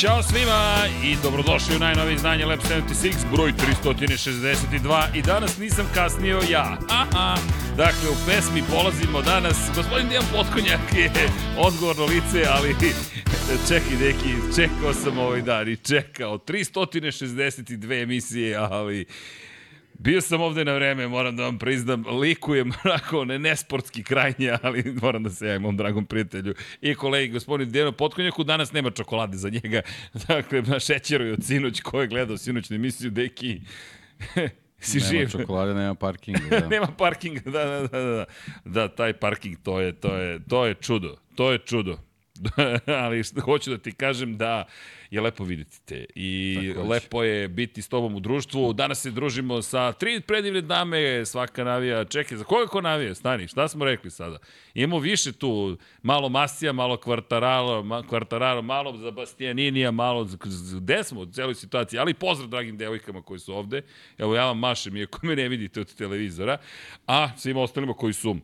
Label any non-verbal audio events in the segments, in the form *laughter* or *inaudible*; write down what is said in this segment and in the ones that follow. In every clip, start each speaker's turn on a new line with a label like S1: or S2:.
S1: Ćao svima i dobrodošli u najnovije izdanje Lab 76, broj 362 i danas nisam kasnio ja. Aha. Dakle, u pesmi polazimo danas, gospodin Dijan Potkonjak je odgovorno lice, ali *laughs* čekaj neki, čekao sam ovaj dan i čekao. 362 emisije, ali Bio sam ovde na vreme, moram da vam priznam, likujem *laughs* onako ne, nesportski krajnje, ali moram da se javim mom dragom prijatelju i kolegi gospodinu Dijanu Potkonjaku, danas nema čokolade za njega, *laughs* dakle na šećeru i od sinoć, ko je gledao sinoćnu emisiju, deki, *laughs* si
S2: nema
S1: živ.
S2: Nema čokolade, nema parkinga. Da.
S1: nema parkinga, da, da, da, da. Da, taj parking, to je, to je, to je čudo. To je čudo. *laughs* ali hoću da ti kažem da je lepo videti te i Tako lepo je biti s tobom u društvu. Danas se družimo sa tri predivne dame, svaka navija, čekaj, za koga ko navija? Stani, šta smo rekli sada? Imamo više tu, malo Masija, malo Kvartaralo, ma, Kvartaralo malo za Bastianinija, malo za, gde smo u celoj situaciji, ali pozdrav dragim devojkama koji su ovde. Evo ja vam mašem, iako me ne vidite od televizora, a svima ostalima koji su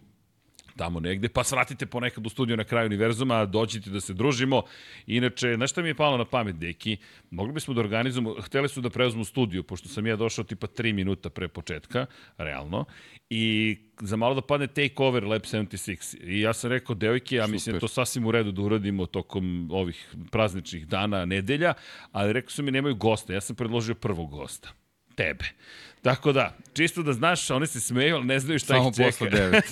S1: tamo negde, pa svratite ponekad u studiju na kraju univerzuma, dođite da se družimo. Inače, znaš šta mi je palo na pamet, deki? Mogli bismo da organizujemo, hteli su da preuzmu studiju, pošto sam ja došao tipa 3 minuta pre početka, realno, i za malo da padne take over Lab 76. I ja sam rekao, devojke, ja mislim da to sasvim u redu da uradimo tokom ovih prazničnih dana, nedelja, ali rekao su mi nemaju gosta, ja sam predložio prvog gosta tebe. Tako da, čisto da znaš, oni se smeju, ali ne znaju šta
S2: samo
S1: ih čeka.
S2: Samo posle devet.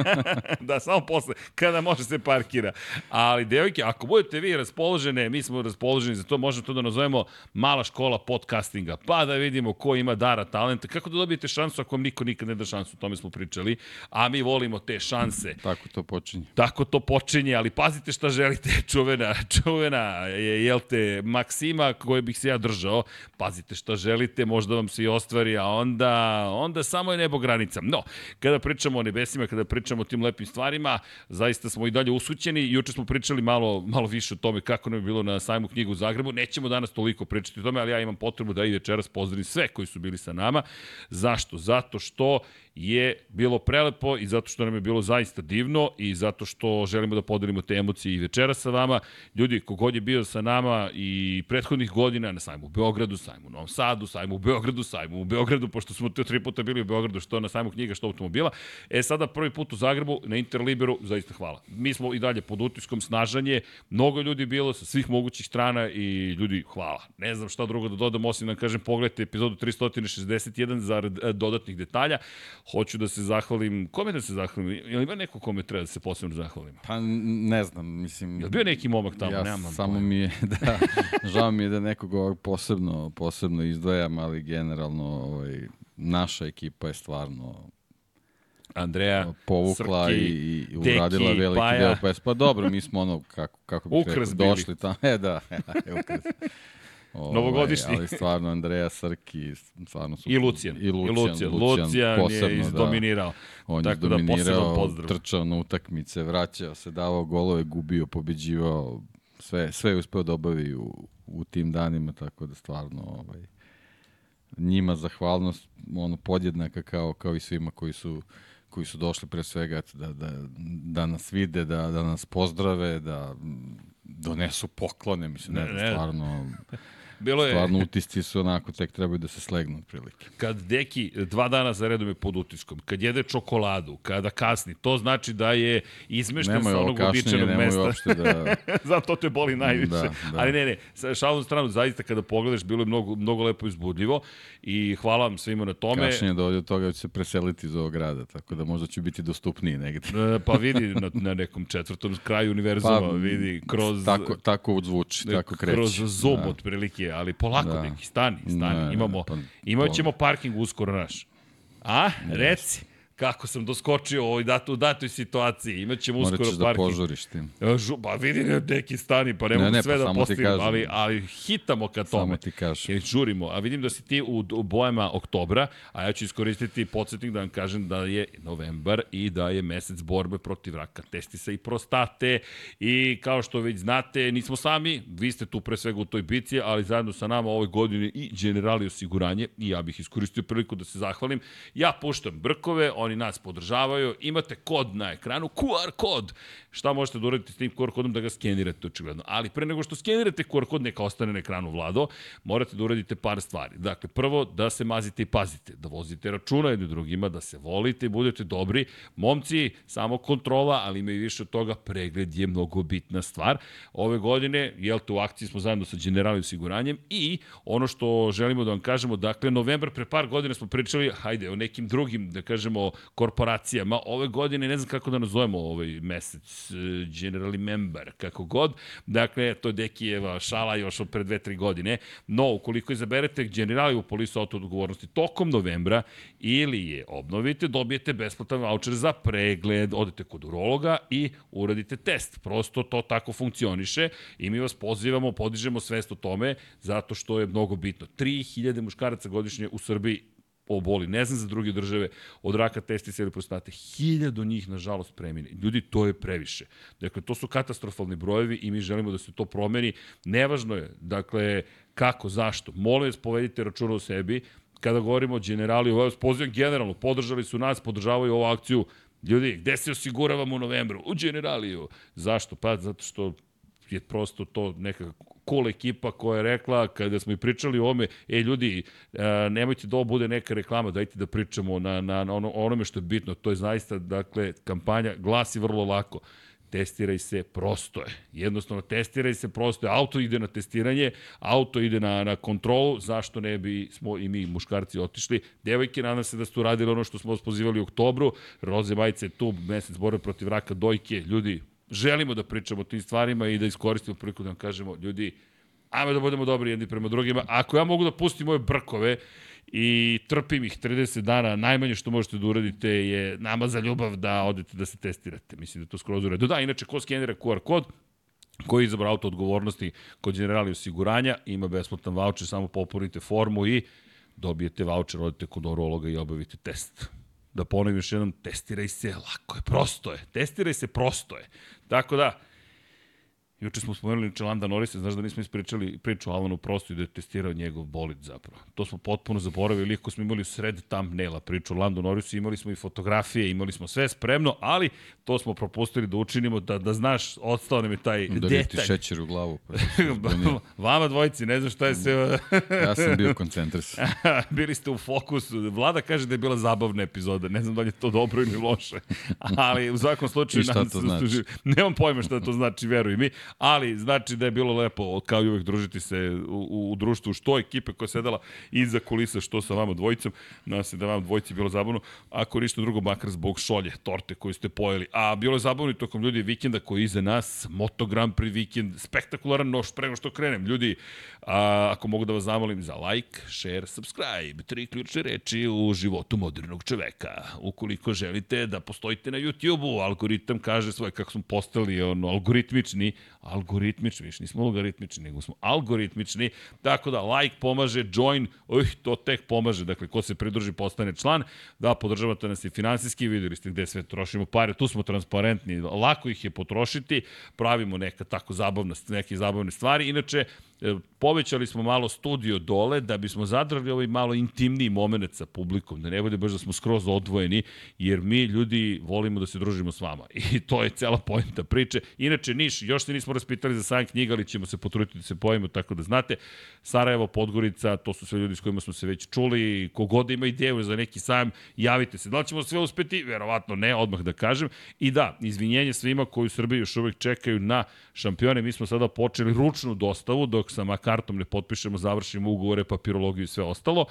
S2: *laughs*
S1: da, samo posle, kada može se parkira. Ali, devojke, ako budete vi raspoložene, mi smo raspoloženi za to, možemo to da nazovemo mala škola podcastinga, pa da vidimo ko ima dara talenta, kako da dobijete šansu ako vam niko nikad ne da šansu, o tome smo pričali, a mi volimo te šanse.
S2: Tako to počinje.
S1: Tako to počinje, ali pazite šta želite, *laughs* čuvena, čuvena, je, jel te, Maksima koje bih se ja držao, pazite šta želite, možda vam se i ostvari, a onda, onda samo je nebo granica. No, kada pričamo o nebesima, kada pričamo o tim lepim stvarima, zaista smo i dalje usućeni. Juče smo pričali malo, malo više o tome kako nam je bilo na sajmu knjigu u Zagrebu. Nećemo danas toliko pričati o tome, ali ja imam potrebu da i večeras pozdravim sve koji su bili sa nama. Zašto? Zato što je bilo prelepo i zato što nam je bilo zaista divno i zato što želimo da podelimo te emocije i večera sa vama. Ljudi, kogod je bio sa nama i prethodnih godina na sajmu u Beogradu, sajmu u Novom Sadu, sajmu u Beogradu, sajmu u Beogradu, pošto smo te tri puta bili u Beogradu, što na sajmu knjiga, što automobila. E, sada prvi put u Zagrebu, na Interliberu, zaista hvala. Mi smo i dalje pod utiskom snažanje, mnogo ljudi bilo sa svih mogućih strana i ljudi, hvala. Ne znam šta drugo da dodam, osim da kažem, pogledajte epizodu 361 za dodatnih detalja. Hoću da se zahvalim, kome da se zahvalim? Je li ima neko kome treba da se posebno zahvalim?
S2: Pa ne znam, mislim...
S1: Je bio neki momak tamo?
S2: Ja
S1: Nemam
S2: samo pojma. mi je, *laughs* da, žao mi je da nekog ovog posebno, posebno izdvajam, ali generalno ovaj, naša ekipa je stvarno
S1: Andreja,
S2: povukla
S1: Srki,
S2: i, i uradila
S1: Deki,
S2: veliki
S1: Paja.
S2: deo pesma. Pa dobro, mi smo ono, kako, kako bih rekao, došli tamo. *laughs* E, da, ukras. Ovaj,
S1: Novogodišnji.
S2: Ali stvarno, Andreja Srki, stvarno su...
S1: I Lucijan.
S2: I Lucijan,
S1: I Lucijan. Lucijan
S2: posebno,
S1: je izdominirao.
S2: Da. On
S1: Tako
S2: je
S1: da, poseban
S2: dominirao,
S1: pozdrav.
S2: trčao na utakmice, vraćao se, davao golove, gubio, pobeđivao, sve, sve je uspeo da obavi u, u tim danima, tako da stvarno ovaj, njima zahvalnost ono podjednaka kao, kao i svima koji su koji su došli pre svega da, da, da nas vide, da, da nas pozdrave, da donesu poklone, mislim, ne,
S1: Ne,
S2: ne, stvarno,
S1: Bilo je,
S2: stvarno utisci su onako, tek trebaju da se slegnu otprilike.
S1: kad Deki dva dana za redom je pod utiskom, kad jede čokoladu, kada kasni, to znači da je izmešten
S2: Nemoj
S1: sa onog uobičajenog
S2: nemoj
S1: mesta.
S2: uopšte da... *laughs*
S1: Zato te boli najviše.
S2: Da, da.
S1: Ali ne, ne, sa šalom stranu, zaista kada pogledaš, bilo je mnogo, mnogo lepo i uzbudljivo i hvala vam svima na tome.
S2: Kašnjenje dovodi do toga da će se preseliti iz ovog grada, tako da možda ću biti dostupniji negde.
S1: E, Pa vidi na, na nekom četvrtom kraju univerzuma,
S2: Pa,
S1: vidi kroz...
S2: Tako, tako zvuči, tako kreće.
S1: Kroz Zoom
S2: Da.
S1: otprilike, ali polako
S2: Da.
S1: neki, stani, stani.
S2: Ne,
S1: Imamo,
S2: pa-
S1: imat ćemo parking uskoro naš. A, reci, kako sam doskočio u ovoj datu, u datoj situaciji, imat ćemo
S2: Morat
S1: uskoro
S2: ćeš da
S1: parking.
S2: požuriš tim.
S1: E, Žu, pa vidi ne, neki stani, pa ne,
S2: Ne,
S1: mogu
S2: ne,
S1: sve
S2: pa
S1: da
S2: kažem.
S1: ali, ali hitamo ka tome.
S2: Samo ti kažem.
S1: Jer žurimo, a vidim da si ti u, u bojama oktobra, a ja ću iskoristiti podsjetnik da vam kažem da je novembar i da je mesec borbe protiv raka testisa i prostate i kao što već znate, nismo sami, vi ste tu pre svega u toj bici, ali zajedno sa nama ove godine i Generali osiguranje i ja bih iskoristio priliku da se zahvalim. Ja puštam brkove, oni nas podržavaju, imate kod na ekranu, QR kod. Šta možete da uradite s tim QR kodom da ga skenirate očigledno. Ali pre nego što skenirate QR kod neka ostane na ekranu Vlado, morate da uradite par stvari. Dakle, prvo da se mazite i pazite, da vozite računa jedni drugima, da se volite i budete dobri. Momci, samo kontrola, ali ima i više od toga, pregled je mnogo bitna stvar. Ove godine, jel te, u akciji smo zajedno sa Generali osiguranjem i ono što želimo da vam kažemo, dakle, novembar pre par godina smo pričali, hajde, o nekim drugim, da kažemo, korporacijama. Ove godine, ne znam kako da nazovemo ovaj mesec, generally member, kako god. Dakle, to je Dekijeva šala još od pre dve, tri godine. No, ukoliko izaberete generali u polisu auto odgovornosti tokom novembra ili je obnovite, dobijete besplatan voucher za pregled, odete kod urologa i uradite test. Prosto to tako funkcioniše i mi vas pozivamo, podižemo svest o tome zato što je mnogo bitno. 3000 muškaraca godišnje u Srbiji oboli, ne znam za druge države, od raka testisa ili prostate, hiljadu njih, nažalost, premine. Ljudi, to je previše. Dakle, to su katastrofalni brojevi i mi želimo da se to promeni. Nevažno je, dakle, kako, zašto. Molim vas, povedite računa o sebi. Kada govorimo o generali, ovo pozivam generalno, podržali su nas, podržavaju ovu akciju. Ljudi, gde se osiguravamo u novembru? U generaliju. Zašto? Pa zato što je prosto to neka cool ekipa koja je rekla, kada smo i pričali o ome, e ljudi, nemojte da ovo bude neka reklama, dajte da pričamo na, na, na ono, onome što je bitno. To je zaista, dakle, kampanja glasi vrlo lako testiraj se, prosto je. Jednostavno, testiraj se, prosto je. Auto ide na testiranje, auto ide na, na kontrolu, zašto ne bi smo i mi muškarci otišli. Devojke, nadam se da ste uradili ono što smo vas pozivali u oktobru, Roze Majice tu, mesec borbe protiv raka dojke, ljudi, želimo da pričamo o tim stvarima i da iskoristimo priliku da vam kažemo, ljudi, ajmo da budemo dobri jedni prema drugima. Ako ja mogu da pustim moje brkove i trpim ih 30 dana, najmanje što možete da uradite je nama za ljubav da odete da se testirate. Mislim da to skroz u redu. Da, inače, ko skenira QR kod, koji je izabrao auto odgovornosti kod generali osiguranja, ima besplatan voucher, samo popunite formu i dobijete voucher, odete kod urologa i obavite test. Da ponovim još jednom, testiraj se, lako je, prosto je. Testiraj se, prosto je. Tako da, Juče smo spomenuli Čelanda Norisa, znaš da nismo ispričali priču o Alanu Prostu i da je testirao njegov bolid zapravo. To smo potpuno zaboravili, iako smo imali sred thumbnaila priču o Landu Norisu, imali smo i fotografije, imali smo sve spremno, ali to smo propustili da učinimo, da, da znaš, odstao nam je taj da detalj. Da
S2: šećer u glavu. Pa *laughs*
S1: Vama dvojici, ne znam šta je sve... *laughs*
S2: ja sam bio koncentrisan. *laughs*
S1: Bili ste u fokusu. Vlada kaže da je bila zabavna epizoda, ne znam da li je to dobro ili loše, ali u svakom slučaju... I
S2: šta to znači?
S1: Nemam pojma šta to znači, veruj mi ali znači da je bilo lepo, kao i uvek, družiti se u, u društvu, što ekipe koja sedela iza kulisa, što sa vama dvojicom, nadam se da vam dvojici bilo zabavno, ako ništa drugo, makar zbog šolje, torte koju ste pojeli. A bilo je zabavno i tokom ljudi vikenda koji iza nas, Moto Grand Prix vikend, spektakularan noš, prego što krenem. Ljudi, a, ako mogu da vas zamolim za like, share, subscribe, tri ključne reči u životu modernog čoveka. Ukoliko želite da postojite na YouTube-u, algoritam kaže svoje kako smo postali ono, algoritmični, algoritmični, više nismo logaritmični, nego smo algoritmični, tako da like pomaže, join, uj, to tek pomaže, dakle, ko se pridruži postane član, da podržavate nas i finansijski, videli ste gde sve trošimo pare, tu smo transparentni, lako ih je potrošiti, pravimo neka tako zabavna, neke zabavne stvari, inače, povećali smo malo studio dole da bismo zadrali ovaj malo intimniji moment sa publikom, da ne bude baš da smo skroz odvojeni, jer mi ljudi volimo da se družimo s vama. I to je cela pojenta priče. Inače, Niš, još se nismo raspitali za sajam knjiga, ali ćemo se potruditi da se pojemo, tako da znate. Sarajevo, Podgorica, to su sve ljudi s kojima smo se već čuli. Kogod ima ideju za neki sajam, javite se. Da li ćemo sve uspeti? Verovatno ne, odmah da kažem. I da, izvinjenje svima koji u Srbiji još uvek čekaju na šampione. Mi smo sada počeli ručnu dostavu, dok sa Makartom ne potpišemo, završimo ugovore, papirologiju i sve ostalo.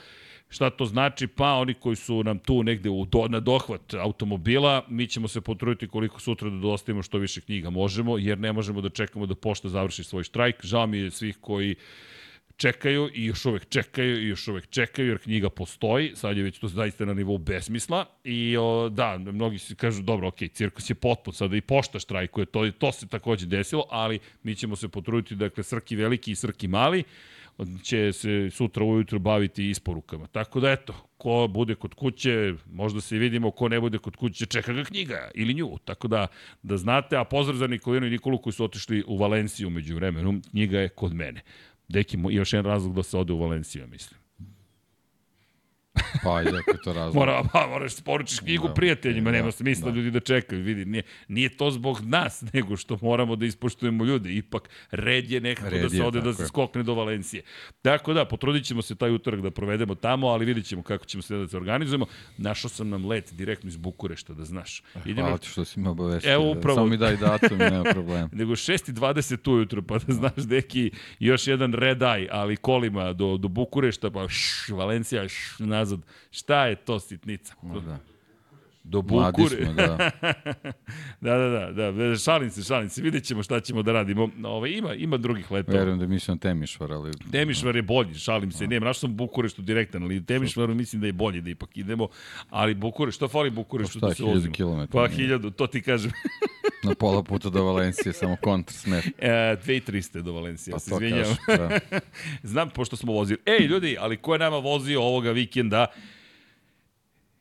S1: Šta to znači? Pa oni koji su nam tu negde u do, na dohvat automobila, mi ćemo se potruditi koliko sutra da dostavimo što više knjiga možemo, jer ne možemo da čekamo da pošta završi svoj štrajk. Žao mi je svih koji čekaju i još uvek čekaju i još uvek čekaju jer knjiga postoji, sad je već to zaista na nivou besmisla i o, da, mnogi se kažu dobro, ok, cirkus je potpun, sada i pošta štrajkuje, to, to se takođe desilo, ali mi ćemo se potruditi, dakle, Srki veliki i Srki mali, će se sutra ujutro baviti isporukama. Tako da eto, ko bude kod kuće, možda se vidimo, ko ne bude kod kuće, čeka ga knjiga ili nju. Tako da, da znate, a pozdrav za Nikolinu i Nikolu koji su otišli u Valenciju među vremenom, knjiga je kod mene. Deki, još jedan razlog da se ode u Valenciju, mislim.
S2: Pa ajde, ako je to razlog.
S1: Mora, pa, moraš da poručiš knjigu
S2: Da,
S1: prijateljima,
S2: da,
S1: nema smisla
S2: da.
S1: ljudi da čekaju, vidi, nije, nije to zbog nas, *laughs* nego što moramo da ispoštujemo ljude, ipak red je nekako
S2: Red
S1: da se ode da se skokne do Valencije. Tako da, potrudit ćemo se taj utorak da provedemo tamo, ali vidit ćemo kako ćemo se da se organizujemo. Našao sam nam let direktno iz Bukurešta, da znaš.
S2: Hvala ti što si me obavestio.
S1: Evo, upravo-
S2: Samo mi daj datum nema *laughs* problema.
S1: nego 6.20 ujutro, pa da znaš, deki, još jedan red eye, ali kolima do, do Bukurešta, pa šš, Valencija, šš, nazad. Šta je to sitnica?
S2: Ma Da.
S1: Do Bukure.
S2: smo, *laughs* da.
S1: da, da, da, da, šalim se, šalim se, vidjet ćemo šta ćemo da radimo. Ove, ima, ima drugih letova.
S2: Verujem da mislim Temišvar, ali...
S1: Temišvar je bolji, šalim se, ne, našao sam Bukureštu direktan, ali Temišvaru mislim da je bolje da ipak idemo, ali Bukureš, što fali Bukureštu
S2: Pa
S1: da se vozimo? Pa hiljadu, to ti kažem. *laughs*
S2: Na pola puta do Valencije, samo kontra smet.
S1: E, 2300 do Valencije,
S2: Pa
S1: se
S2: to
S1: izvinjavam.
S2: kažem, da. *laughs*
S1: Znam, pošto smo vozili. Ej, ljudi, ali ko je nama vozio ovoga vikenda?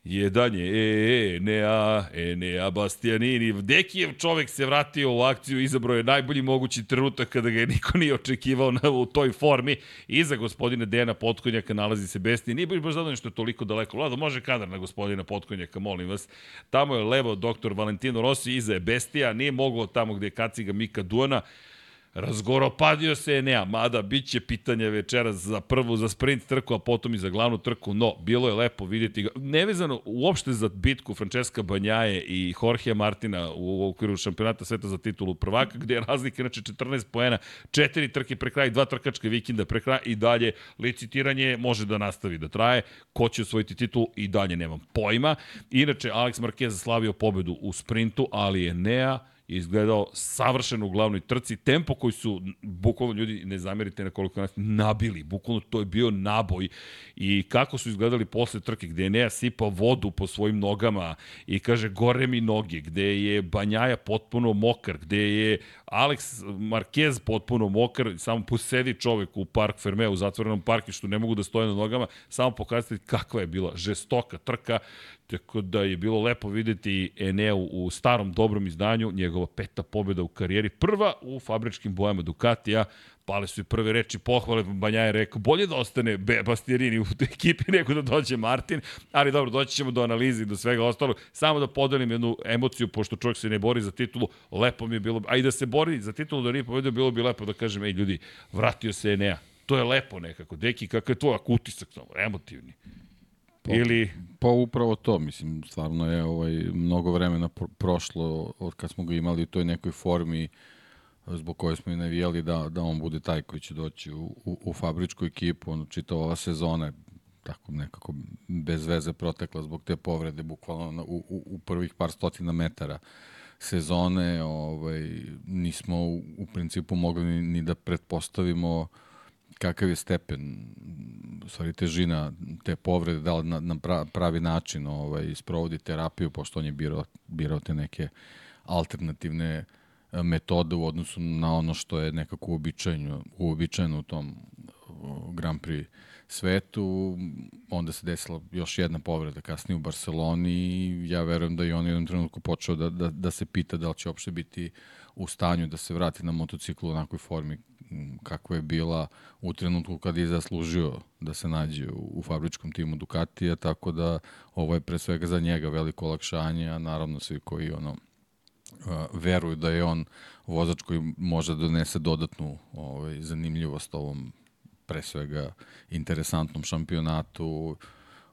S1: Jedan je e, Enea, Enea Bastianini. Dekijev čovek se vratio u akciju, izabrao je najbolji mogući trenutak kada ga je niko nije očekivao na, u toj formi. Iza gospodina Dejana Potkonjaka nalazi se Besti. Nije baš zadovoljno što je toliko daleko. Vlado, može kadar na gospodina Potkonjaka, molim vas. Tamo je levo doktor Valentino Rossi, iza je Bestija. Nije moglo tamo gde je kaciga Mika Duana. Razgoropadio se Enea, mada bit će pitanje večeras za prvu, za sprint trku, a potom i za glavnu trku, no, bilo je lepo vidjeti ga. Nevezano uopšte za bitku Francesca Banjaje i Jorge Martina u okviru šampionata sveta za titulu prvaka, gde je razlika inače 14 poena, četiri trke pre kraja, i dva trkačka vikenda pre kraja i dalje licitiranje može da nastavi da traje. Ko će osvojiti titul i dalje nemam pojma. Inače, Alex Marquez slavio pobedu u sprintu, ali je izgledao savršeno u glavnoj trci. Tempo koji su, bukvalno ljudi, ne zamerite na koliko nas, nabili. Bukvalno to je bio naboj. I kako su izgledali posle trke, gde je Nea sipao vodu po svojim nogama i kaže gore mi noge, gde je Banjaja potpuno mokar, gde je Alex Marquez potpuno mokar, samo posedi čovek u park Fermeo, u zatvorenom parkištu, ne mogu da stoje na nogama, samo pokazati kakva je bila žestoka trka, tako da je bilo lepo videti Eneu u starom dobrom izdanju, njegova peta pobjeda u karijeri, prva u fabričkim bojama Ducatija, pale su i prve reči pohvale, Banja je rekao, bolje da ostane Bastianini u ekipi nego da dođe Martin, ali dobro, doći ćemo do analize i do svega ostalog, samo da podelim jednu emociju, pošto čovjek se ne bori za titulu, lepo mi je bilo, a i da se bori za titulu da nije povedao, bilo bi lepo da kažem, ej ljudi, vratio se Enea, to je lepo nekako, deki, kakav je tvoj ak utisak, samo, emotivni. Ili,
S2: Pa upravo to, mislim, stvarno je ovaj, mnogo vremena pro- prošlo od kad smo ga imali u toj nekoj formi zbog koje smo i navijali da, da on bude taj koji će doći u, u, u fabričku ekipu. Ono, čitava ova sezona tako nekako bez veze protekla zbog te povrede, bukvalno u, u, u prvih par stotina metara sezone ovaj, nismo u, u principu mogli ni, ni da pretpostavimo kakav je stepen u stvari težina te povrede, da li na, na pra- pravi način ovaj, sprovodi terapiju, pošto on je birao, birao te neke alternativne e, metode u odnosu na ono što je nekako uobičajeno, uobičajeno u tom Grand Prix svetu. Onda se desila još jedna povreda kasnije u Barceloni i ja verujem da je on u jednom trenutku počeo da, da, da se pita da li će uopšte biti u stanju da se vrati na motociklu u onakvoj formi m, kakva je bila u trenutku kad je zaslužio da se nađe u, u fabričkom timu Ducatija, tako da ovo je pre svega za njega veliko olakšanje, a naravno svi koji ono veruju da je on vozač koji može da donese dodatnu ovaj, zanimljivost ovom pre svega interesantnom šampionatu.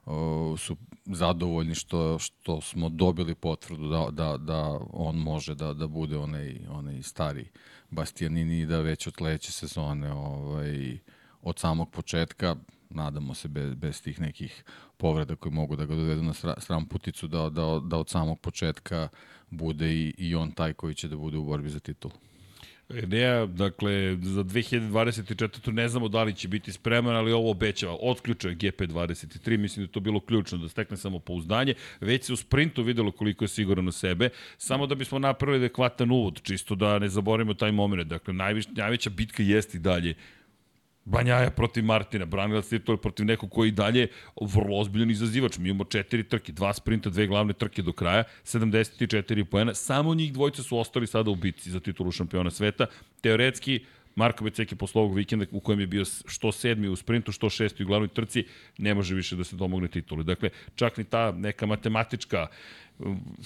S2: O, su zadovoljni što, što smo dobili potvrdu da, da, da on može da, da bude onaj, onaj stari Bastianini i da već od sledeće sezone ovaj, od samog početka nadamo se bez, bez tih nekih povreda koji mogu da ga dovedu na sram puticu da, da, da od samog početka bude i, i on taj koji će da bude u borbi za titul.
S1: Ne, dakle, za 2024. ne znamo da li će biti spreman, ali ovo obećava. Otključao je GP23, mislim da to bilo ključno, da stekne samo pouzdanje. Već se u sprintu videlo koliko je siguran u sebe, samo da bismo napravili adekvatan uvod, čisto da ne zaboravimo taj moment. Dakle, najveća bitka jeste i dalje Banjaja protiv Martina, branilac titula protiv nekog koji dalje vrlo ozbiljan izazivač. Mi imamo četiri trke, dva sprinta, dve glavne trke do kraja, 74 poena. Samo njih dvojica su ostali sada u bitci za titulu šampiona sveta. Teoretski, Marko Beceki posle ovog vikenda u kojem je bio što sedmi u sprintu, što šesti u glavnoj trci, ne može više da se domogne tituli. Dakle, čak ni ta neka matematička um,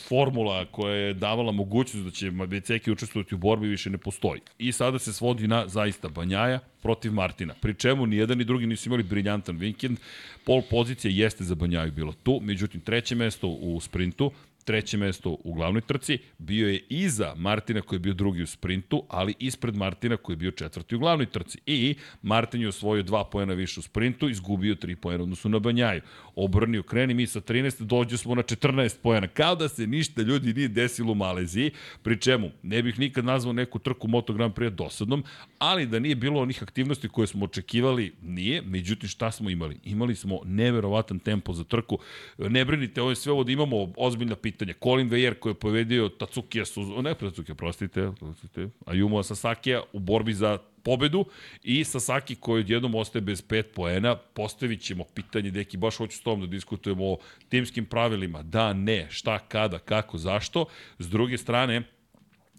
S1: formula koja je davala mogućnost da će Beceki učestvovati u borbi više ne postoji. I sada se svodi na zaista Banjaja protiv Martina. Pri čemu ni jedan ni drugi nisu imali briljantan vikend. Pol pozicija jeste za Banjaju bilo tu, međutim treće mesto u sprintu, treće mesto u glavnoj trci, bio je iza Martina koji je bio drugi u sprintu, ali ispred Martina koji je bio četvrti u glavnoj trci. I Martin je osvojio dva pojena više u sprintu, izgubio tri pojena odnosu na Banjaju. Obrnio kreni mi sa 13, dođe smo na 14 pojena. Kao da se ništa ljudi nije desilo u Maleziji, pri čemu ne bih nikad nazvao neku trku Moto Grand Prix dosadnom, ali da nije bilo onih aktivnosti koje smo očekivali, nije. Međutim, šta smo imali? Imali smo neverovatan tempo za trku. Ne brinite, ovo je sve ovo da imamo ozbiljna pitanja pitanje. Colin Vejer koji je povedio Tatsukija Suzuki, ne Tatsukija, prostite, prostite, Ayumu Sasakija u borbi za pobedu i Sasaki koji odjednom ostaje bez pet poena, postavit ćemo pitanje, deki, baš hoću s tom da diskutujemo o timskim pravilima, da, ne, šta, kada, kako, zašto. S druge strane,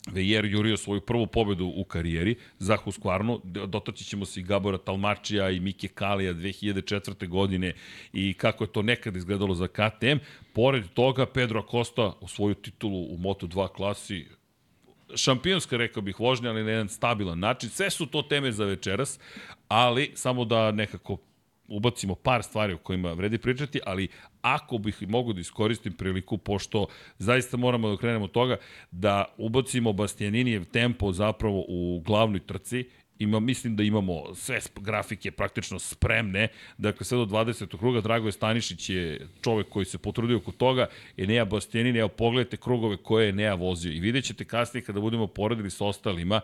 S1: Vejer jurio svoju prvu pobedu u karijeri za Husqvarnu. Dotaći ćemo se i Gabora Talmačija i Mike Kalija 2004. godine i kako je to nekad izgledalo za KTM. Pored toga, Pedro Acosta u svoju titulu u Moto2 klasi šampionska, rekao bih, vožnja, ali na jedan stabilan način. Sve su to teme za večeras, ali samo da nekako ubacimo par stvari o kojima vredi pričati, ali ako bih mogu da iskoristim priliku, pošto zaista moramo da krenemo od toga, da ubacimo Bastianinijev tempo zapravo u glavnoj trci, ima, mislim da imamo sve grafike praktično spremne. Dakle, sve do 20. kruga Dragoje Stanišić je čovek koji se potrudio oko toga. Enea Bastianini, evo pogledajte krugove koje je Enea vozio. I vidjet ćete kasnije kada budemo poredili sa ostalima,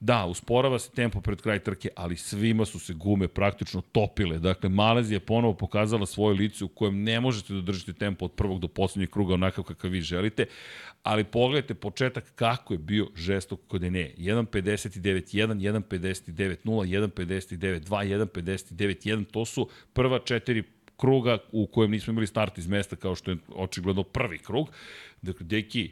S1: Da, usporava se tempo pred kraj trke, ali svima su se gume praktično topile. Dakle, Malezija je ponovo pokazala svoje lice u kojem ne možete da držite tempo od prvog do poslednjeg kruga onakav kakav vi želite, ali pogledajte početak kako je bio žestok kod Ene. 1.59.1, 1.59.0, 1.59.2, 1.59.1, to su prva četiri kruga u kojem nismo imali start iz mesta kao što je očigledno prvi krug. Dakle, deki,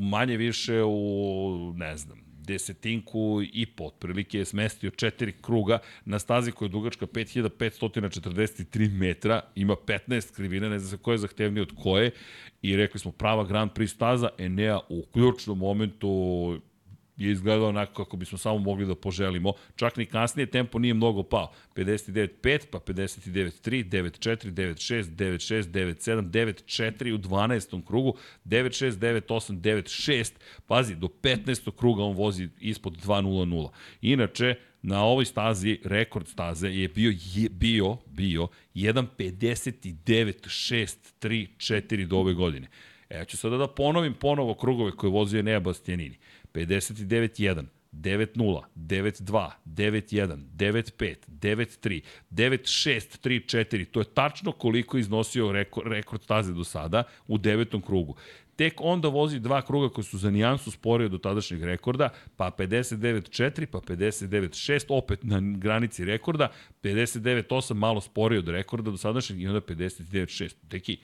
S1: manje više u, ne znam, desetinku i po, otprilike je smestio četiri kruga na stazi koja je dugačka 5543 metra, ima 15 krivina, ne znam se ko je zahtevniji od koje, i rekli smo prava Grand Prix staza, Enea u ključnom momentu je izgledao onako kako bismo samo mogli da poželimo. Čak ni kasnije tempo nije mnogo pao. 59.5, pa 59.3, 9.4, 9.6, 9.6, 9.7, 9.4 u 12. krugu, 9.6, 9.8, 9.6. Pazi, do 15. kruga on vozi ispod 2.00. Inače, na ovoj stazi, rekord staze je bio, je, bio, bio 1.59.6.3.4 do ove godine. E, ja ću sada da ponovim ponovo krugove koje vozio Nea Bastianini. 59.1, 9.0, 9.2, 9.1, 9.5, 9.3, 9.6, 3.4. To je tačno koliko je iznosio rekord, rekord staze do sada u devetom krugu. Tek onda vozi dva kruga koji su za nijansu sporije do tadašnjeg rekorda, pa 59.4, pa 59.6, opet na granici rekorda, 59.8 malo sporije od rekorda do sadašnjeg i onda 59.6. Teki,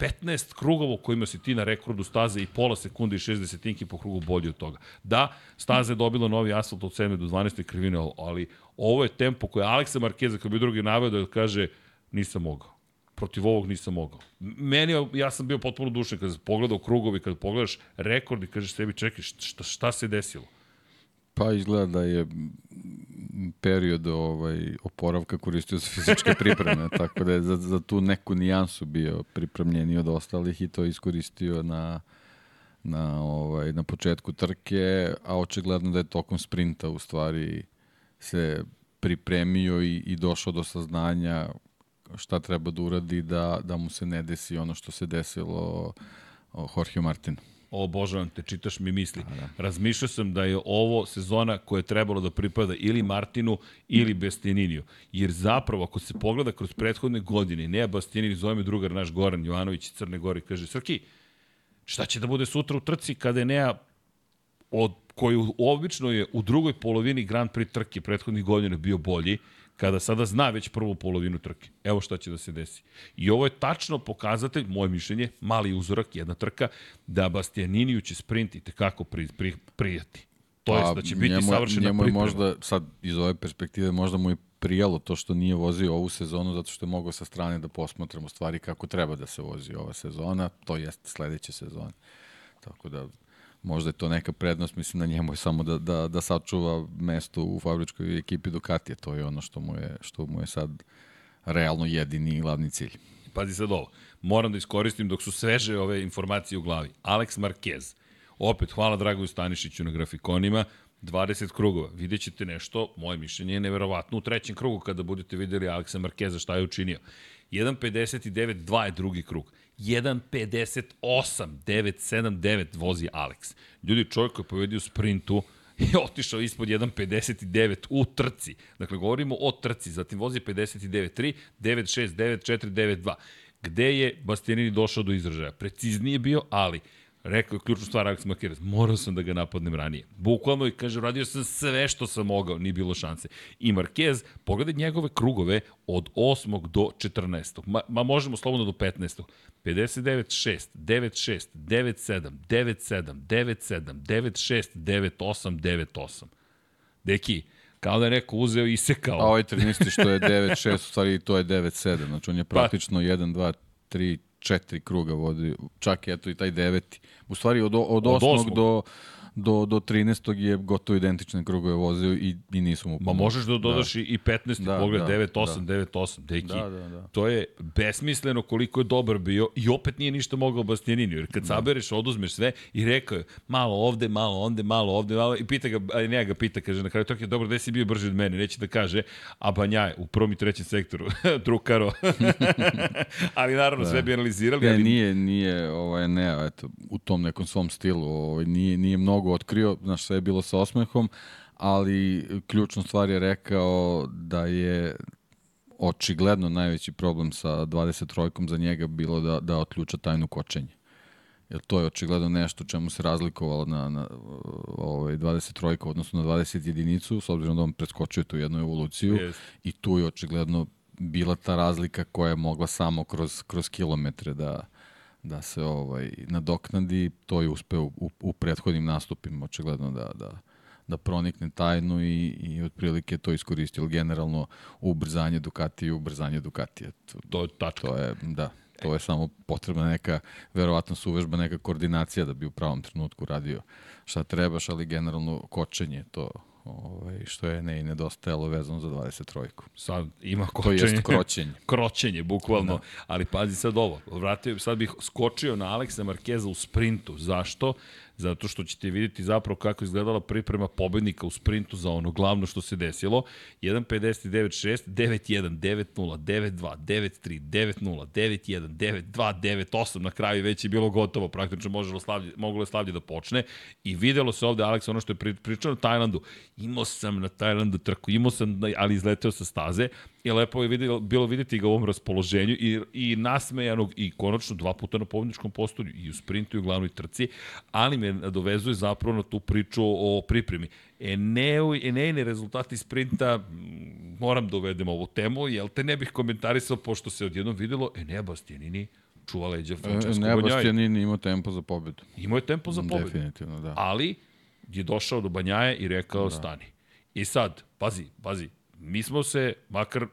S1: 15 krugova kojima si ti na rekordu staze i pola sekunde i 60 po krugu bolji od toga. Da, staza je dobila novi asfalt od 7. do 12. krivine, ali ovo je tempo koje Aleksa Markeza, kao bi drugi naveo da kaže nisam mogao. Protiv ovog nisam mogao. Meni, ja sam bio potpuno dušen kada pogledao krugovi, kada pogledaš rekord i kažeš sebi čekaj šta, šta se desilo?
S2: Pa izgleda da je period ovaj, oporavka koristio za fizičke pripreme, *laughs* tako da je za, za tu neku nijansu bio pripremljeniji od ostalih i to iskoristio na, na, ovaj, na početku trke, a očigledno da je tokom sprinta u stvari se pripremio i, i došao do saznanja šta treba da uradi da, da mu se ne desi ono što se desilo Jorge Martinu
S1: obožavam te, čitaš mi misli. Da, da. Razmišljao sam da je ovo sezona koja je trebalo da pripada ili Martinu ili Bastianiniju. Jer zapravo, ako se pogleda kroz prethodne godine, Neja Bastianini, zove me drugar naš Goran Jovanović iz Crne Gore, kaže, Srki, šta će da bude sutra u trci kada je Neja od koji obično je u drugoj polovini Grand Prix trke prethodnih godina bio bolji, kada sada zna već prvu polovinu trke. Evo šta će da se desi. I ovo je tačno pokazatelj, moje mišljenje, mali uzorak, jedna trka, da Bastianiniju će sprint i tekako pri, pri, prijati. To pa, jest da će biti njemu, savršena njemu
S2: je možda, sad iz ove perspektive, možda mu je prijalo to što nije vozio ovu sezonu zato što je mogao sa strane da posmatramo stvari kako treba da se vozi ova sezona, to jest sledeće sezone. Tako da možda je to neka prednost, mislim na njemu je samo da, da, da sačuva mesto u fabričkoj ekipi Ducatija, to je ono što mu je, što mu je sad realno jedini i glavni cilj.
S1: Pazi sad ovo, moram da iskoristim dok su sveže ove informacije u glavi. Alex Marquez, opet hvala Dragoju Stanišiću na grafikonima, 20 krugova. Vidjet ćete nešto, moje mišljenje je neverovatno u trećem krugu kada budete videli Aleksa Markeza šta je učinio. 1.59, 2 je drugi krug. 1.58, 9.79 vozi Alex. Ljudi, čovjek koji je povedio sprintu, je otišao ispod 1.59 u trci. Dakle, govorimo o trci, zatim vozi 59.3, 9.6, 9.4, 9.2. Gde je Bastianini došao do izražaja? Preciznije bio, ali Rekao je ključnu stvar Alex Makeres, morao sam da ga napadnem ranije. Bukvalno i kaže, radio sam sve što sam mogao, nije bilo šanse. I Marquez, pogledaj njegove krugove od 8. do 14. Ma, ma možemo slobodno do 15. 59-6, 9-6, 9-7, 9-7, 9-7, 9-6, 9-8, 9-8. Deki, kao da je neko uzeo i sekao.
S2: A ovaj trenisti što je 9-6, u stvari to je 9-7, znači on je pa- praktično 1, 2, 3, četiri kruga vodi, čak eto i taj deveti. U stvari od, od, od osmog, osmog do do, do 13. je gotovo identične krugove vozio i, i nisu mu
S1: pomoći. Ma možeš da dodaš da. i 15. Da, pogled, da, 9-8, da. 9-8, deki. Da, da, da. To je besmisleno koliko je dobar bio i opet nije ništa mogao Bastianini, jer kad da. sabereš, oduzmeš sve i rekao je malo ovde, malo onde, malo ovde, malo, i pita ga, a ne ga pita, kaže, na kraju to je dobro, gde si bio brži od mene, neće da kaže, a Banjaj u prvom i trećem sektoru, *laughs* Trukaro. *laughs* ali naravno da. sve bi analizirali.
S2: Ne,
S1: ali...
S2: nije, nije, ovaj, ne, eto, u tom nekom svom stilu, ovaj, nije, nije mnogo mnogo otkrio, znaš, sve je bilo sa osmehom, ali ključnu stvar je rekao da je očigledno najveći problem sa 23-kom za njega bilo da, da otključa tajnu kočenje. Jer to je očigledno nešto čemu se razlikovalo na, na ovaj 23 odnosno na 20 jedinicu, s obzirom da on preskočio tu jednu evoluciju yes. i tu je očigledno bila ta razlika koja je mogla samo kroz, kroz kilometre da, da se ovaj nadoknadi, to je uspeo u, u prethodnim nastupima očigledno da, da, da pronikne tajnu i, i otprilike to iskoristio generalno ubrzanje Ducati i ubrzanje Ducatija.
S1: To, to je tačka.
S2: To je, da, to je samo potrebna neka, verovatno suvežba, neka koordinacija da bi u pravom trenutku radio šta trebaš, ali generalno kočenje to ovaj, što je ne nedostajalo vezano za 23-ku.
S1: Sad ima kočenje.
S2: To jest kroćenje.
S1: kroćenje, *laughs* bukvalno. Da. Ali pazi sad ovo, vratio, sad bih skočio na Aleksa Markeza u sprintu. Zašto? Zato što ćete vidjeti zapravo kako izgledala priprema pobednika u sprintu za ono glavno što se desilo. 1.59.6, 9.1, 9.0, 9.2, 9.3, 9.0, 9.1, 9.2, 9.8, na kraju već je bilo gotovo, praktično slavlje, moglo je slavlje da počne i videlo se ovde, Alex, ono što je pričao na Tajlandu, imao sam na Tajlandu trku, imao sam, ali izleteo sa staze, i lepo je vidjelo, bilo vidjeti ga u ovom raspoloženju i, i nasmejanog i konačno dva puta na pobjedničkom postolju i u sprintu i u glavnoj trci, ali me dovezuje zapravo na tu priču o pripremi. Eneo, Enejne rezultati sprinta, moram da uvedem ovu temu, jel te ne bih komentarisao, pošto se odjednom videlo, Enea Bastianini čuva leđa Francesco
S2: Banjaj. Enea Bastianini imao tempo za pobedu.
S1: Imao je tempo za pobedu.
S2: Definitivno, da.
S1: Ali je došao do Banjaje i rekao da. stani. I sad, pazi, pazi, mi smo se, makar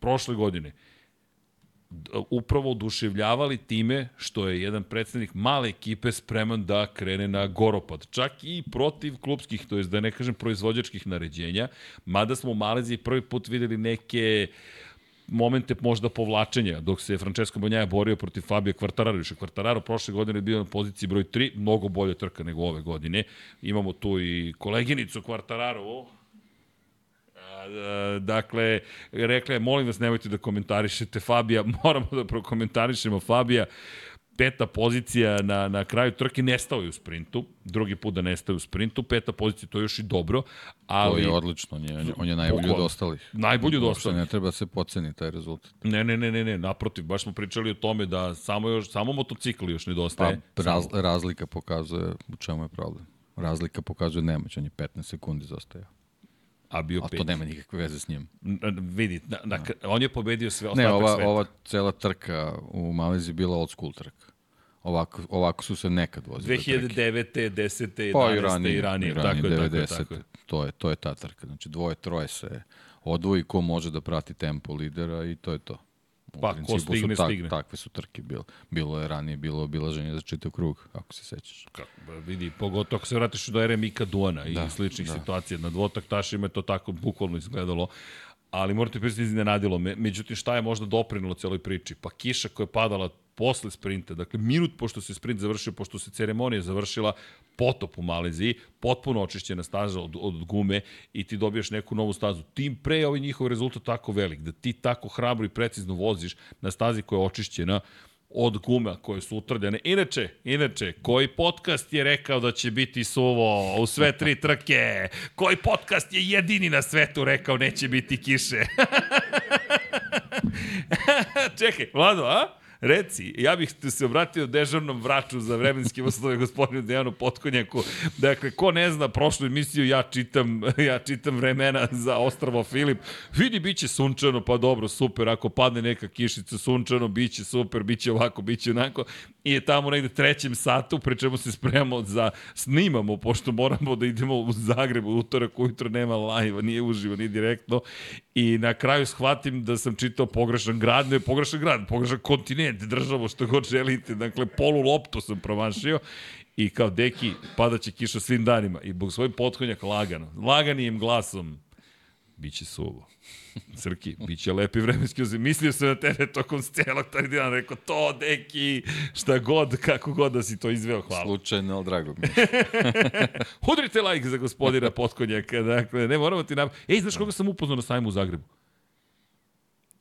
S1: prošle godine, upravo oduševljavali time što je jedan predstavnik male ekipe spreman da krene na goropad. Čak i protiv klubskih, to je da ne kažem proizvođačkih naređenja, mada smo u Maleziji prvi put videli neke momente možda povlačenja, dok se Francesco Banjaja borio protiv Fabio Quartararo. Više Quartararo prošle godine je bio na poziciji broj 3, mnogo bolje trka nego ove godine. Imamo tu i koleginicu Quartararo, dakle, rekla je, molim vas, nemojte da komentarišete Fabija, *laughs* moramo da prokomentarišemo Fabija. Peta pozicija na, na kraju trke nestao je u sprintu, drugi put da nestaje u sprintu, peta pozicija to je još i dobro, ali...
S2: To je odlično, on je, on je najbolji od ostalih.
S1: Najbolji od ostalih.
S2: Ne treba se poceni taj rezultat.
S1: Ne, ne, ne, ne, ne, naprotiv, baš smo pričali o tome da samo, još, samo motocikl još nedostaje.
S2: Pa raz, razlika pokazuje u čemu je problem. Razlika pokazuje nemać, on je 15 sekundi zostajao
S1: a bio
S2: a to nema nikakve veze s njim.
S1: Vidi, na, na, on je pobedio sve
S2: ostatak Ne, ova, sveta. ova cela trka u Maleziji bila old school trka. Ovako, ovako su se nekad vozili.
S1: 2009. 10. 11. Pa i ranije, i ranije.
S2: ranije tako, 90. Tako, tako. To, je, to je ta trka. Znači dvoje, troje se odvoji ko može da prati tempo lidera i to je to.
S1: U pa, ko stigne, su tak, stigne.
S2: Takve su trke bilo. Bilo je ranije, bilo obilaženje za čitav krug, ako se sećaš.
S1: Kako, vidi, pogotovo ako se vratiš do ere Mika Duana da, i sličnih da. situacija. Na dvotaktašima je to tako bukvalno izgledalo ali morate priznati iznenadilo me. Međutim, šta je možda doprinilo celoj priči? Pa kiša koja je padala posle sprinta, dakle minut pošto se sprint završio, pošto se ceremonija završila, potop u Maleziji, potpuno očišćena staza od, od gume i ti dobijaš neku novu stazu. Tim pre je ovaj njihov rezultat tako velik, da ti tako hrabro i precizno voziš na stazi koja je očišćena, od guma koje su utrljene. Inače, inače, koji podcast je rekao da će biti suvo u sve tri trke? Koji podcast je jedini na svetu rekao neće biti kiše? *laughs* Čekaj, Vlado, a? Reci, ja bih se obratio dežavnom vraču za vremenski uslove *laughs* gospodinu Dejanu Potkonjaku. Dakle, ko ne zna prošlu emisiju, ja čitam, *laughs* ja čitam vremena za Ostravo Filip. Vidi, bit će sunčano, pa dobro, super. Ako padne neka kišica sunčano, bit će super, bit će ovako, bit će onako. I je tamo negde trećem satu, pre čemu se spremamo za snimamo, pošto moramo da idemo u Zagreb u utorak ujutro, nema live nije uživo, nije direktno. I na kraju shvatim da sam čitao pogrešan grad, ne pogrešan grad, pogrešan kontinent, državu, što god želite. Dakle, polu loptu sam promašio i kao deki, padaće kiša svim danima. I bog svoj potkonjak lagano, laganim glasom, biće suvo. *laughs* Crki, bit će lepi vremenski uzim. Mislio sam na tebe tokom celog taj dan, rekao to, deki, šta god, kako god da si to izveo, hvala.
S2: Slučajno, ali drago mi *laughs*
S1: Udrite like za gospodina Potkonjaka, dakle, ne moramo ti nam... Ej, znaš koga sam upoznao na sajmu u Zagrebu?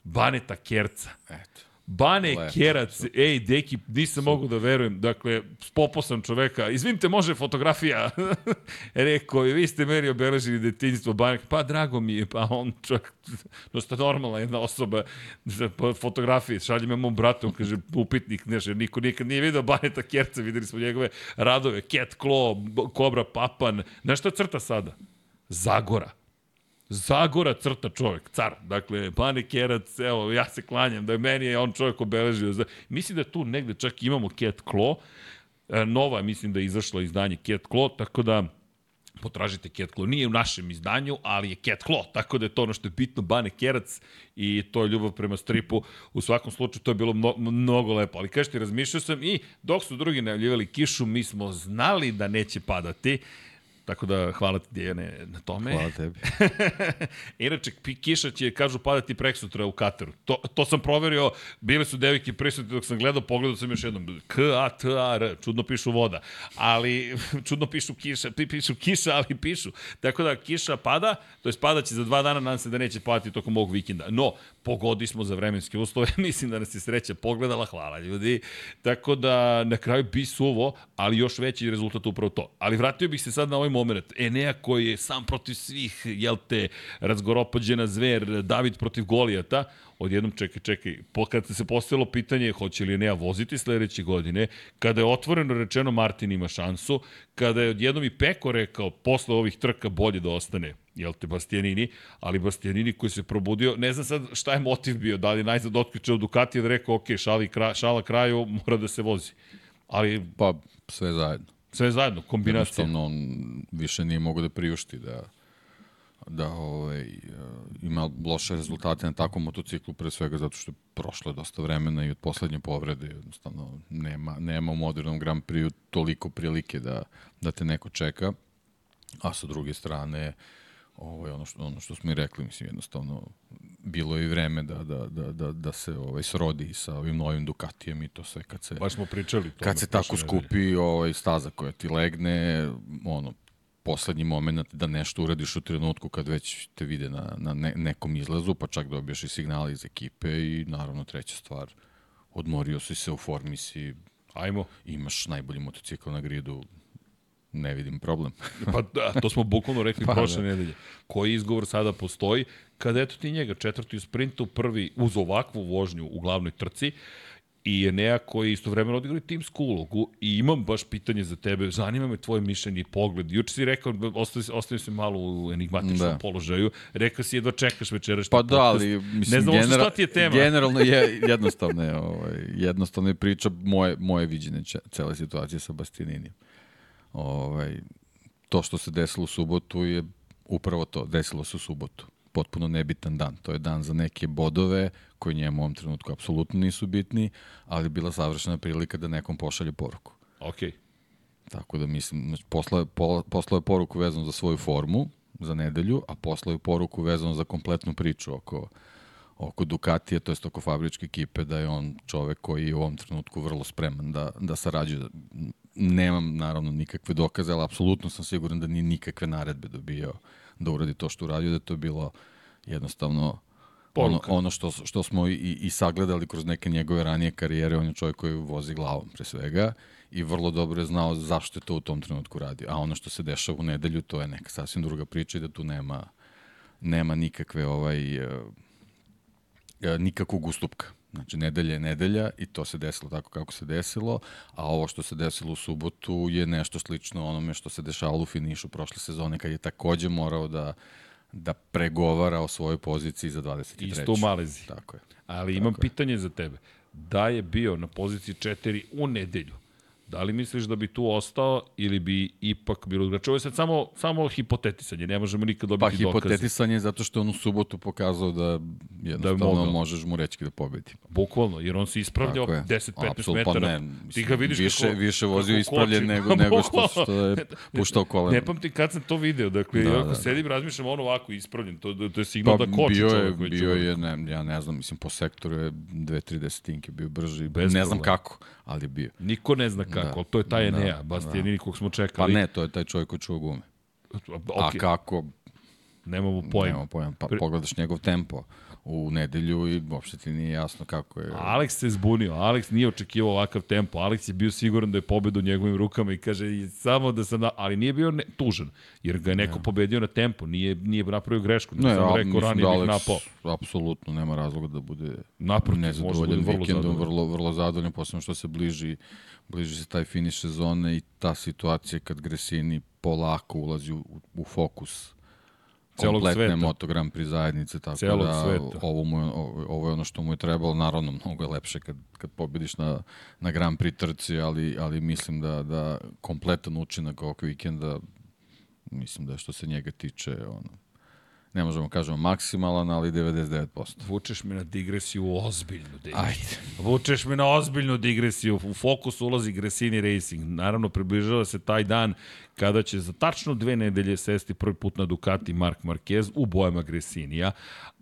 S1: Baneta Kerca.
S2: Eto.
S1: Bane Lepo, Kerac, ej, deki, nisam mogu da verujem, dakle, spopo sam čoveka, izvinite, može fotografija, *laughs* rekao, vi ste meni obeležili detinjstvo, Bane, pa drago mi je, pa on čovjek, dosta normalna jedna osoba, fotografije, šaljem mom bratu, kaže, upitnik, nešto, niko nikad nije vidio Baneta Kerca, videli smo njegove radove, Cat Claw, Kobra Papan, znaš šta crta sada? Zagora. Zagora crta čovjek, car. Dakle, Bane Kerac, evo, ja se klanjam, da meni je on čovjek obeležio. Mislim da tu negde čak imamo Cat Claw, e, nova, mislim da je izašlo izdanje Cat Claw, tako da potražite Cat Claw. Nije u našem izdanju, ali je Cat Claw, tako da je to ono što je bitno, Bane Kerac i to je ljubav prema stripu. U svakom slučaju to je bilo mno, mnogo lepo, ali kažete, razmišljao sam i dok su drugi najavljivali kišu, mi smo znali da neće padati Tako da hvala ti Dijane na tome.
S2: Hvala tebi. *laughs*
S1: Inače, kiša će, kažu, padati prek sutra u Kataru. To, to sam proverio, bile su devike prisutne dok sam gledao, pogledao sam još jednom. K, A, T, A, R, čudno pišu voda. Ali, *laughs* čudno pišu kiša, pišu kiša, ali pišu. Tako da kiša pada, to je padaće za dva dana, nadam se da neće padati tokom ovog vikenda. No, pogodi smo za vremenske uslove, *laughs* mislim da nas je sreća pogledala, hvala ljudi. Tako da, na kraju bi suvo, ali još veći rezultat upravo to. Ali vratio bih se sad na ovaj moment. Enea koji je sam protiv svih, jel te, razgoropađena zver, David protiv Golijata, odjednom čekaj, čekaj, kad se postavilo pitanje hoće li Enea voziti sledeće godine, kada je otvoreno rečeno Martin ima šansu, kada je odjednom i Peko rekao posle ovih trka bolje da ostane, jel te, Bastianini, ali Bastianini koji se probudio, ne znam sad šta je motiv bio, da li najzad otključao Ducati da rekao, ok, šali, kra, šala kraju, mora da se vozi. Ali...
S2: Pa, sve zajedno.
S1: Sve zajedno, kombinacija.
S2: Jednostavno, on više nije mogo da priušti da da ovaj, ima loše rezultate na takvom motociklu, pre svega zato što je prošlo dosta vremena i od poslednje povrede jednostavno nema, nema u modernom Grand Prix toliko prilike da, da te neko čeka, a sa druge strane ovaj, ono, što, ono što smo i rekli, mislim, jednostavno bilo je i vreme da, da, da, da, da se ovaj, srodi sa ovim novim Ducatijem i to sve kad se...
S1: Baš smo pričali. To
S2: kad se tako skupi ovaj, staza koja ti legne, ono, poslednji moment da nešto uradiš u trenutku kad već te vide na, na ne, nekom izlazu, pa čak dobiješ i signale iz ekipe i naravno treća stvar, odmorio si se, u formi si,
S1: Ajmo.
S2: imaš najbolji motocikl na gridu, ne vidim problem. *laughs*
S1: pa da, to smo bukvalno rekli *laughs* pa, prošle da. nedelje. Koji izgovor sada postoji? Kada eto ti njega četvrti u sprintu, prvi uz ovakvu vožnju u glavnoj trci, i Enea koji istovremeno odigrali timsku ulogu i imam baš pitanje za tebe, zanima me tvoje mišljenje i pogled. Juče si rekao, ostavio se malo u enigmatičnom da. položaju, rekao si jedva čekaš večerašnji
S2: Pa da, ali mislim,
S1: ne znam genera, šta ti je tema.
S2: Generalno je *laughs* jednostavno je, ovaj, jednostavno je priča moje, moje viđenje cele situacije sa Bastianinim. Ovaj, to što se desilo u subotu je upravo to, desilo se u subotu potpuno nebitan dan. To je dan za neke bodove koji njemu u ovom trenutku apsolutno nisu bitni, ali bila savršena prilika da nekom pošalje poruku.
S1: Ok.
S2: Tako da mislim, znači, poslao, je, poslao je poruku vezano za svoju formu za nedelju, a poslao je poruku vezano za kompletnu priču oko oko Ducatija, to jest oko fabričke ekipe, da je on čovek koji je u ovom trenutku vrlo spreman da, da sarađuje. Nemam, naravno, nikakve dokaze, ali apsolutno sam siguran da nije nikakve naredbe dobijao da uradi to što uradio, da to je bilo jednostavno ono, ono što, što smo i, i sagledali kroz neke njegove ranije karijere, on je čovjek koji vozi glavom pre svega i vrlo dobro je znao zašto je to u tom trenutku radio. A ono što se dešava u nedelju, to je neka sasvim druga priča i da tu nema, nema nikakve ovaj, uh, nikakvog ustupka. Znači, nedelja je nedelja i to se desilo tako kako se desilo, a ovo što se desilo u subotu je nešto slično onome što se dešavalo u finišu prošle sezone, kad je takođe morao da da pregovara o svojoj poziciji za 23.
S1: Isto u Malezi.
S2: Tako je.
S1: Ali imam tako pitanje je. za tebe. Da je bio na poziciji 4 u nedelju, Da li misliš da bi tu ostao ili bi ipak bilo drugačije? Ovo je sad samo, samo hipotetisanje, ne možemo nikad dobiti
S2: dokaze. Pa hipotetisanje zato što on u subotu pokazao da jednostavno da možeš mu reći da pobedi.
S1: Bukvalno, jer on se ispravljao 10-15 metara. Pa ne,
S2: ti ga vidiš više, kako, više vozio ispravljen *laughs* nego, nego što, što je *laughs* puštao koleno.
S1: Ne pamtim kad sam to video, dakle, da, ako da, sedim, da. razmišljam ono ovako ispravljen, to, to je signal pa, da koči bio
S2: je, Bio je, ne, ja ne znam, mislim, po sektoru je 2-3 desetinke bio brži, Bez ne znam kako, ali je bio.
S1: Niko ne zna kako, da. to je taj da, Enea, Bastianini da. kog smo čekali.
S2: Pa ne, to je taj čovjek koji čuva gume. Okay. A kako?
S1: Nemamo pojma.
S2: Nemamo pojma, pa pogledaš njegov tempo u nedelju i uopšte ti nije jasno kako je.
S1: Alex se zbunio, Alex nije očekivao ovakav tempo, Alex je bio siguran da je pobeda u njegovim rukama i kaže samo da sam, ali nije bio ne, tužan, jer ga je neko ne. pobedio na tempo, nije, nije napravio grešku,
S2: ne, samo rekao ranije da bih napao. Apsolutno nema razloga da bude
S1: Naprotiv,
S2: nezadovoljan da vikendom, vrlo, vrlo zadovoljan, posebno što se bliži, bliži se taj finiš sezone i ta situacija kad Gresini polako ulazi u, u fokus kompletne sveta. Moto Grand Prix zajednice, tako Celog da sveta. ovo, mu je, ovo je ono što mu je trebalo, naravno mnogo je lepše kad, kad pobediš na, na Grand Prix trci, ali, ali mislim da, da kompletan učinak ovog vikenda, mislim da što se njega tiče, ono, ne možemo da kažemo maksimalan, ali 99%.
S1: Vučeš me na digresiju ozbiljnu, David. Ajde. Vučeš me na ozbiljnu digresiju. U fokus ulazi Gresini Racing. Naravno, približava se taj dan kada će za tačno dve nedelje sesti prvi put na Ducati Mark Marquez u bojama Gresinija,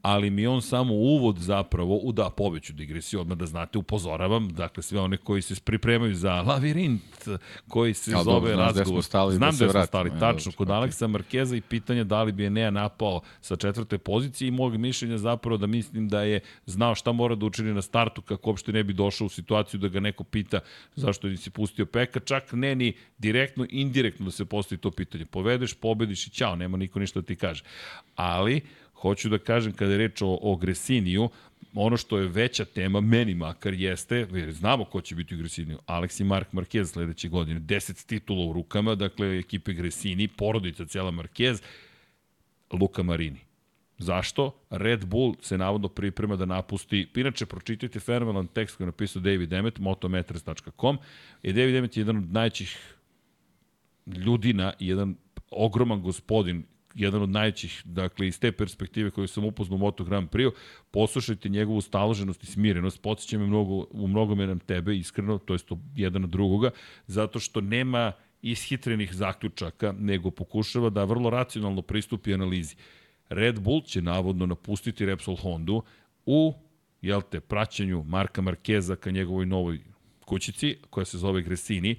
S1: ali mi on samo uvod zapravo, u da poveću digresiju, odmah da znate, upozoravam, dakle sve one koji se pripremaju za lavirint, koji se ja, zove dobro, razgovor.
S2: Stali,
S1: znam
S2: da,
S1: da smo stali, tačno, kod okay. Aleksa Markeza i pitanje da li bi Enea napao sa četvrte pozicije i mog mišljenja zapravo da mislim da je znao šta mora da učini na startu kako uopšte ne bi došao u situaciju da ga neko pita zašto si pustio peka, čak ne ni direktno, indirektno da se postoji to pitanje. Povedeš, pobediš i ćao, nema niko ništa da ti kaže. Ali, hoću da kažem kada je reč o, o Gresiniju, ono što je veća tema, meni makar, jeste, znamo ko će biti u Gresiniju, Alex i Mark Marquez sledeće godine, 10 titula u rukama, dakle ekipe Gresini, porodica cijela Marquez, Luka Marini. Zašto? Red Bull se navodno priprema da napusti, inače pročitajte fenomenalan tekst koji je napisao David Emmet, motometers.com, i David Emmet je jedan od najćih ljudina jedan ogroman gospodin jedan od najćih, dakle, iz te perspektive koju sam upoznao u Moto Grand Prix, poslušajte njegovu staloženost i smirenost, podsjeća me mnogo, u mnogome nam tebe, iskreno, to je to jedan od drugoga, zato što nema ishitrenih zaključaka, nego pokušava da vrlo racionalno pristupi analizi. Red Bull će navodno napustiti Repsol Hondu u, jel te, praćenju Marka Markeza ka njegovoj novoj kućici, koja se zove Gresini,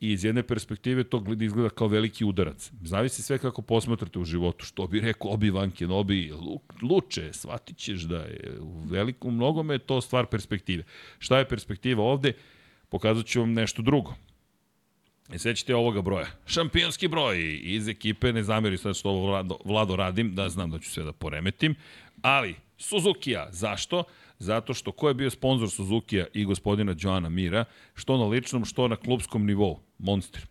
S1: I iz jedne perspektive to izgleda kao veliki udarac. Zavisi sve kako posmatrate u životu. Što bi rekao Obi Van Kenobi, luče, shvatit ćeš da je u velikom mnogome to stvar perspektive. Šta je perspektiva ovde? Pokazat ću vam nešto drugo. E sećate ovoga broja. Šampionski broj iz ekipe, ne zameri sad što ovo Vlado, Vlado radim, da znam da ću sve da poremetim, ali Suzuki-a, zašto? zato što ko je bio sponsor Suzuki-a i gospodina Joana Mira, što na ličnom, što na klubskom nivou, Monster.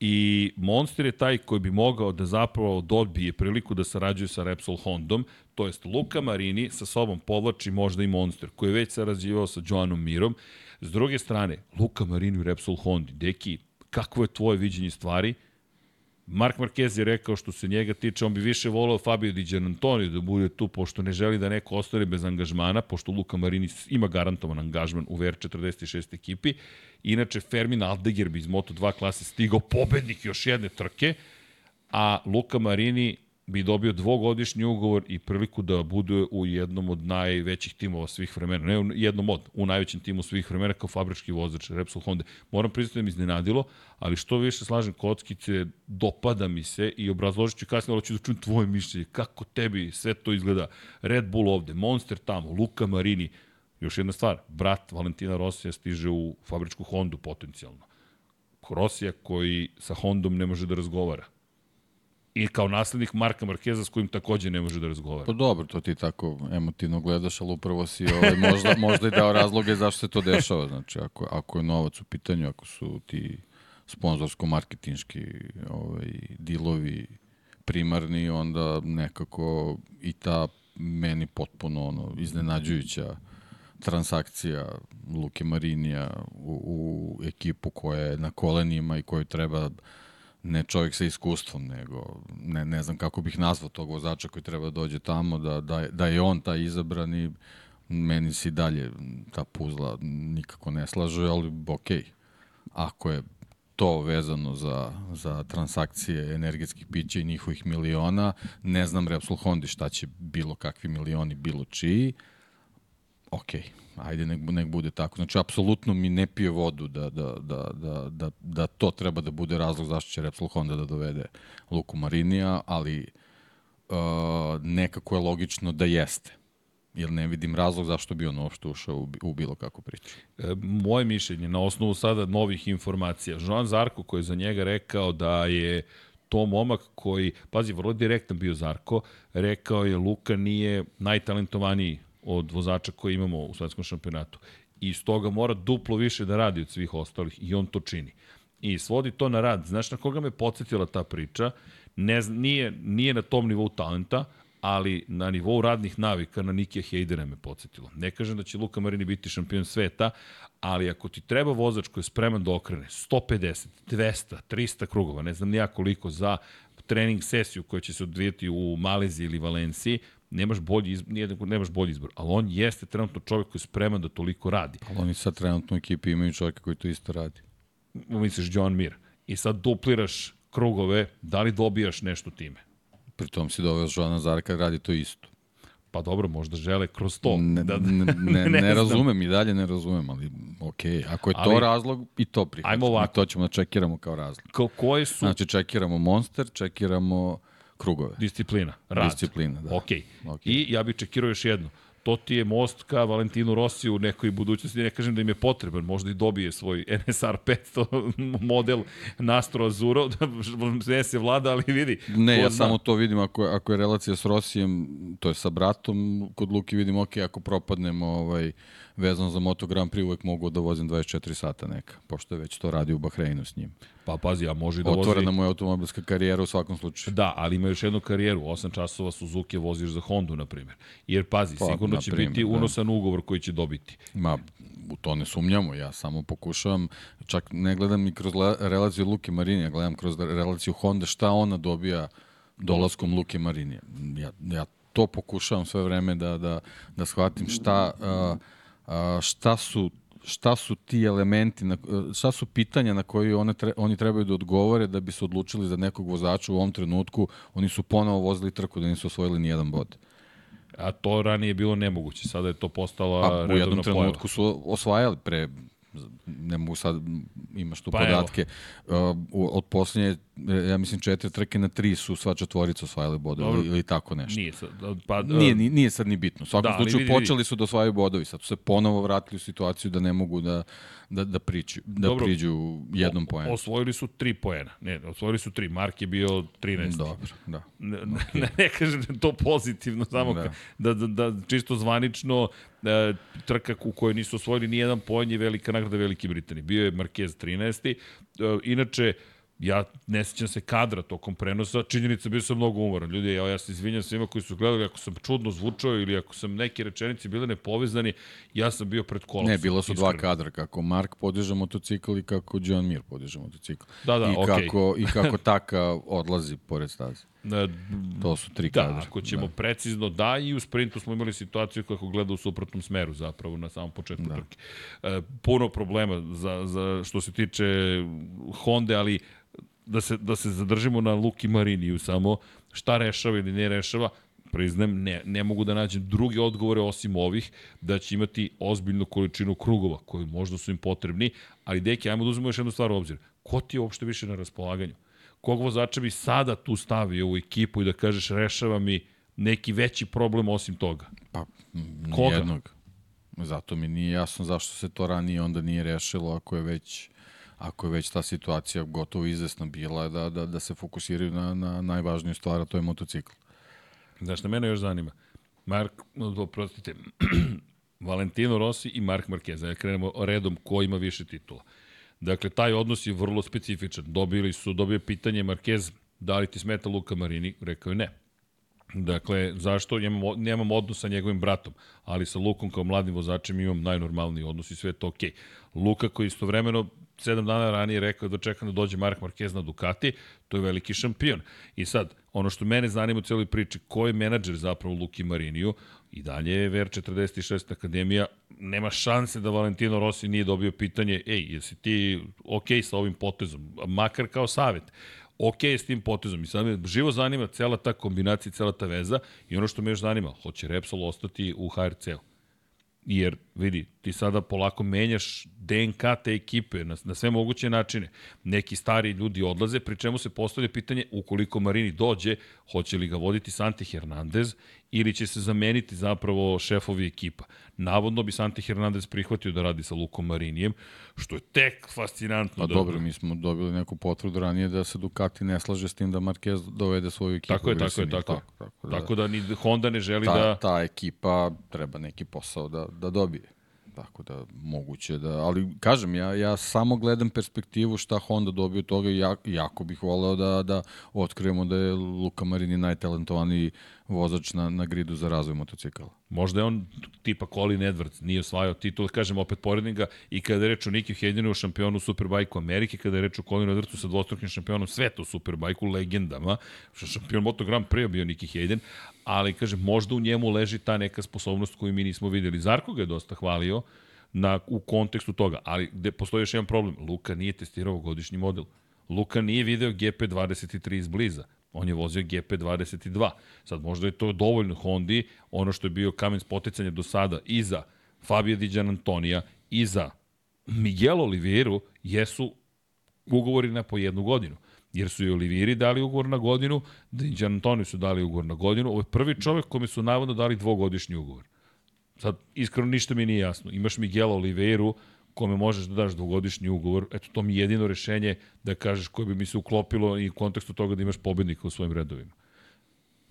S1: I Monster je taj koji bi mogao da zapravo dobije priliku da sarađuje sa Repsol Hondom, to jest Luka Marini sa sobom povlači možda i Monster, koji je već sarađivao sa Joanom Mirom. S druge strane, Luka Marini u Repsol Hondi, deki, kakvo je tvoje viđenje stvari? Mark Marquez je rekao što se njega tiče, on bi više volao Fabio Di Gianantonio da bude tu, pošto ne želi da neko ostane bez angažmana, pošto Luka Marini ima garantovan angažman u VR46 ekipi. Inače, Fermin Aldeger bi iz Moto2 klase stigao pobednik još jedne trke, a Luka Marini bi dobio dvogodišnji ugovor i priliku da bude u jednom od najvećih timova svih vremena. Ne u jednom od, u najvećem timu svih vremena kao fabrički vozač Repsol Honda. Moram priznati da mi iznenadilo, ali što više slažem kockice, dopada mi se i obrazložit ću kasnije, ali ću da čujem tvoje mišljenje. Kako tebi sve to izgleda? Red Bull ovde, Monster tamo, Luka Marini. Još jedna stvar, brat Valentina Rosija stiže u fabričku Hondu potencijalno. Rosija koji sa Hondom ne može da razgovara i kao naslednik Marka Markeza s kojim takođe ne može da razgovara.
S2: Pa dobro, to ti tako emotivno gledaš, ali upravo si ovaj, možda, možda i dao razloge zašto se to dešava. Znači, ako, ako je novac u pitanju, ako su ti sponzorsko-marketinški ovaj, dilovi primarni, onda nekako i ta meni potpuno ono, iznenađujuća transakcija Luke Marinija u, u ekipu koja je na kolenima i koju treba ne čovjek sa iskustvom, nego ne, ne znam kako bih nazvao tog vozača koji treba da dođe tamo, da, da, da je on taj izabrani, meni se dalje ta puzla nikako ne slaže, ali ok, ako je to vezano za, za transakcije energetskih pića i njihovih miliona, ne znam Repsol Hondi šta će bilo kakvi milioni, bilo čiji. Okay ajde nek, nek bude tako. Znači, apsolutno mi ne pije vodu da, da, da, da, da, da to treba da bude razlog zašto će Repsol Honda da dovede Luku Marinija, ali uh, nekako je logično da jeste. Jer ne vidim razlog zašto bi on uopšte ušao u, bilo kakvu priču.
S1: E, moje mišljenje, na osnovu sada novih informacija, Joan Zarko koji je za njega rekao da je to momak koji, pazi, vrlo direktan bio Zarko, rekao je Luka nije najtalentovaniji od vozača koje imamo u svetskom šampionatu. I stoga mora duplo više da radi od svih ostalih i on to čini. I svodi to na rad. Znaš na koga me podsjetila ta priča? Ne, nije, nije na tom nivou talenta, ali na nivou radnih navika na Nikija Heidera me podsjetilo. Ne kažem da će Luka Marini biti šampion sveta, ali ako ti treba vozač koji je spreman da okrene 150, 200, 300 krugova, ne znam nija koliko za trening sesiju koja će se odvijeti u Maleziji ili Valenciji, nemaš bolji izbor, nemaš bolji izbor, ali on jeste trenutno čovjek koji je spreman da toliko radi.
S2: Ali oni sad trenutno u ekipi imaju čovjeka koji to isto radi.
S1: Misliš John Mir. I sad dupliraš krugove, da li dobijaš nešto time?
S2: Pri tom si doveo Joana Zarka radi to isto.
S1: Pa dobro, možda žele kroz to.
S2: Ne, da, ne, *laughs* ne, ne, ne razumem i dalje ne razumem, ali ok, ako je to ali, razlog i to prihvaćamo. Ajmo ovako. I to ćemo da čekiramo kao razlog.
S1: Ko, koje su...
S2: Znači čekiramo Monster, čekiramo krugove.
S1: Disciplina, rad.
S2: Disciplina, da.
S1: Ok. okay. I ja bih čekirao još jedno. To ti je most ka Valentinu Rossi u nekoj budućnosti. Ne kažem da im je potreban, možda i dobije svoj NSR 500 *laughs* model Nastro Azuro, da *laughs* se vlada, ali vidi.
S2: Ne, ja samo to vidim, ako, ako je relacija s Rosijem, to je sa bratom, kod Luki vidim, ok, ako propadnemo ovaj, vezano za Moto Grand Prix, uvek mogu da vozim 24 sata neka, pošto je već to radi u Bahreinu s njim.
S1: Pa pazi, a može da vozi...
S2: Otvorena mu je automobilska karijera u svakom slučaju.
S1: Da, ali ima još jednu karijeru. 8 časova Suzuki voziš za Hondu, na primjer. Jer pazi, pa, sigurno će primjer, biti da. unosan da. ugovor koji će dobiti.
S2: Ma, u to ne sumnjamo. Ja samo pokušavam, čak ne gledam i kroz relaciju Luke Marini, ja gledam kroz relaciju Honda šta ona dobija dolaskom Luke Marini. Ja, ja to pokušavam sve vreme da, da, da shvatim šta, a, šta su šta su ti elementi, na, šta su pitanja na koji one tre, oni trebaju da odgovore da bi se odlučili za nekog vozača u ovom trenutku. Oni su ponovo vozili trku da nisu osvojili ni jedan bod.
S1: A to ranije je bilo nemoguće, sada je to postala redovna pojava.
S2: U jednom trenutku pojava. su osvajali pre ne mogu sad, imaš tu pa podatke, uh, od poslednje, ja mislim, četiri trke na tri su sva četvorica osvajali bodovi ili, ili tako nešto.
S1: Nije sad, pa, uh,
S2: nije, nije sad ni bitno. U svakom da, slučaju vidi, počeli su da osvajaju bodovi, sad su se ponovo vratili u situaciju da ne mogu da, da, da, priđu, da Dobro, priđu jednom poenu.
S1: Osvojili su tri poena. Ne, osvojili su tri. Mark je bio 13.
S2: Dobro, da.
S1: Ne, okay. ne, ne kažem da to pozitivno, samo da. da, da, da čisto zvanično e, trka u kojoj nisu osvojili ni jedan poen je velika nagrada Velike Britanije. Bio je Marquez 13. E, inače, ja ne sećam se kadra tokom prenosa, činjenica bio sam mnogo umoran. Ljudi, ja, ja se izvinjam svima koji su gledali, ako sam čudno zvučao ili ako sam neke rečenice bile nepovezani, ja sam bio pred kolom.
S2: Ne, bilo su iskreno. dva kadra, kako Mark podiže motocikl i kako John Mir podiže motocikl.
S1: Da, da,
S2: I
S1: okay.
S2: kako, I kako *laughs* Taka odlazi pored staze. Da, to su tri
S1: da,
S2: kadra.
S1: ako ćemo da. precizno, da, i u sprintu smo imali situaciju kako gleda u suprotnom smeru zapravo na samom početku da. trke. E, puno problema za, za što se tiče Honda, ali da se, da se zadržimo na Luki Mariniju samo, šta rešava ili ne rešava, priznajem, ne, ne mogu da nađem druge odgovore osim ovih, da će imati ozbiljnu količinu krugova, koji možda su im potrebni, ali deki, ajmo da uzmemo još jednu stvar u obzir. Ko ti je uopšte više na raspolaganju? Kog vozača bi sada tu stavio u ekipu i da kažeš rešava mi neki veći problem osim toga?
S2: Pa, nijednog. Zato mi nije jasno zašto se to ranije onda nije rešilo ako je već ako je već ta situacija gotovo izvesna bila da, da, da se fokusiraju na, na najvažniju stvar, a to je motocikl.
S1: Znaš, na mene još zanima. Mark, oprostite, *clears throat* Valentino Rossi i Mark Marquez. Ja krenemo redom ko ima više titula. Dakle, taj odnos je vrlo specifičan. Dobili su, dobio pitanje Marquez, da li ti smeta Luka Marini? Rekao je ne. Dakle, zašto? Nemam, nemam odnos sa njegovim bratom, ali sa Lukom kao mladim vozačem imam najnormalniji odnos i sve je to okej. Okay. Luka koji istovremeno sedam dana ranije rekao da čeka da dođe Mark Marquez na Ducati, to je veliki šampion. I sad, ono što mene zanima u celoj priči, ko je menadžer zapravo Luki Mariniju, i dalje je VR46 Akademija, nema šanse da Valentino Rossi nije dobio pitanje, ej, jesi ti ok sa ovim potezom, makar kao savet ok s tim potezom. I sad me živo zanima cela ta kombinacija, cela ta veza i ono što me još zanima, hoće Repsol ostati u HRC-u. Jer, vidi, ti sada polako menjaš DNK te ekipe na, na sve moguće načine. Neki stari ljudi odlaze, pri čemu se postavlja pitanje ukoliko Marini dođe, hoće li ga voditi Santi Hernandez ili će se zameniti zapravo šefovi ekipa. Navodno bi Santi Hernandez prihvatio da radi sa Lukom Marinijem, što je tek fascinantno.
S2: Pa dobro, mi smo dobili neku potvrdu ranije da se Ducati ne slaže s tim da Marquez dovede svoju ekipu.
S1: Tako je, tako je, tako, tako, tako, da, tako da ni Honda ne želi
S2: ta,
S1: da...
S2: Ta ekipa treba neki posao da, da dobije. Tako da moguće da, ali kažem ja ja samo gledam perspektivu šta Honda dobio od toga i ja, jako bih voleo da da otkrijemo da je Luka Marini najtalentovaniji vozač na, na gridu za razvoj motocikala.
S1: Možda je on tipa Colin Edwards, nije osvajao titul, kažem opet poredim ga i kada je reč o Niki Hedinu, šampionu Superbajku Amerike, kada je reč o Colinu Edwardsu sa dvostrukim šampionom sveta u Superbajku, legendama, što šampion Moto Grand Prix bio Niki Hedin, ali kažem, možda u njemu leži ta neka sposobnost koju mi nismo videli. Zarko ga je dosta hvalio na, u kontekstu toga, ali gde postoji još jedan problem. Luka nije testirao godišnji model. Luka nije video GP23 iz bliza. On je vozio GP22. Sad možda je to dovoljno Hondi, ono što je bio kamen spoticanja do sada i za Fabio Di Antonija i za Miguel Oliveira jesu ugovori na po jednu godinu. Jer su i Oliviri dali ugovor na godinu, Di Antonio su dali ugovor na godinu. Ovo je prvi čovek kome su navodno dali dvogodišnji ugovor. Sad, iskreno ništa mi nije jasno. Imaš Miguel Oliveiru, kome možeš da daš dvogodišnji ugovor, eto to mi je jedino rešenje da kažeš koje bi mi se uklopilo i u kontekstu toga da imaš pobednika u svojim redovima.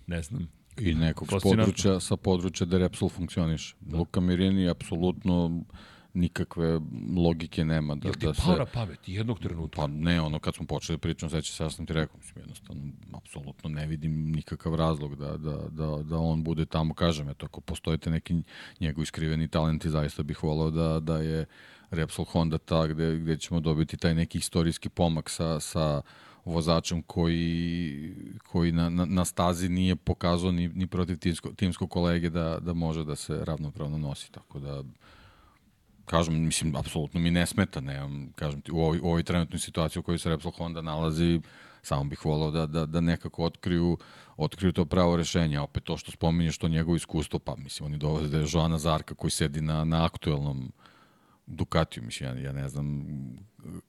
S1: Ne znam.
S2: I nekog s područja, sa područja da Repsol funkcioniš. Da. Luka Mirini apsolutno nikakve logike nema da,
S1: Jel ti
S2: da
S1: se... na pamet jednog trenutka?
S2: Pa ne, ono kad smo počeli da pričamo, sveća se, ja sam ti rekao, mislim, jednostavno, apsolutno ne vidim nikakav razlog da, da, da, da on bude tamo, kažem, eto, ako postojite neki njegovi skriveni talenti, zaista bih volao da, da je Repsol Honda ta gde, gde ćemo dobiti taj neki istorijski pomak sa, sa vozačem koji, koji na, na, na stazi nije pokazao ni, ni protiv timsko, timskog kolege da, da može da se ravnopravno nosi. Tako da, kažem, mislim, apsolutno mi ne smeta, ne, kažem ti, u ovoj, u ovoj trenutnoj situaciji u kojoj se Repsol Honda nalazi, samo bih volao da, da, da nekako otkriju, otkriju to pravo rešenje. Opet to što spominješ, to njegovo iskustvo, pa mislim, oni dovode da je Joana Zarka koji sedi na, na aktuelnom uh, Ducatiju, mislim, ja, ja ne znam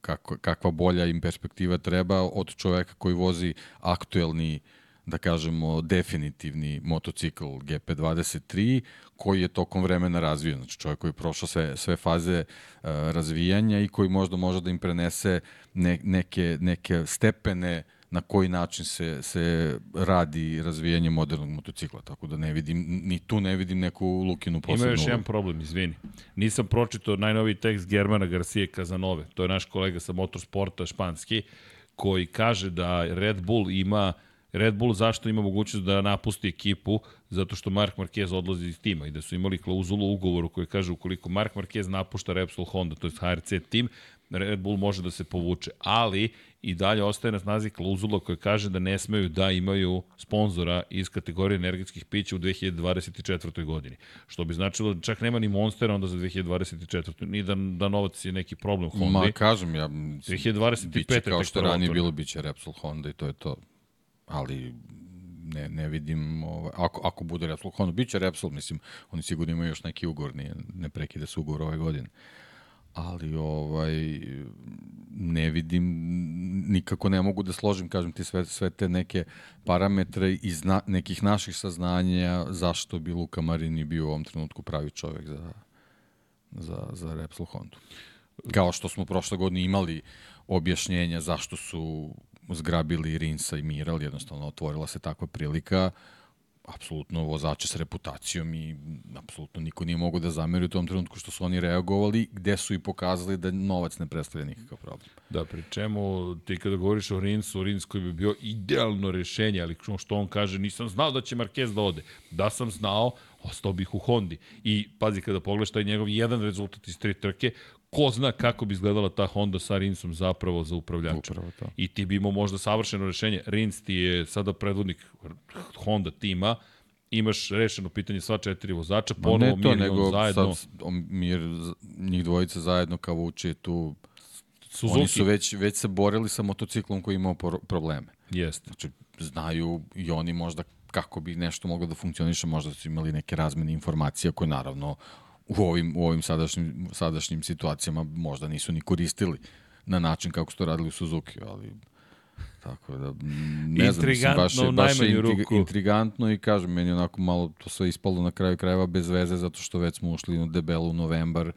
S2: kako, kakva bolja im perspektiva treba od čoveka koji vozi aktuelni da kažemo, definitivni motocikl GP23, koji je tokom vremena razvijen. Znači čovjek koji je prošao sve, sve faze uh, razvijanja i koji možda može da im prenese ne, neke, neke stepene na koji način se, se radi razvijanje modernog motocikla, tako da ne vidim, ni tu ne vidim neku Lukinu posebnu.
S1: Ima još jedan problem, izvini. Nisam pročitao najnoviji tekst Germana Garcia Kazanove, to je naš kolega sa motorsporta španski, koji kaže da Red Bull ima Red Bull zašto ima mogućnost da napusti ekipu? Zato što Mark Marquez odlazi iz tima i da su imali klauzulu u ugovoru koji kaže ukoliko Mark Marquez napušta Repsol Honda, to je HRC tim, Red Bull može da se povuče. Ali i dalje ostaje na snazi klauzula koja kaže da ne smeju da imaju sponzora iz kategorije energetskih pića u 2024. godini. Što bi značilo da čak nema ni Monstera onda za 2024. Ni da, da novac je neki problem Honda.
S2: Ma kažem ja,
S1: 2025.
S2: biće kao što ranije bilo, biće Repsol Honda i to je to. Ali ne, ne vidim, ovaj, ako, ako bude Repsol Honda, biće Repsol, mislim, oni sigurno imaju još neki ugor, ne, ne prekide se ugor ove godine ali ovaj ne vidim nikako ne mogu da složim kažem ti sve sve te neke parametre iz na, nekih naših saznanja zašto bi Luka Marini bio u ovom trenutku pravi čovjek za za za Repsol Honda. Kao što smo prošle godine imali objašnjenja zašto su zgrabili Rinsa i Miral, jednostavno otvorila se takva prilika apsolutno vozače s reputacijom i apsolutno niko nije mogo da zameri u tom trenutku što su oni reagovali, gde su i pokazali da novac ne predstavlja nikakav problem.
S1: Da, pri čemu ti kada govoriš o Rinsu, Rins koji bi bio idealno rešenje, ali što on kaže, nisam znao da će Marquez da ode. Da sam znao, ostao bih u Hondi. I pazi, kada pogledaš taj njegov jedan rezultat iz tri trke, ko zna kako bi izgledala ta Honda sa Rinsom zapravo za upravljača.
S2: Upravo to.
S1: I ti bi imao možda savršeno rešenje. Rins ti je sada predvodnik Honda tima, imaš rešeno pitanje sva četiri vozača, ponovo
S2: ne to,
S1: Mir
S2: nego
S1: zajedno.
S2: Sad, Mir, njih dvojica zajedno kao vuče tu
S1: Suzuki.
S2: Oni su već, već se borili sa motociklom koji imao probleme.
S1: Jeste.
S2: Znači, znaju i oni možda kako bi nešto moglo da funkcioniše, možda su imali neke razmene informacija koje naravno u ovim, u ovim sadašnjim, sadašnjim situacijama možda nisu ni koristili na način kako su to radili u Suzuki, ali tako da ne znam, mislim, baš je, baš je ruku. intrigantno i kažem, meni onako malo to sve ispalo na kraju krajeva bez veze zato što već smo ušli u debelu novembar,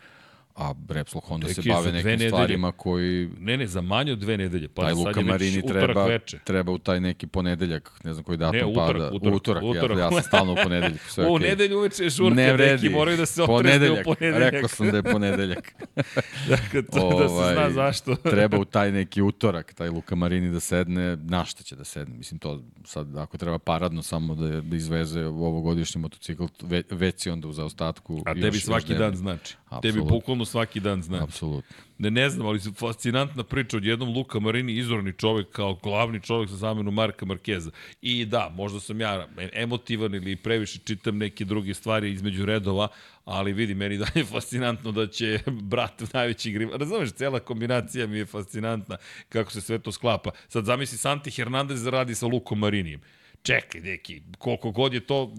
S2: a Repsol Honda Deki, se bave nekim nedelje. stvarima koji...
S1: Ne, ne, za manje od dve nedelje. Pa
S2: taj Luka Marini treba, veče. treba u taj neki ponedeljak, ne znam koji datum ne, utorak, pada.
S1: Utorak,
S2: utorak,
S1: utorak.
S2: Ja, ja sam stalno u ponedeljak. Sve *laughs*
S1: u okay. nedelju uveče je žurka, ne vredi. neki moraju da se otrezne u ponedeljak.
S2: Rekao sam da je ponedeljak. *laughs*
S1: dakle, to ovaj, da se zna ovaj, zašto. *laughs*
S2: treba u taj neki utorak, taj Luka Marini da sedne, na šta će da sedne? Mislim, to sad, ako treba paradno samo da, da izveze ovogodišnji motocikl, ve, već si onda u zaostatku.
S1: A tebi svaki dan znači. Tebi bukvalno svaki dan znači.
S2: Apsolutno.
S1: Ne, ne znam, ali fascinantna priča od jednom Luka Marini, izvorni čovek kao glavni čovek za zamenu Marka Markeza. I da, možda sam ja emotivan ili previše čitam neke druge stvari između redova, ali vidi, meni da je fascinantno da će brat najveći griva. Razumeš, cela kombinacija mi je fascinantna kako se sve to sklapa. Sad zamisli Santi Hernandez radi sa Lukom Marinijem. Čekaj, neki, koliko god je to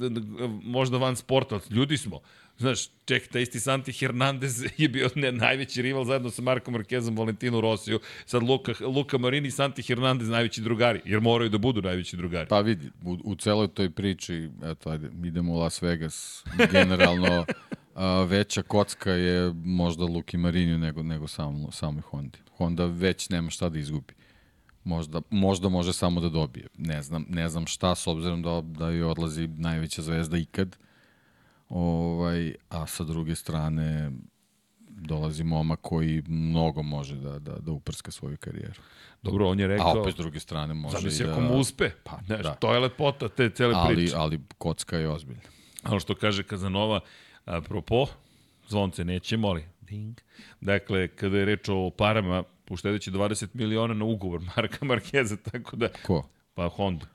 S1: možda van sporta, ljudi smo Znaš, ček, taj isti Santi Hernandez *laughs* je bio ne, najveći rival zajedno sa Markom Markezom, Valentinu Rosiju, sad Luka, Luka Marini i Santi Hernandez najveći drugari, jer moraju da budu najveći drugari.
S2: Pa vidi, u, u celoj toj priči, eto, ajde, idemo u Las Vegas, generalno *laughs* a, veća kocka je možda Luki Mariniju nego, nego sam, samoj Hondi. Honda već nema šta da izgubi. Možda, možda može samo da dobije. Ne znam, ne znam šta, s obzirom da, da joj odlazi najveća zvezda ikad. Ovaj, a sa druge strane dolazi moma koji mnogo može da, da, da uprska svoju karijeru.
S1: Dobro, on je rekao...
S2: A opet s druge strane može
S1: Zamisli
S2: i da...
S1: ako mu uspe. Pa, Znaš, da. To je lepota te cele
S2: ali,
S1: priče.
S2: Ali kocka je ozbiljna.
S1: Ali što kaže Kazanova, apropo, zvonce nećemo, ali ding. Dakle, kada je reč o parama, uštedeći 20 miliona na ugovor *laughs* Marka Markeza, tako da...
S2: Ko?
S1: Pa Honda.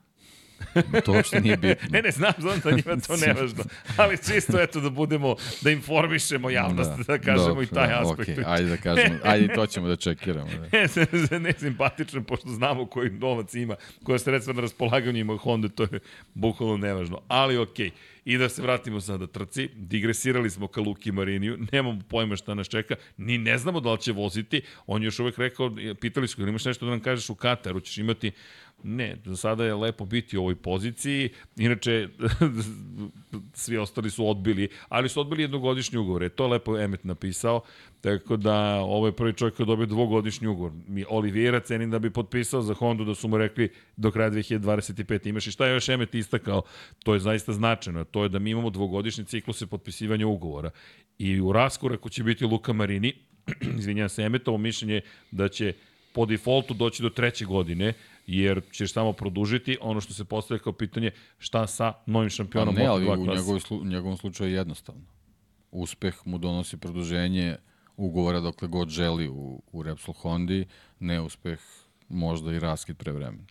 S1: *laughs*
S2: to uopšte nije bitno.
S1: ne, ne, znam, znam da njima to nevažno, *laughs* ali čisto eto da budemo, da informišemo javnost, da, da kažemo dobro, i taj da, aspekt.
S2: Okay, ajde da kažemo, *laughs* ajde to ćemo da čekiramo. Da.
S1: ne, ne, simpatično, pošto znamo koji novac ima, koja sredstva na raspolaganju ima Honda, to je bukvalno nevažno. Ali okej, okay. I da se vratimo sada trci, digresirali smo ka Luki Mariniju, nemamo pojma šta nas čeka, ni ne znamo da li će voziti, on još uvek rekao, pitali su ga, imaš nešto da nam kažeš u Kataru, ćeš imati Ne, za sada je lepo biti u ovoj poziciji. Inače, *laughs* svi ostali su odbili, ali su odbili jednogodišnji ugovor. Je to lepo Emet napisao. Tako da, ovo je prvi čovjek koji dobio dvogodišnji ugovor. Mi Olivijera cenim da bi potpisao za Hondu, da su mu rekli do kraja 2025 imaš i šta je još Emet istakao, to je zaista značajno, to je da mi imamo dvogodišnji cikluse potpisivanja ugovora. I u raskoraku će biti Luka Marini, *clears throat* izvinjam se, Emetovo mišljenje da će po defaultu doći do treće godine, jer ćeš samo produžiti ono što se postavlja kao pitanje šta sa novim šampionom
S2: pa ne, ali u njegovom, slu, njegovom slučaju je jednostavno. Uspeh mu donosi produženje ugovora dokle god želi u, u Repsol Hondi, neuspeh možda i raskid pre vremena.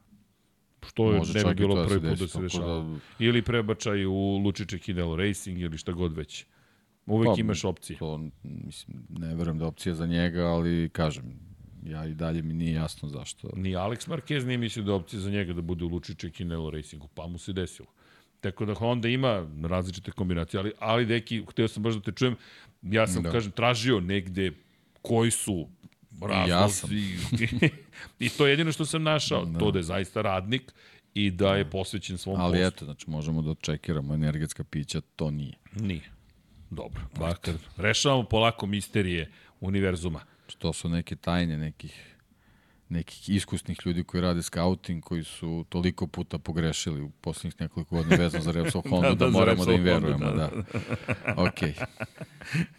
S1: Što je, ne bi bilo da prvi put da se dešava. Da... Ili prebačaj u Lučiće Kinelo Racing ili šta god već. Uvek pa, imaš opcije.
S2: To, mislim, ne verujem da je opcija za njega, ali kažem, ja i dalje mi nije jasno zašto.
S1: Ni Alex Marquez nije mislio da je opcija za njega da bude u Lučiće Kinelo Racingu, pa mu se desilo. Tako da Honda ima različite kombinacije, ali, ali deki, hteo sam baš da te čujem, ja sam, da. kažem, tražio negde koji su razlozi. Ja sam. *laughs* I to je jedino što sam našao, da. to da je zaista radnik i da je posvećen svom
S2: Ali postu. eto, znači možemo da čekiramo energetska pića, to nije.
S1: Nije. Dobro, bakar. Rešavamo polako misterije univerzuma.
S2: To su neke tajne nekih nekih iskusnih ljudi koji rade scouting, koji su toliko puta pogrešili u poslednjih nekoliko godina vezano za Repsol *laughs* Honda, da, da, da moramo da im verujemo. Da. da. *laughs* Ok.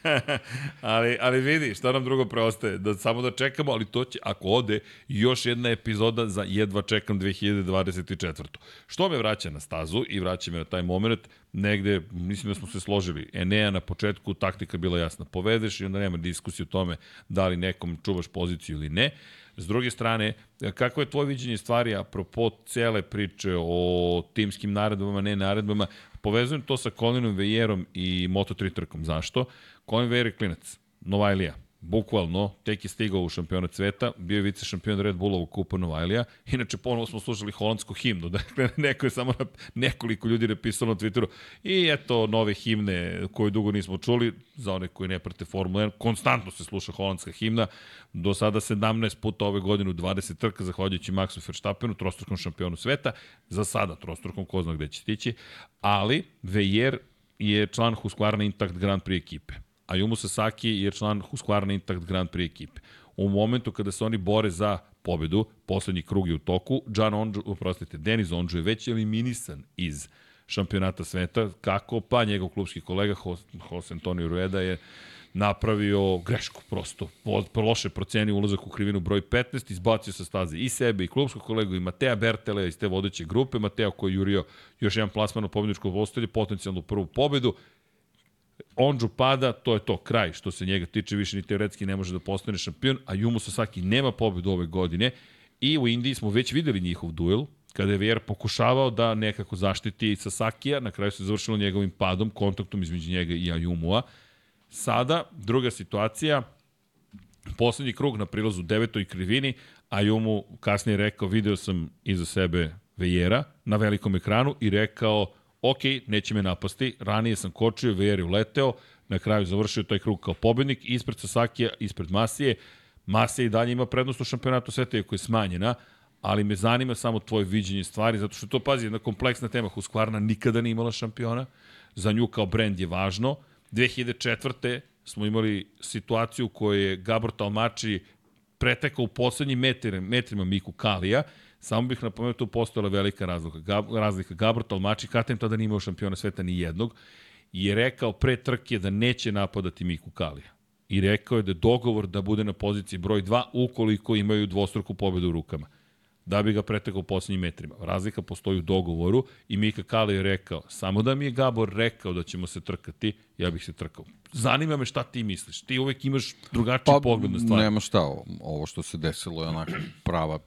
S2: *laughs*
S1: ali, ali vidi, šta nam drugo preostaje? Da samo da čekamo, ali to će, ako ode, još jedna epizoda za jedva čekam 2024. Što me vraća na stazu i vraća me na taj moment, negde, mislim da smo se složili. Enea na početku, taktika bila jasna. Povedeš i onda nema diskusije o tome da li nekom čuvaš poziciju ili ne. S druge strane, kako je tvoje viđenje stvari apropo cele priče o timskim naredbama, ne naredbama? Povezujem to sa Colinom Vejerom i Moto3 trkom. Zašto? Colin Vejer je klinac, Novajlija bukvalno, tek je stigao u šampionat sveta, bio je vice šampion Red Bullovu kupa Novajlija, inače ponovo smo slušali holandsku himnu, *laughs* dakle neko je samo nekoliko ljudi napisalo na Twitteru i eto nove himne koje dugo nismo čuli, za one koji ne prate Formula 1, konstantno se sluša holandska himna, do sada 17 puta ove godine u 20 trka, zahvaljujući Maxu Verstappenu, trostrukom šampionu sveta, za sada trostrukom, ko zna gde će stići, ali Vejer je član Husqvarna Intact Grand Prix ekipe Ayumu Sasaki je član Husqvarna Intact Grand Prix ekipe. U momentu kada se oni bore za pobedu, poslednji krug je u toku, John Onđu, uprostite, Denis Onđu je već eliminisan iz šampionata sveta. Kako? Pa njegov klubski kolega Jose Antonio Rueda je napravio grešku prosto. Loše procenio ulazak u krivinu broj 15, izbacio sa staze i sebe i klubskog kolegu i Mateja Bertele iz te vodeće grupe. Mateo koji je jurio još jedan plasman u pobjedičkog postolje, potencijalnu prvu pobedu Onđu pada, to je to, kraj. Što se njega tiče, više ni teoretski ne može da postane šampion, a Jumu Sasaki nema pobedu ove godine. I u Indiji smo već videli njihov duel, kada je VR pokušavao da nekako zaštiti Sasakija, na kraju se završilo njegovim padom, kontaktom između njega i Ayumua. Sada, druga situacija, poslednji krug na prilazu devetoj krivini, Ayumu kasnije rekao, video sam iza sebe Vejera na velikom ekranu i rekao, ok, neće me napasti, ranije sam kočio, VR je uleteo, na kraju završio taj krug kao pobednik, ispred Sasakija, ispred Masije, Masija i dalje ima prednost u šampionatu sveta, iako je smanjena, ali me zanima samo tvoje viđenje stvari, zato što to, pazi, jedna kompleksna tema, Husqvarna nikada nije imala šampiona, za nju kao brend je važno. 2004. smo imali situaciju u kojoj je Gabor Talmači pretekao u poslednjim metrima, Miku Kalija, Samo bih napomenuo, tu postojala velika razlika. Gab, razlika. Gabor Talmači, Katem tada nije imao šampiona sveta ni jednog, je rekao pre trke da neće napadati Miku Kalija. I rekao je da je dogovor da bude na poziciji broj 2 ukoliko imaju dvostruku pobedu u rukama da bi ga pretekao u poslednjim metrima. Razlika postoji u dogovoru i Mika Kali je rekao, samo da mi je Gabor rekao da ćemo se trkati, ja bih se trkao. Zanima me šta ti misliš. Ti uvek imaš drugačiji pa, pogled na stvari.
S2: Nema šta, ovo što se desilo je onako prava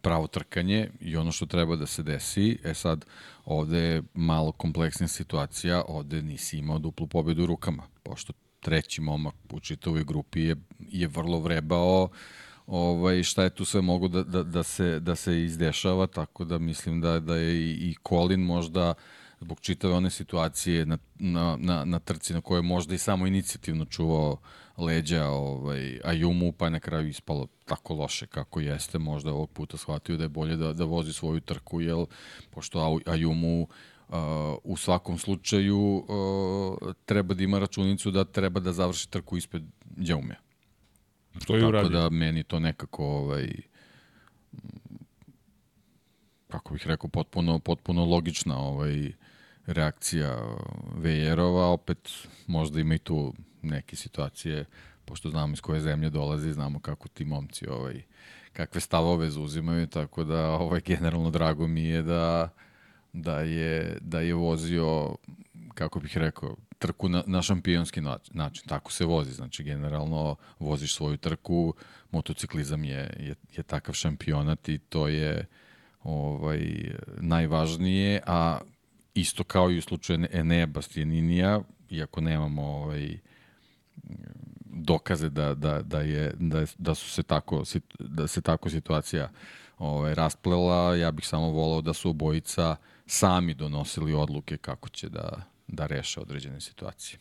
S2: pravo trkanje i ono što treba da se desi. E sad, ovde je malo kompleksna situacija, ovde nisi imao duplu pobedu u rukama, pošto treći momak u čitavoj grupi je, je vrlo vrebao ovaj, šta je tu sve mogu da, da, da, se, da se izdešava, tako da mislim da, da je i, i Colin možda zbog čitave one situacije na, na, na, na trci na kojoj možda i samo inicijativno čuvao leđa ovaj, Ajumu, pa je na kraju ispalo tako loše kako jeste. Možda ovog puta shvatio da je bolje da, da vozi svoju trku, jer pošto Ajumu uh, u svakom slučaju uh, treba da ima računicu da treba da završi trku ispred Đaume.
S1: To je uradio.
S2: Tako da meni to nekako ovaj, kako bih rekao, potpuno, potpuno logična ovaj, reakcija Vejerova, opet možda ima i tu neke situacije, pošto znamo iz koje zemlje dolazi, znamo kako ti momci ovaj, kakve stavove zauzimaju, tako da ovaj, generalno drago mi je da, da, je, da je vozio, kako bih rekao, trku na, na šampionski način. Tako se vozi, znači generalno voziš svoju trku, motociklizam je, je, je takav šampionat i to je ovaj, najvažnije, a isto kao i u slučaju Enea Bastianinija, iako nemamo ovaj, dokaze da, da, da, je, da, da su se tako, da se tako situacija ovaj, rasplela, ja bih samo volao da su obojica sami donosili odluke kako će da, da reše određene situacije.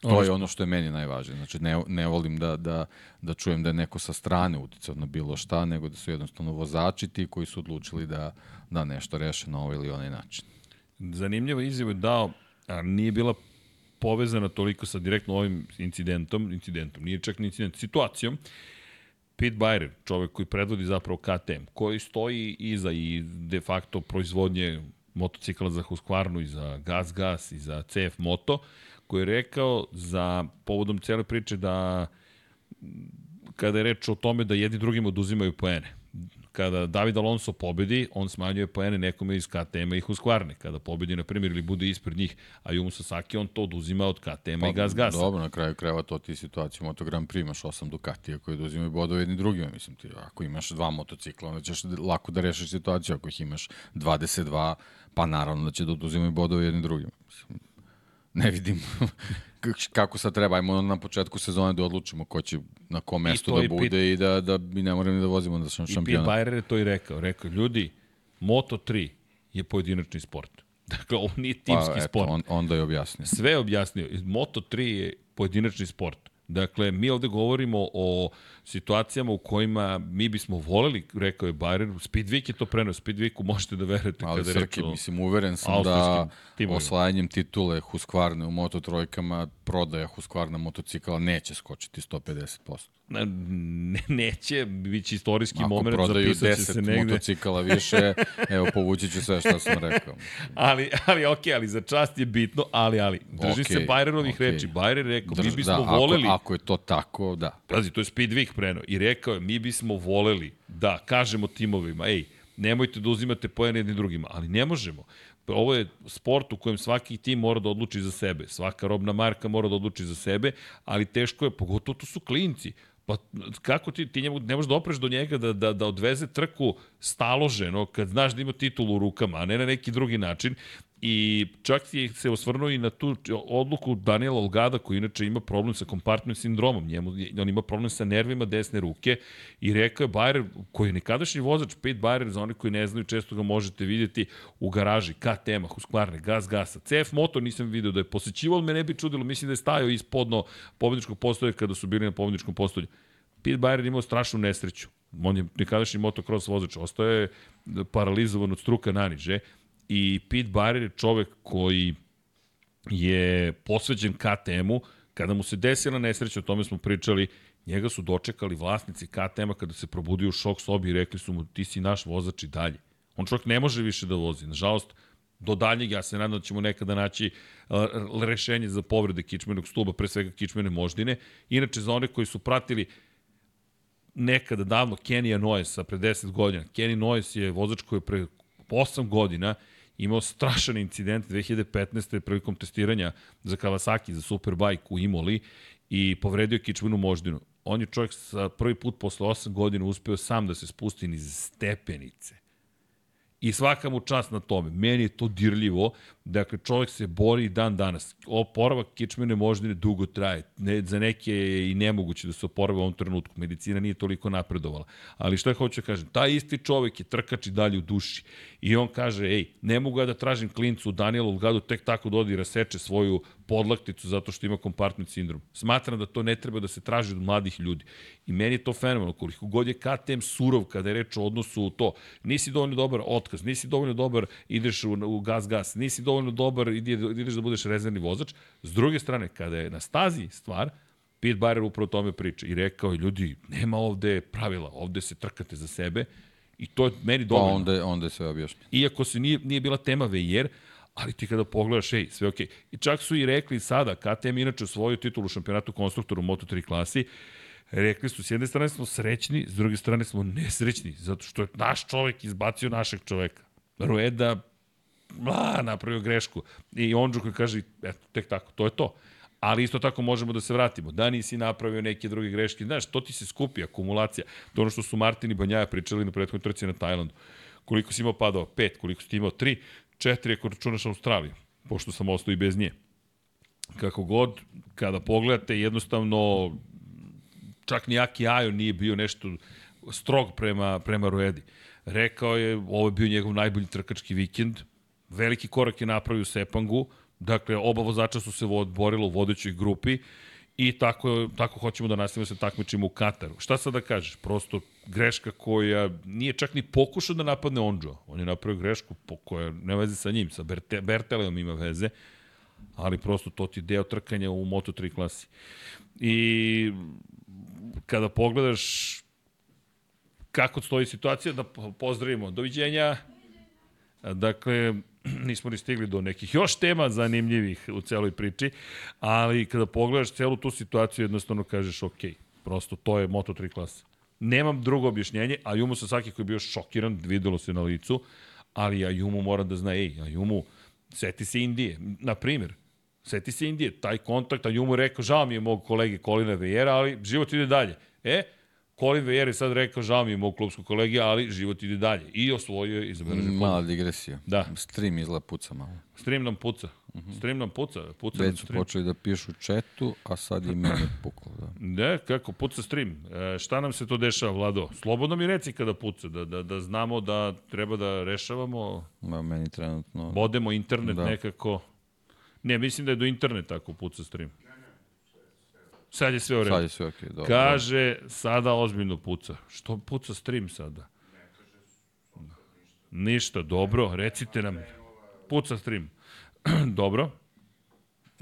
S2: To je ono što je meni najvažnije. Znači, ne, ne volim da, da, da čujem da je neko sa strane uticao na bilo šta, nego da su jednostavno vozači ti koji su odlučili da, da nešto reše na ovaj ili onaj način.
S1: Zanimljivo izjavu je dao, a nije bila povezana toliko sa direktno ovim incidentom, incidentom, nije čak ni incident, situacijom, Pete Byrer, čovek koji predvodi zapravo KTM, koji stoji iza i de facto proizvodnje motocikla za Husqvarnu i za Gas Gas i za CF Moto, koji je rekao za povodom cele priče da kada je reč o tome da jedni drugim oduzimaju poene. Kada David Alonso pobedi, on smanjuje poene nekome iz KTM-a i Husqvarne. Kada pobedi, na primjer, ili bude ispred njih, a Jumu Sasaki, on to oduzima od KTM-a pa, i Gas Gasa.
S2: Dobro, na kraju kreva to ti situaciju Moto Grand Prix, imaš osam Ducatija koji oduzimaju bodove jedni drugima. Mislim ti, ako imaš dva motocikla, onda ćeš lako da rešiš situaciju. Ako ih imaš 22, pa naravno da će da oduzimaju bodove jedni drugima. Mislim, ne vidim *laughs* kako sad treba. Ajmo na početku sezone da odlučimo ko će na kom mestu da bude pit... i da, da mi ne moramo da vozimo da sam šampiona.
S1: I Pete Bayer je to i rekao. Rekao, ljudi, Moto3 je pojedinačni sport. *laughs* Dakle, ovo nije timski pa, eto, sport.
S2: On, onda je objasnio.
S1: Sve je objasnio. Moto3 je pojedinačni sport. Dakle, mi ovde govorimo o situacijama u kojima mi bismo voleli, rekao je Bayern, Speedweek je to preno, Speedweeku možete da verujete
S2: Ali kada Srki, reč mislim, uveren sam da timovima. osvajanjem titule Husqvarne u Moto trojkama, prodaja Husqvarna motocikla neće skočiti 150%
S1: ne, neće, bit će istorijski Ako moment, zapisat će se negde. Ako prodaju 10
S2: motocikala više, *laughs* evo, povući ću sve što sam rekao.
S1: ali, ali, okej, okay, ali za čast je bitno, ali, ali, drži okay, se Bajrerovih okay. reči. Bajrer rekao, Drž, mi bismo
S2: da,
S1: voleli...
S2: Ako, ako je to tako, da.
S1: Pazi, to je Speedweek preno. I rekao je, mi bismo voleli da kažemo timovima, ej, nemojte da uzimate pojene jedni drugima, ali ne možemo ovo je sport u kojem svaki tim mora da odluči za sebe, svaka robna marka mora da odluči za sebe, ali teško je, pogotovo to su klinci. Pa kako ti, ti njemu, ne možeš da opreš do njega da, da, da odveze trku staloženo kad znaš da ima titulu u rukama, a ne na neki drugi način. I čak je se osvrnuo i na tu odluku Daniela Olgada koji inače ima problem sa kompartnim sindromom. Njemu, on ima problem sa nervima desne ruke i rekao je Bayer, koji je nekadašnji vozač, Pete Bayer, za one koji ne znaju, često ga možete vidjeti u garaži, KTM-a, Husqvarna, Gas Gasa, CF Moto nisam video da je posećivao, me ne bi čudilo, mislim da je stajao ispodno pobedničkog postolja kada su bili na pobedničkom postolju. Pete Bayer imao strašnu nesreću. On je nekadašnji motocross vozač, ostao je paralizovan od struka naniže i Pete Bayer je čovek koji je posveđen KTM-u, kada mu se desila nesreća, o tome smo pričali, njega su dočekali vlasnici KTM-a kada se probudio u šok sobi i rekli su mu ti si naš vozač i dalje. On čovjek ne može više da vozi. Nažalost, do daljeg, ja se nadam da ćemo nekada naći rešenje za povrede kičmenog stuba, pre svega kičmene moždine. Inače, za one koji su pratili nekada davno Kenija Noesa pre 10 godina. Kenny Noes je vozač koji je pre 8 godina imao strašan incident 2015. prilikom testiranja za Kawasaki, za Superbike u Imoli i povredio kičmenu moždinu. On je čovjek sa prvi put posle 8 godina uspeo sam da se spusti iz stepenice. I svaka mu čast na tome. Meni je to dirljivo. Dakle, čovjek se bori i dan danas. Oporavak kičmene moždine dugo traje. Ne, za neke je i nemoguće da se oporave u ovom trenutku. Medicina nije toliko napredovala. Ali je hoću da kažem? Taj isti čovjek je trkač i dalje u duši. I on kaže, ej, ne mogu ja da tražim klincu u Danielu Lugadu tek tako da odi raseče svoju podlakticu zato što ima kompartment sindrom. Smatram da to ne treba da se traži od mladih ljudi. I meni je to fenomenalno. Koliko god je KTM surov kada je reč o odnosu u to. Nisi dovoljno dobar otkaz, nisi dovoljno dobar, ideš u, u gas-gas, nisi dovoljno dobar, ideš da budeš rezervni vozač. S druge strane, kada je na stazi stvar, Pete Barer upravo tome priča i rekao je, ljudi, nema ovde pravila, ovde se trkate za sebe i to je meni pa dovoljno.
S2: Pa onda, onda je sve objašnjeno.
S1: Iako se nije, nije bila tema VR, ali ti kada pogledaš, ej, sve okej. Okay. I čak su i rekli sada, KTM inače svoju titulu šampionatu konstruktora u Moto3 klasi, rekli su, s jedne strane smo srećni, s druge strane smo nesrećni, zato što je naš čovek izbacio našeg čoveka. Rueda, bla, napravio grešku. I Ondžu koji kaže, eto, tek tako, to je to. Ali isto tako možemo da se vratimo. Da nisi napravio neke druge greške. Znaš, to ti se skupi, akumulacija. To ono što su Martin i Banjaja pričali na prethodnoj trci na Tajlandu. Koliko si imao padao? Pet. Koliko si imao? Tri. Četiri ako računaš Australiju, pošto sam ostao i bez nje. Kako god, kada pogledate, jednostavno, čak ni Aki Ajo nije bio nešto strog prema, prema Ruedi. Rekao je, ovo je bio njegov najbolji trkački vikend, veliki korak je napravio Sepangu, dakle, oba vozača su se odborila u vodećoj grupi, i tako, tako hoćemo da nastavimo se takmičimo u Kataru. Šta sad da kažeš? Prosto greška koja nije čak ni pokušao da napadne Onđo. On je napravio grešku po koja ne veze sa njim, sa Berte, Bertelejom ima veze, ali prosto to ti deo trkanja u Moto3 klasi. I kada pogledaš kako stoji situacija, da pozdravimo. Doviđenja. Dakle, *clears throat* nismo ni stigli do nekih još tema zanimljivih u celoj priči, ali kada pogledaš celu tu situaciju, jednostavno kažeš ok, prosto to je Moto3 klasa. Nemam drugo objašnjenje, a Jumu Sasaki koji je bio šokiran, videlo se na licu, ali Ajumu mora da zna, ej, Ajumu, seti se Indije, na primjer, seti se Indije, taj kontakt, Ajumu rekao, žao mi je mog kolege Kolina Vejera, ali život ide dalje. E, Colin Vejer je sad rekao, žao mi je mog klubskog kolege, ali život ide dalje. I osvojio je izabeležio
S2: Mala digresija.
S1: Da.
S2: Stream izgleda puca malo.
S1: Stream nam puca. Uh -huh. Stream nam puca. puca
S2: Već su počeli da pišu četu, a sad i meni *clears throat* puklo. Da.
S1: Ne, kako puca stream. E, šta nam se to dešava, Vlado? Slobodno mi reci kada puca, da, da, da znamo da treba da rešavamo.
S2: Ma, meni trenutno...
S1: Bodemo internet da. nekako. Ne, mislim da je do interneta ako puca stream. Sad je sve u redu.
S2: Sad je sve okej, okay, dobro.
S1: Kaže, sada ozbiljno puca. Što puca stream sada? Ništa, dobro, recite nam. Puca stream. *clears throat* dobro.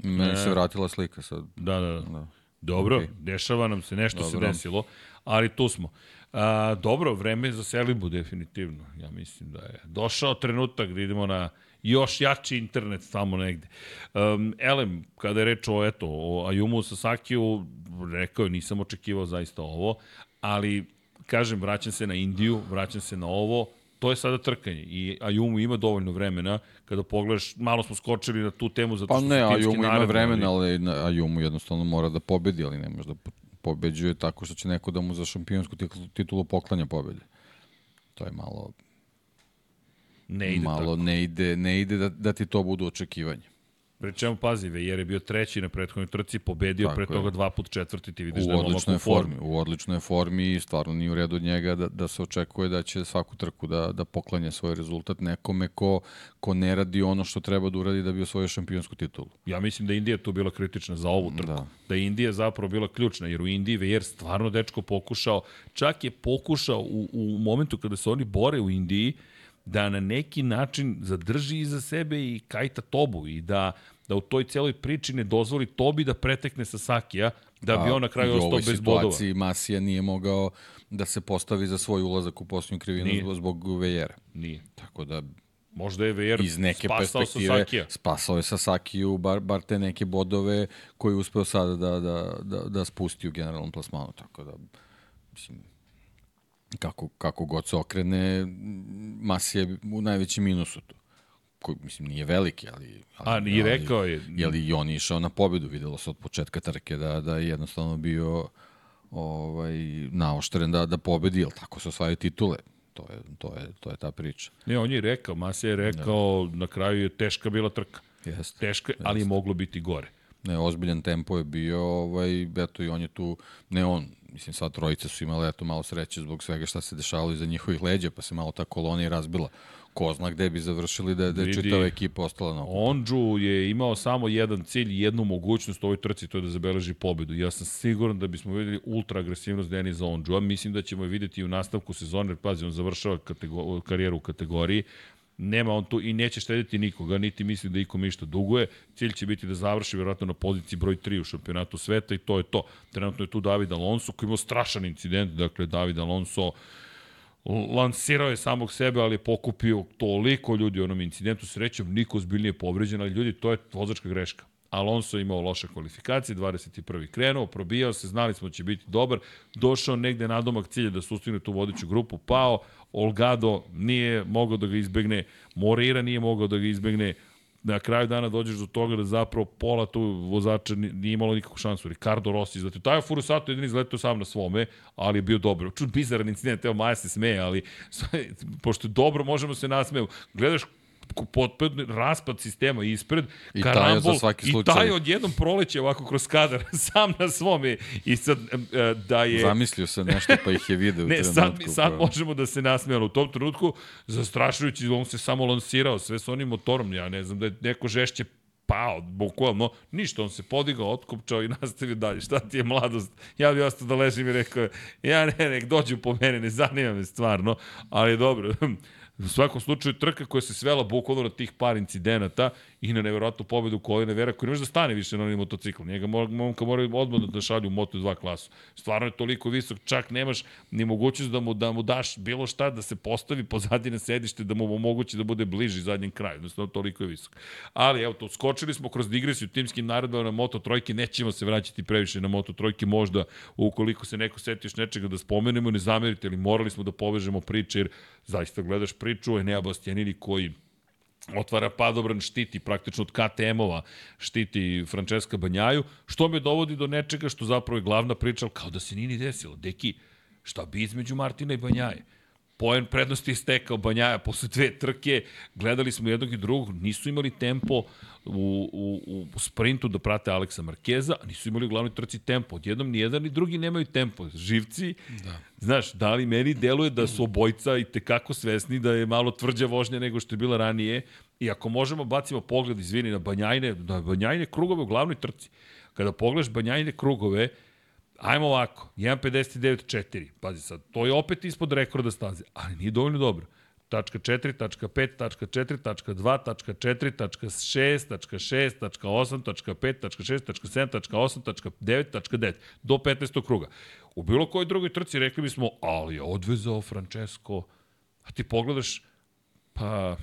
S2: Meni se vratila slika sad.
S1: Da, da, da. Dobro, okay. dešava nam se, nešto dobro. se desilo, ali tu smo. A, dobro, vreme je za selibu definitivno. Ja mislim da je došao trenutak da idemo na još jači internet tamo negde. Um, Elem, kada je reč o, eto, o Ayumu Sasakiju, rekao je, nisam očekivao zaista ovo, ali, kažem, vraćam se na Indiju, vraćam se na ovo, to je sada trkanje i Ayumu ima dovoljno vremena kada pogledaš, malo smo skočili na tu temu zato
S2: pa što pa ne, Ayumu ima vremena, ali Ayumu jednostavno mora da pobedi, ali ne može da pobeđuje tako što će neko da mu za šampionsku titulu poklanja pobede. To je malo
S1: ne ide
S2: malo
S1: tako.
S2: ne ide, ne ide da, da ti to budu očekivanje.
S1: Pri čemu pazi, jer je bio treći na prethodnoj trci, pobedio Tako pre toga dva put četvrti, ti vidiš u da je
S2: odličnoj u formi. U odličnoj formi i stvarno nije u redu od njega da, da se očekuje da će svaku trku da, da poklanja svoj rezultat nekome ko, ko ne radi ono što treba da uradi da bi osvojio šampionsku titulu.
S1: Ja mislim da Indija tu bila kritična za ovu trku. Da, da je Indija zapravo bila ključna, jer u Indiji Vejer stvarno dečko pokušao, čak je pokušao u, u momentu kada se oni bore u Indiji, da na neki način zadrži iza sebe i Kajta Tobu i da, da u toj celoj priči ne dozvoli Tobi da pretekne Sasakija, da bi on na kraju ostao bez bodova. U ovoj situaciji
S2: Masija nije mogao da se postavi za svoj ulazak u posljednju krivinu nije. zbog Vejera.
S1: Nije.
S2: Tako da
S1: Možda je Vejer iz neke spasao Sasakija.
S2: Spasao je Sasakiju, bar, bar te neke bodove koje je uspeo sada da, da, da, da spusti u generalnom plasmanu. Tako da, mislim, kako, kako god se okrene, Masi je u najvećem minusu tu. Koji, mislim, nije veliki, ali...
S1: ali A, i rekao je...
S2: Je li on išao na pobedu, videlo se od početka trke da, da je jednostavno bio ovaj, naoštren da, da pobedi, ali tako se osvajaju titule. To je, to je, to je ta priča.
S1: Ne, on je rekao, Masi je rekao, da. na kraju je teška bila trka.
S2: Jeste.
S1: Teška, ali je moglo biti gore.
S2: Ne, ozbiljan tempo je bio, ovaj, eto i on je tu, ne on, mislim sva trojica su imali eto malo sreće zbog svega šta se dešavalo iza njihovih leđa, pa se malo ta kolonija razbila. Ko zna gde bi završili da, da je čitava ekipa ostala na okupu.
S1: Ondžu je imao samo jedan cilj i jednu mogućnost u ovoj trci, to je da zabeleži pobedu. Ja sam siguran da bismo videli ultra agresivnost Deniza Ondžu, a mislim da ćemo je videti i u nastavku sezone, jer pazi, on završava kategor, karijeru u kategoriji, nema on tu i neće štediti nikoga, niti misli da ikom išta duguje. Cilj će biti da završi verovatno na poziciji broj 3 u šampionatu sveta i to je to. Trenutno je tu David Alonso koji imao strašan incident, dakle David Alonso lansirao je samog sebe, ali je pokupio toliko ljudi u onom incidentu. Srećom, niko zbiljnije povređen, ali ljudi, to je vozačka greška. Alonso imao loše kvalifikacije, 21. krenuo, probijao se, znali smo da će biti dobar, došao negde na domak cilja da sustigne tu vodiću grupu, pao, Olgado nije mogao da ga izbegne, Morira nije mogao da ga izbegne, na kraju dana dođeš do toga da zapravo pola tu vozača nije imalo nikakvu šansu. Ricardo Rossi izletio. Taj Furusato jedini izletio sam na svome, ali je bio dobro. Čud bizaran incident, evo Maja se smeje, ali *laughs* pošto dobro možemo se nasmeju. Gledaš potpredni raspad sistema ispred,
S2: I
S1: karambol,
S2: za svaki
S1: slučaj. I taj odjednom proleće ovako kroz kadar, *laughs* sam na svome. I sad, e, da je...
S2: Zamislio se nešto, pa ih je video *laughs*
S1: ne, sad, sad pa... možemo da se nasmijemo. U tom trenutku, zastrašujući, on se samo lansirao sve s onim motorom. Ja ne znam da je neko žešće pao, bukvalno, ništa, on se podigao, otkopčao i *laughs* nastavio dalje. Šta ti je mladost? Ja bih ostao da ležim i rekao, ja ne, nek dođu po mene, ne zanima me stvarno, ali dobro. U svakom slučaju trka koja se svela bukvalno na tih par incidenata i na nevjerojatnu pobedu Kolina Vera koji ne može da stane više na onim motocikl. Njega momka mora odmah da šalju u Moto2 klasu. Stvarno je toliko visok, čak nemaš ni mogućnost da mu, da mu daš bilo šta da se postavi pozadi na sedište, da mu omogući da bude bliži zadnjem kraju. Jednostavno, toliko je visok. Ali, evo to, skočili smo kroz digresiju timskim naredbama na Moto trojke, nećemo se vraćati previše na Moto trojke, možda ukoliko se neko seti još nečega da spomenemo, ne zamerite, ali morali smo da povežemo priče, jer zaista gledaš priču Enea Bastianini koji otvara padobran, štiti praktično od KTM-ova, štiti Francesca Banjaju, što me dovodi do nečega što zapravo je glavna priča, kao da se nije ni desilo. Deki, šta bi između Martina i Banjaje? Poen prednosti je stekao Banjaja posle dve trke, gledali smo jednog i drugog, nisu imali tempo u, u, u sprintu da prate Aleksa Markeza, nisu imali u glavnoj trci tempo. Odjednom ni jedan ni drugi nemaju tempo. Živci, da. znaš, da li meni deluje da su obojca i tekako svesni da je malo tvrđa vožnja nego što je bila ranije, i ako možemo bacimo pogled, izvini, na Banjajne, na Banjajne krugove u glavnoj trci. Kada pogledaš Banjajne krugove, Ajmo ovako, 1.59.4, pazi sad, to je opet ispod rekorda staze, ali nije dovoljno dobro. Tačka 4, tačka 5, tačka 4, tačka 2, tačka 4, tačka 6, tačka 6, tačka 8, tačka 5, tačka 6, tačka 7, tačka 8, tačka 9, tačka 9, do 15. kruga. U bilo kojoj drugoj trci rekli bismo, ali je odvezao Francesco, a ti pogledaš, pa,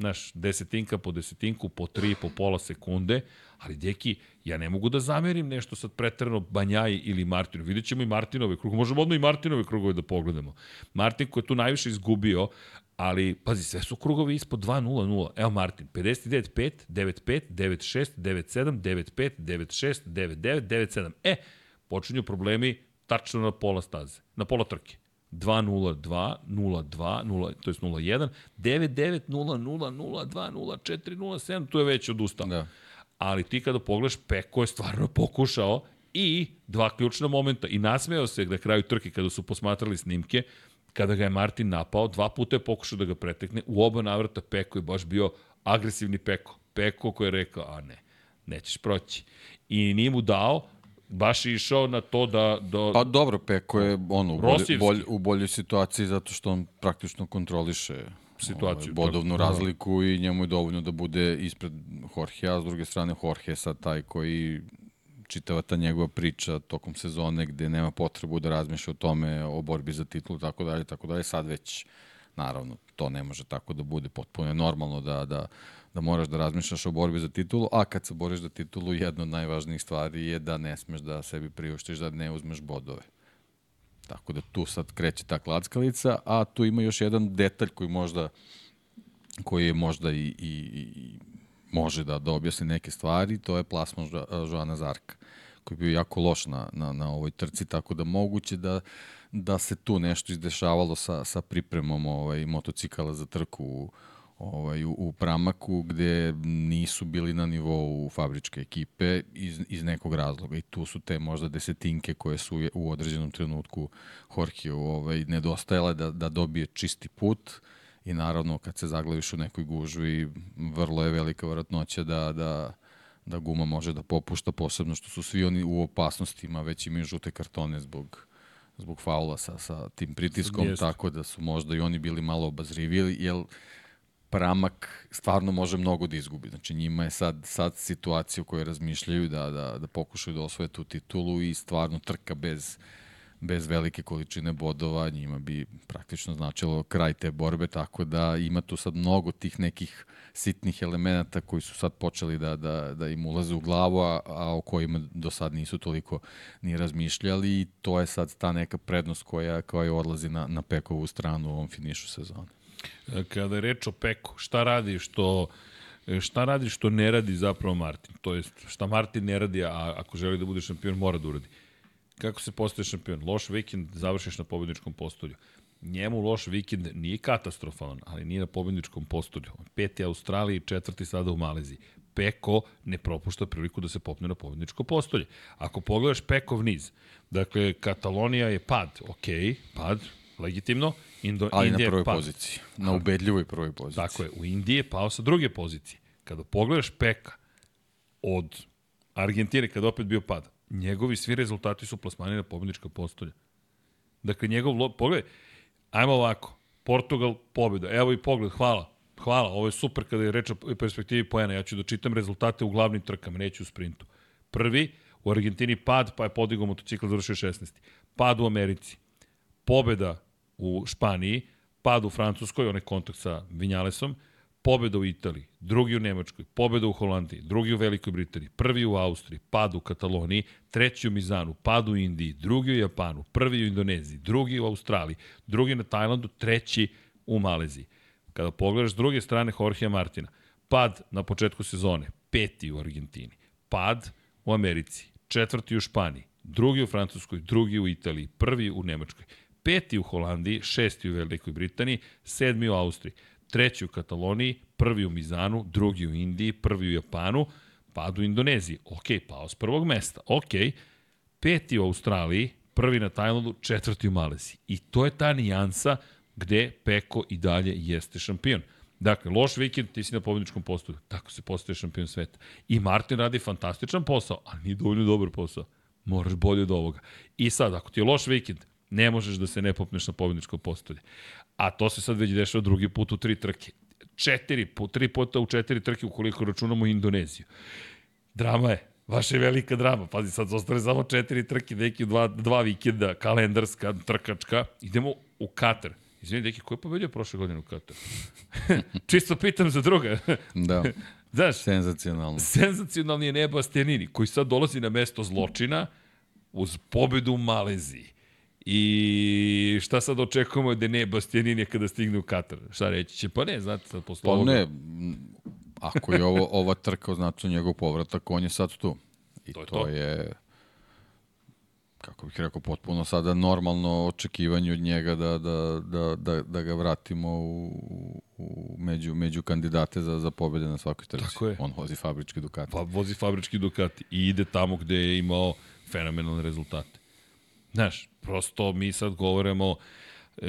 S1: znaš, desetinka po desetinku, po tri, po pola sekunde, ali deki, ja ne mogu da zamerim nešto sad pretrano Banjaji ili Martinu. Vidjet ćemo i Martinove krugove, možemo odmah i Martinove krugove da pogledamo. Martin koji je tu najviše izgubio, ali, pazi, sve su krugovi ispod 2-0-0. Evo Martin, 59-5, 9-5, 9-6, 9-7, 9-5, 9-6, 9-9, 9-7. E, počinju problemi tačno na pola staze, na pola trke. 202, 02, 0, to je 01, 99, 00, 02, 04, 07, tu je već odustao. Da. Ali ti kada pogledaš, Peko je stvarno pokušao i dva ključna momenta i nasmejao se na kraju trke kada su posmatrali snimke, kada ga je Martin napao, dva puta je pokušao da ga pretekne, u oba navrata Peko je baš bio agresivni Peko. Peko koji je rekao, a ne, nećeš proći. I nije mu dao, baš je išao na to da... da
S2: pa dobro, Peko je ono, u, bolj, bolj, u boljoj situaciji zato što on praktično kontroliše situaciju. Ovaj, bodovnu tako, da. razliku da. i njemu je dovoljno da bude ispred Jorge, a s druge strane Jorge sad taj koji čitava ta njegova priča tokom sezone gde nema potrebu da razmišlja o tome, o borbi za titulu, tako dalje, tako dalje, sad već naravno to ne može tako da bude potpuno normalno da, da da moraš da razmišljaš o borbi za titulu, a kad se boriš za titulu, jedna od najvažnijih stvari je da ne smeš da sebi priuštiš da ne uzmeš bodove. Tako da tu sad kreće ta klackalica, a tu ima još jedan detalj koji možda koji je možda i, i, i može da, da objasni neke stvari, to je plasman Joana Zarka koji je bio jako loš na, na, na ovoj trci, tako da moguće da, da se tu nešto izdešavalo sa, sa pripremom ovaj, motocikala za trku u, ovaj, u, u Pramaku gde nisu bili na nivou fabričke ekipe iz, iz nekog razloga i tu su te možda desetinke koje su u određenom trenutku Horkiju ovaj, nedostajale da, da dobije čisti put i naravno kad se zaglaviš u nekoj gužvi vrlo je velika vratnoća da, da, da guma može da popušta posebno što su svi oni u opasnostima već imaju žute kartone zbog zbog faula sa, sa tim pritiskom, Jeste. tako da su možda i oni bili malo obazrivili, jer Pramak stvarno može mnogo da izgubi. Znači njima je sad, sad situacija u kojoj razmišljaju da, da, da pokušaju da osvoje tu titulu i stvarno trka bez, bez velike količine bodova njima bi praktično značilo kraj te borbe, tako da ima tu sad mnogo tih nekih sitnih elemenata koji su sad počeli da, da, da im ulaze u glavu, a, a o kojima do sad nisu toliko ni razmišljali i to je sad ta neka prednost koja, koja odlazi na, na Pekovu stranu u ovom finišu sezone.
S1: Kada je reč o Peku, šta radi što šta radi što ne radi zapravo Martin? To jest, šta Martin ne radi, a ako želi da bude šampion, mora da uradi. Kako se postaje šampion? Loš vikend, završiš na pobedničkom postolju. Njemu loš vikend nije katastrofalan, ali nije na pobedničkom postolju. Peti Australiji, četvrti sada u Maleziji. Peko ne propušta priliku da se popne na pobedničko postolje. Ako pogledaš Pekov niz, dakle, Katalonija je pad, ok, pad, legitimno,
S2: Indo, Ali Indija na prvoj pad. poziciji. Na ubedljivoj prvoj poziciji.
S1: Tako je. U Indiji je pao sa druge pozicije. Kada pogledaš Peka od Argentine, kada opet bio pad, njegovi svi rezultati su plasmani na pobednička postolja. Dakle, njegov, pogledaj, ajmo ovako, Portugal, pobjeda, evo i pogled, hvala, hvala, ovo je super kada je reč o perspektivi poena, ja ću da čitam rezultate u glavnim trkama, neću u sprintu. Prvi, u Argentini pad, pa je podigao motocikl, završio 16. Pad u Americi, pobjeda u Španiji, pad u Francuskoj, onaj kontakt sa Vinjalesom, pobeda u Italiji, drugi u Nemačkoj, pobeda u Holandiji, drugi u Velikoj Britaniji, prvi u Austriji, pad u Kataloniji, treći u Mizanu, pad u Indiji, drugi u Japanu, prvi u Indoneziji, drugi u Australiji, drugi na Tajlandu, treći u Maleziji. Kada pogledaš s druge strane Jorge Martina, pad na početku sezone, peti u Argentini, pad u Americi, četvrti u Španiji, drugi u Francuskoj, drugi u Italiji, prvi u Nemačkoj peti u Holandiji, šesti u Velikoj Britaniji, sedmi u Austriji, treći u Kataloniji, prvi u Mizanu, drugi u Indiji, prvi u Japanu, pad u Indoneziji. Ok, pao s prvog mesta. Ok, peti u Australiji, prvi na Tajlandu, četvrti u Maleziji. I to je ta nijansa gde Peko i dalje jeste šampion. Dakle, loš vikend, ti si na pobedničkom postoju. Tako se postaje šampion sveta. I Martin radi fantastičan posao, ali nije dovoljno dobar posao. Moraš bolje od ovoga. I sad, ako ti je loš vikend, Ne možeš da se ne popneš na pobedničko postolje. A to se sad već dešava drugi put u tri trke. Četiri, po, tri puta u četiri trke ukoliko računamo Indoneziju. Drama je. Vaša je velika drama. Pazi, sad zostane samo četiri trke, neki dva, dva vikenda, kalendarska, trkačka. Idemo u Katar. Izvini, deki, ko je pobedio prošle godine u Katar? *laughs* Čisto pitam za druga. *laughs*
S2: da. *laughs* Znaš, senzacionalno.
S1: Senzacionalni je Nebo Astianini, koji sad dolazi na mesto zločina uz pobedu u Maleziji. I šta sad očekujemo da ne Bastianini kada stigne u Katar? Šta reći će? Pa ne, znate, sad posle
S2: Pa ovoga... ne, ako je ovo, ova trka označu njegov povratak, on je sad tu. I to je, to, to je kako bih rekao, potpuno sada normalno očekivanje od njega da, da, da, da, da ga vratimo u, u, među, među kandidate za, za pobede na svakoj trci. Tako je. On vozi fabrički Ducati.
S1: Pa vozi fabrički Ducati i ide tamo gde je imao fenomenalne rezultate. Znaš, prosto mi sad govorimo e,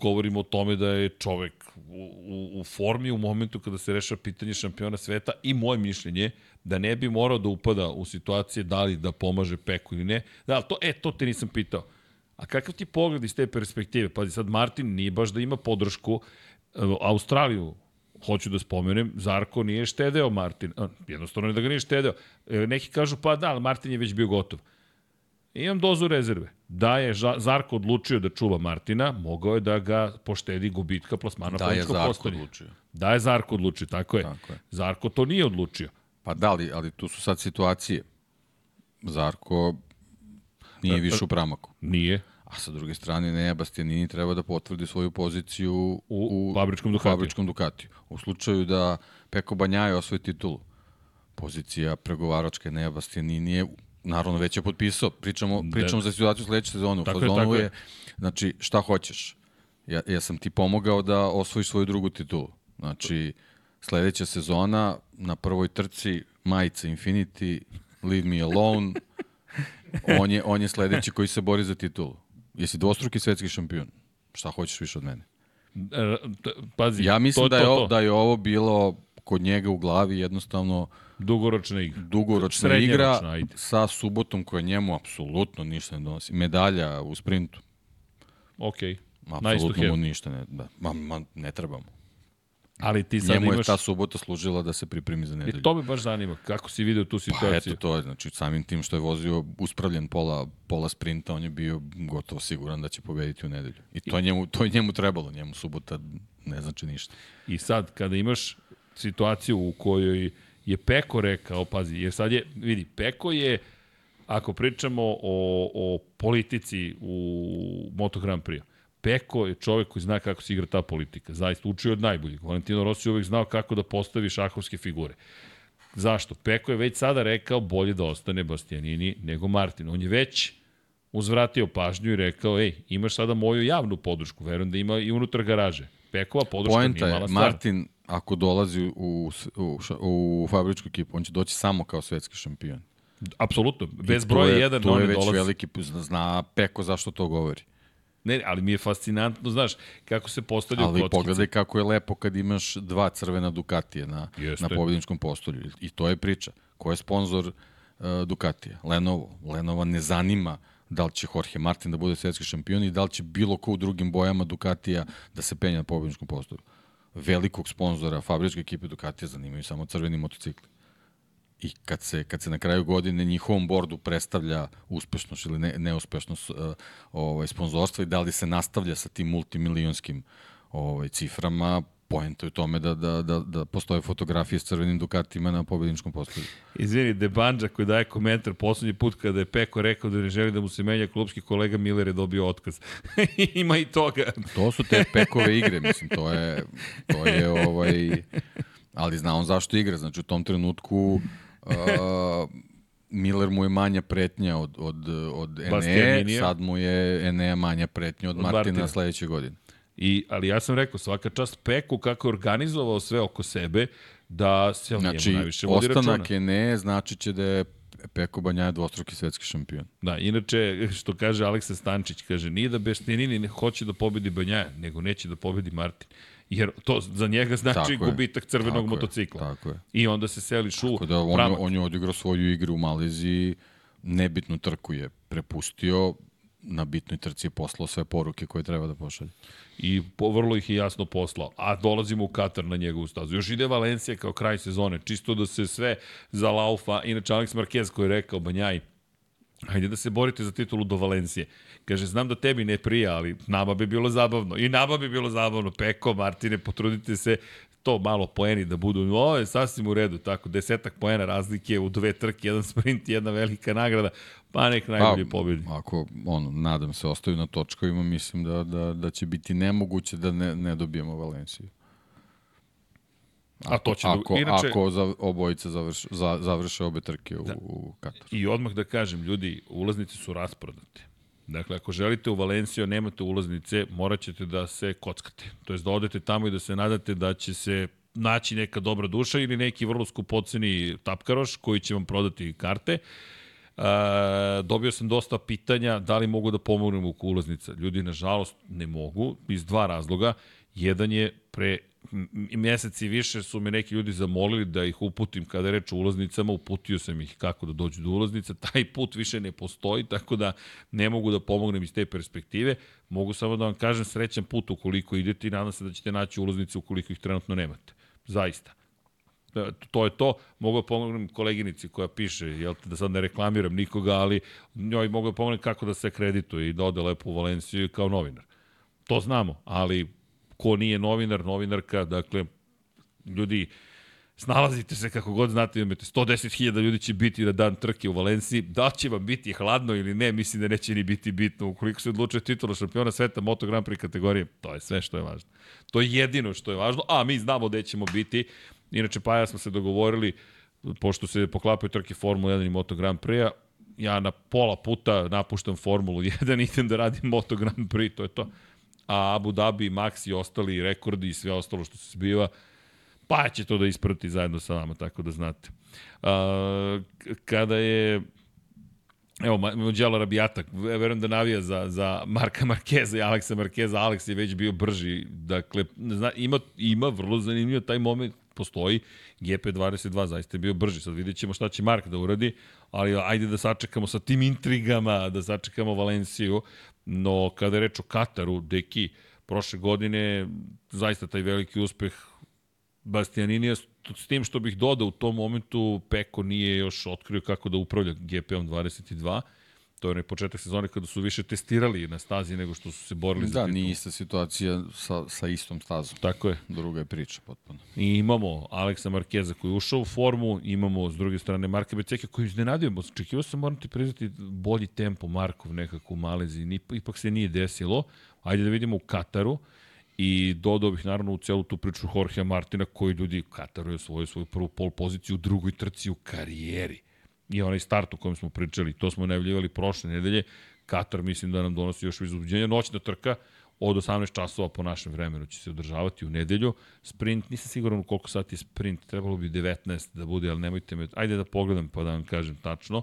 S1: govorimo o tome da je čovek u, u, formi u momentu kada se reša pitanje šampiona sveta i moje mišljenje da ne bi morao da upada u situacije da li da pomaže Peku ili ne. Da, to, e, to te nisam pitao. A kakav ti pogled iz te perspektive? Pazi, sad Martin nije baš da ima podršku. E, Australiju hoću da spomenem, Zarko nije štedeo Martin. Jednostavno je da ga nije štedeo. E, neki kažu, pa da, ali Martin je već bio gotov. Imam dozu rezerve. Da je Zarko odlučio da čuva Martina, mogao je da ga poštedi gubitka plasmana
S2: da Zarko postanje. odlučio.
S1: Da je Zarko odlučio, tako je. tako je. Zarko to nije odlučio.
S2: Pa da li, ali tu su sad situacije. Zarko nije više u pramaku.
S1: Nije.
S2: A sa druge strane, ne, Bastianini treba da potvrdi svoju poziciju
S1: u, u fabričkom Ducatiju.
S2: fabričkom Ducatiju. U slučaju da Peko Banjaje osvoji titulu, pozicija pregovaračke Nea Bastianini je naravno već je potpisao. Pričamo, da. pričamo za situaciju sledeće sezone. U fazonu je, je, znači, šta hoćeš? Ja, ja sam ti pomogao da osvojiš svoju drugu titulu. Znači, sledeća sezona na prvoj trci majica Infinity, Leave Me Alone, *laughs* on je, on je sledeći koji se bori za titulu. Jesi dvostruki svetski šampion. Šta hoćeš više od mene?
S1: E, pazi,
S2: ja mislim to, da, je, to, to. da je ovo bilo kod njega u glavi jednostavno
S1: dugoročna igra.
S2: Dugoročna igra ajde. sa subotom koja njemu apsolutno ništa ne donosi. Medalja u sprintu.
S1: Ok.
S2: Apsolutno mu ništa ne, da, ma, ma, ne trebamo.
S1: Ali ti sad
S2: Njemu
S1: imaš...
S2: je ta subota služila da se pripremi za nedelju.
S1: I to me baš zanima, kako si video tu situaciju? Pa
S2: eto to je, znači samim tim što je vozio uspravljen pola, pola sprinta, on je bio gotovo siguran da će pobediti u nedelju. I to je njemu, to je njemu trebalo, njemu subota ne znači ništa.
S1: I sad, kada imaš situaciju u kojoj je Peko rekao, pazi, jer sad je, vidi, Peko je, ako pričamo o, o politici u Moto Grand Prix, Peko je čovek koji zna kako se igra ta politika. Zaista učio od najboljih. Valentino Rossi uvek znao kako da postavi šahovske figure. Zašto? Peko je već sada rekao bolje da ostane Bastianini nego Martin. On je već uzvratio pažnju i rekao, ej, imaš sada moju javnu podršku, verujem da ima i unutar garaže. Pekova podrška Poenta nije mala stvar.
S2: Martin, ako dolazi u, u, u fabričku ekipu, on će doći samo kao svetski šampion.
S1: Apsolutno, bez broja 1
S2: to je već dolazi. veliki, zna Peko zašto to govori.
S1: Ne, ali mi je fascinantno, znaš, kako se postavljaju
S2: ali kockice. Ali pogledaj kako je lepo kad imaš dva crvena Dukatije na, Jeste. na pobjedničkom postolju. I to je priča. Ko je sponsor uh, Dukatija? Lenovo. Lenova ne zanima da li će Jorge Martin da bude svetski šampion i da li će bilo ko u drugim bojama Dukatija da se penja na pobjedničkom postolju. Velikog sponzora fabričke ekipe Dukatija zanimaju samo crveni motocikli. I kad se, kad se na kraju godine njihovom bordu predstavlja uspešnost ili ne, neuspešnost uh, ovaj, sponzorstva i da li se nastavlja sa tim multimilionskim ovaj, ciframa, poenta u tome da, da, da, da postoje fotografije s crvenim Dukatima na pobedničkom postoju.
S1: Izvini, Debanđa koji daje komentar poslednji put kada je Peko rekao da ne želi da mu se menja klubski kolega Miller je dobio otkaz. *laughs* Ima i toga.
S2: To su te Pekove igre, mislim, to je, to je ovaj, ali zna on zašto igra, znači u tom trenutku Uh, Miller mu je manja pretnja od, od, od Ene, sad mu je Enea manja pretnja od, od Martina, Martina sledeće godine.
S1: I, ali ja sam rekao, svaka čast Peku kako je organizovao sve oko sebe, da se on znači, njemu najviše vodi računa.
S2: Znači, ostanak Ene znači će da je Peko Banjaja dvostruki svetski šampion.
S1: Da, inače, što kaže Aleksa Stančić, kaže, nije da Bešnjenini ne hoće da pobedi Banjaja, nego neće da pobedi Martin jer to za njega znači tako gubitak crvenog tako motocikla.
S2: Je, tako je.
S1: I onda se seliš u
S2: tako da on, pramak. on je odigrao svoju igru u Maleziji, nebitnu trku je prepustio, na bitnoj trci je poslao sve poruke koje treba da pošalje.
S1: I po, vrlo ih je jasno poslao. A dolazimo u Katar na njegovu stazu. Još ide Valencija kao kraj sezone, čisto da se sve za laufa. Inače, Alex Marquez koji je rekao, Banjaj, hajde da se borite za titulu do Valencije. Kaže, znam da tebi ne prija, ali nama bi bilo zabavno. I nama bi bilo zabavno. Peko, Martine, potrudite se to malo poeni da budu, ovo je sasvim u redu, tako, desetak poena razlike u dve trke, jedan sprint, jedna velika nagrada, pa nek najbolji pa, pobedi.
S2: Ako, ono, nadam se, ostaju na točkovima, mislim da, da, da će biti nemoguće da ne, ne dobijemo Valenciju.
S1: Ako, A to će
S2: ako, da, inače, ako za, obojica završ, za, završe obe trke u, da. u Kataru.
S1: I odmah da kažem, ljudi, ulaznice su rasprodate. Dakle, ako želite u Valenciju, nemate ulaznice, morat ćete da se kockate. To jest da odete tamo i da se nadate da će se naći neka dobra duša ili neki vrlo skupoceni tapkaroš koji će vam prodati karte. E, dobio sam dosta pitanja da li mogu da pomognem oko ulaznica. Ljudi, nažalost, ne mogu iz dva razloga. Jedan je pre mesec i više su me neki ljudi zamolili da ih uputim kada reč o ulaznicama, uputio sam ih kako da dođu do ulaznica, *laughs* taj put više ne postoji, tako da ne mogu da pomognem iz te perspektive, mogu samo da vam kažem srećan put ukoliko idete i nadam se da ćete naći ulaznice ukoliko ih trenutno nemate. Zaista. E, to je to. Mogu da pomognem koleginici koja piše, jel da sad ne reklamiram nikoga, ali njoj mogu da pomognem kako da se kredituje i da ode lepo u Valenciju kao novinar. To znamo, ali ko nije novinar, novinarka, dakle, ljudi, snalazite se kako god znate, imate 110.000 ljudi će biti na dan trke u Valenciji, da će vam biti hladno ili ne, mislim da neće ni biti bitno, ukoliko se odlučuje titula šampiona sveta Moto Grand Prix kategorije, to je sve što je važno. To je jedino što je važno, a mi znamo gde ćemo biti, inače pa ja smo se dogovorili, pošto se poklapaju trke Formula 1 i Moto Grand Prix-a, ja na pola puta napuštam Formulu *laughs* 1, idem da radim Moto Grand Prix, to je to. A Abu Dhabi, Max i ostali rekordi i sve ostalo što se zbiva, pa će to da isprati zajedno sa vama, tako da znate. A, kada je Evo, Muđelo Rabijata, verujem da navija za, za Marka Markeza i Aleksa Markeza. Aleks je već bio brži. Dakle, zna, ima, ima vrlo zanimljivo taj moment, postoji. GP22 zaista je bio brži. Sad vidjet ćemo šta će Mark da uradi, ali ajde da sačekamo sa tim intrigama, da sačekamo Valenciju. No, kada je reč o Kataru, deki, prošle godine zaista taj veliki uspeh Bastianinija s tim što bih dodao u tom momentu Peko nije još otkrio kako da upravlja GP-om 22 to je onaj početak sezone kada su više testirali na stazi nego što su se borili
S2: da,
S1: za
S2: titul. Da, nije ista situacija sa, sa istom stazom.
S1: Tako je.
S2: Druga je priča potpuno.
S1: I imamo Aleksa Markeza koji je ušao u formu, imamo s druge strane Marka Beceke koji iznenadio, očekivao sam, moram ti priznati, bolji tempo Markov nekako u Malezi, ipak se nije desilo. Ajde da vidimo u Kataru. I dodao bih naravno u celu tu priču Jorge Martina koji ljudi Kataru je svoju, svoju prvu pol poziciju u drugoj trci u karijeri. I onaj start o kojem smo pričali, to smo najavljivali prošle nedelje. Katar mislim da nam donosi još izuzbuđenja. Noćna trka od 18 časova po našem vremenu će se održavati u nedelju. Sprint, nisam siguran koliko sati je sprint, trebalo bi 19 da bude, ali nemojte me, ajde da pogledam pa da vam kažem tačno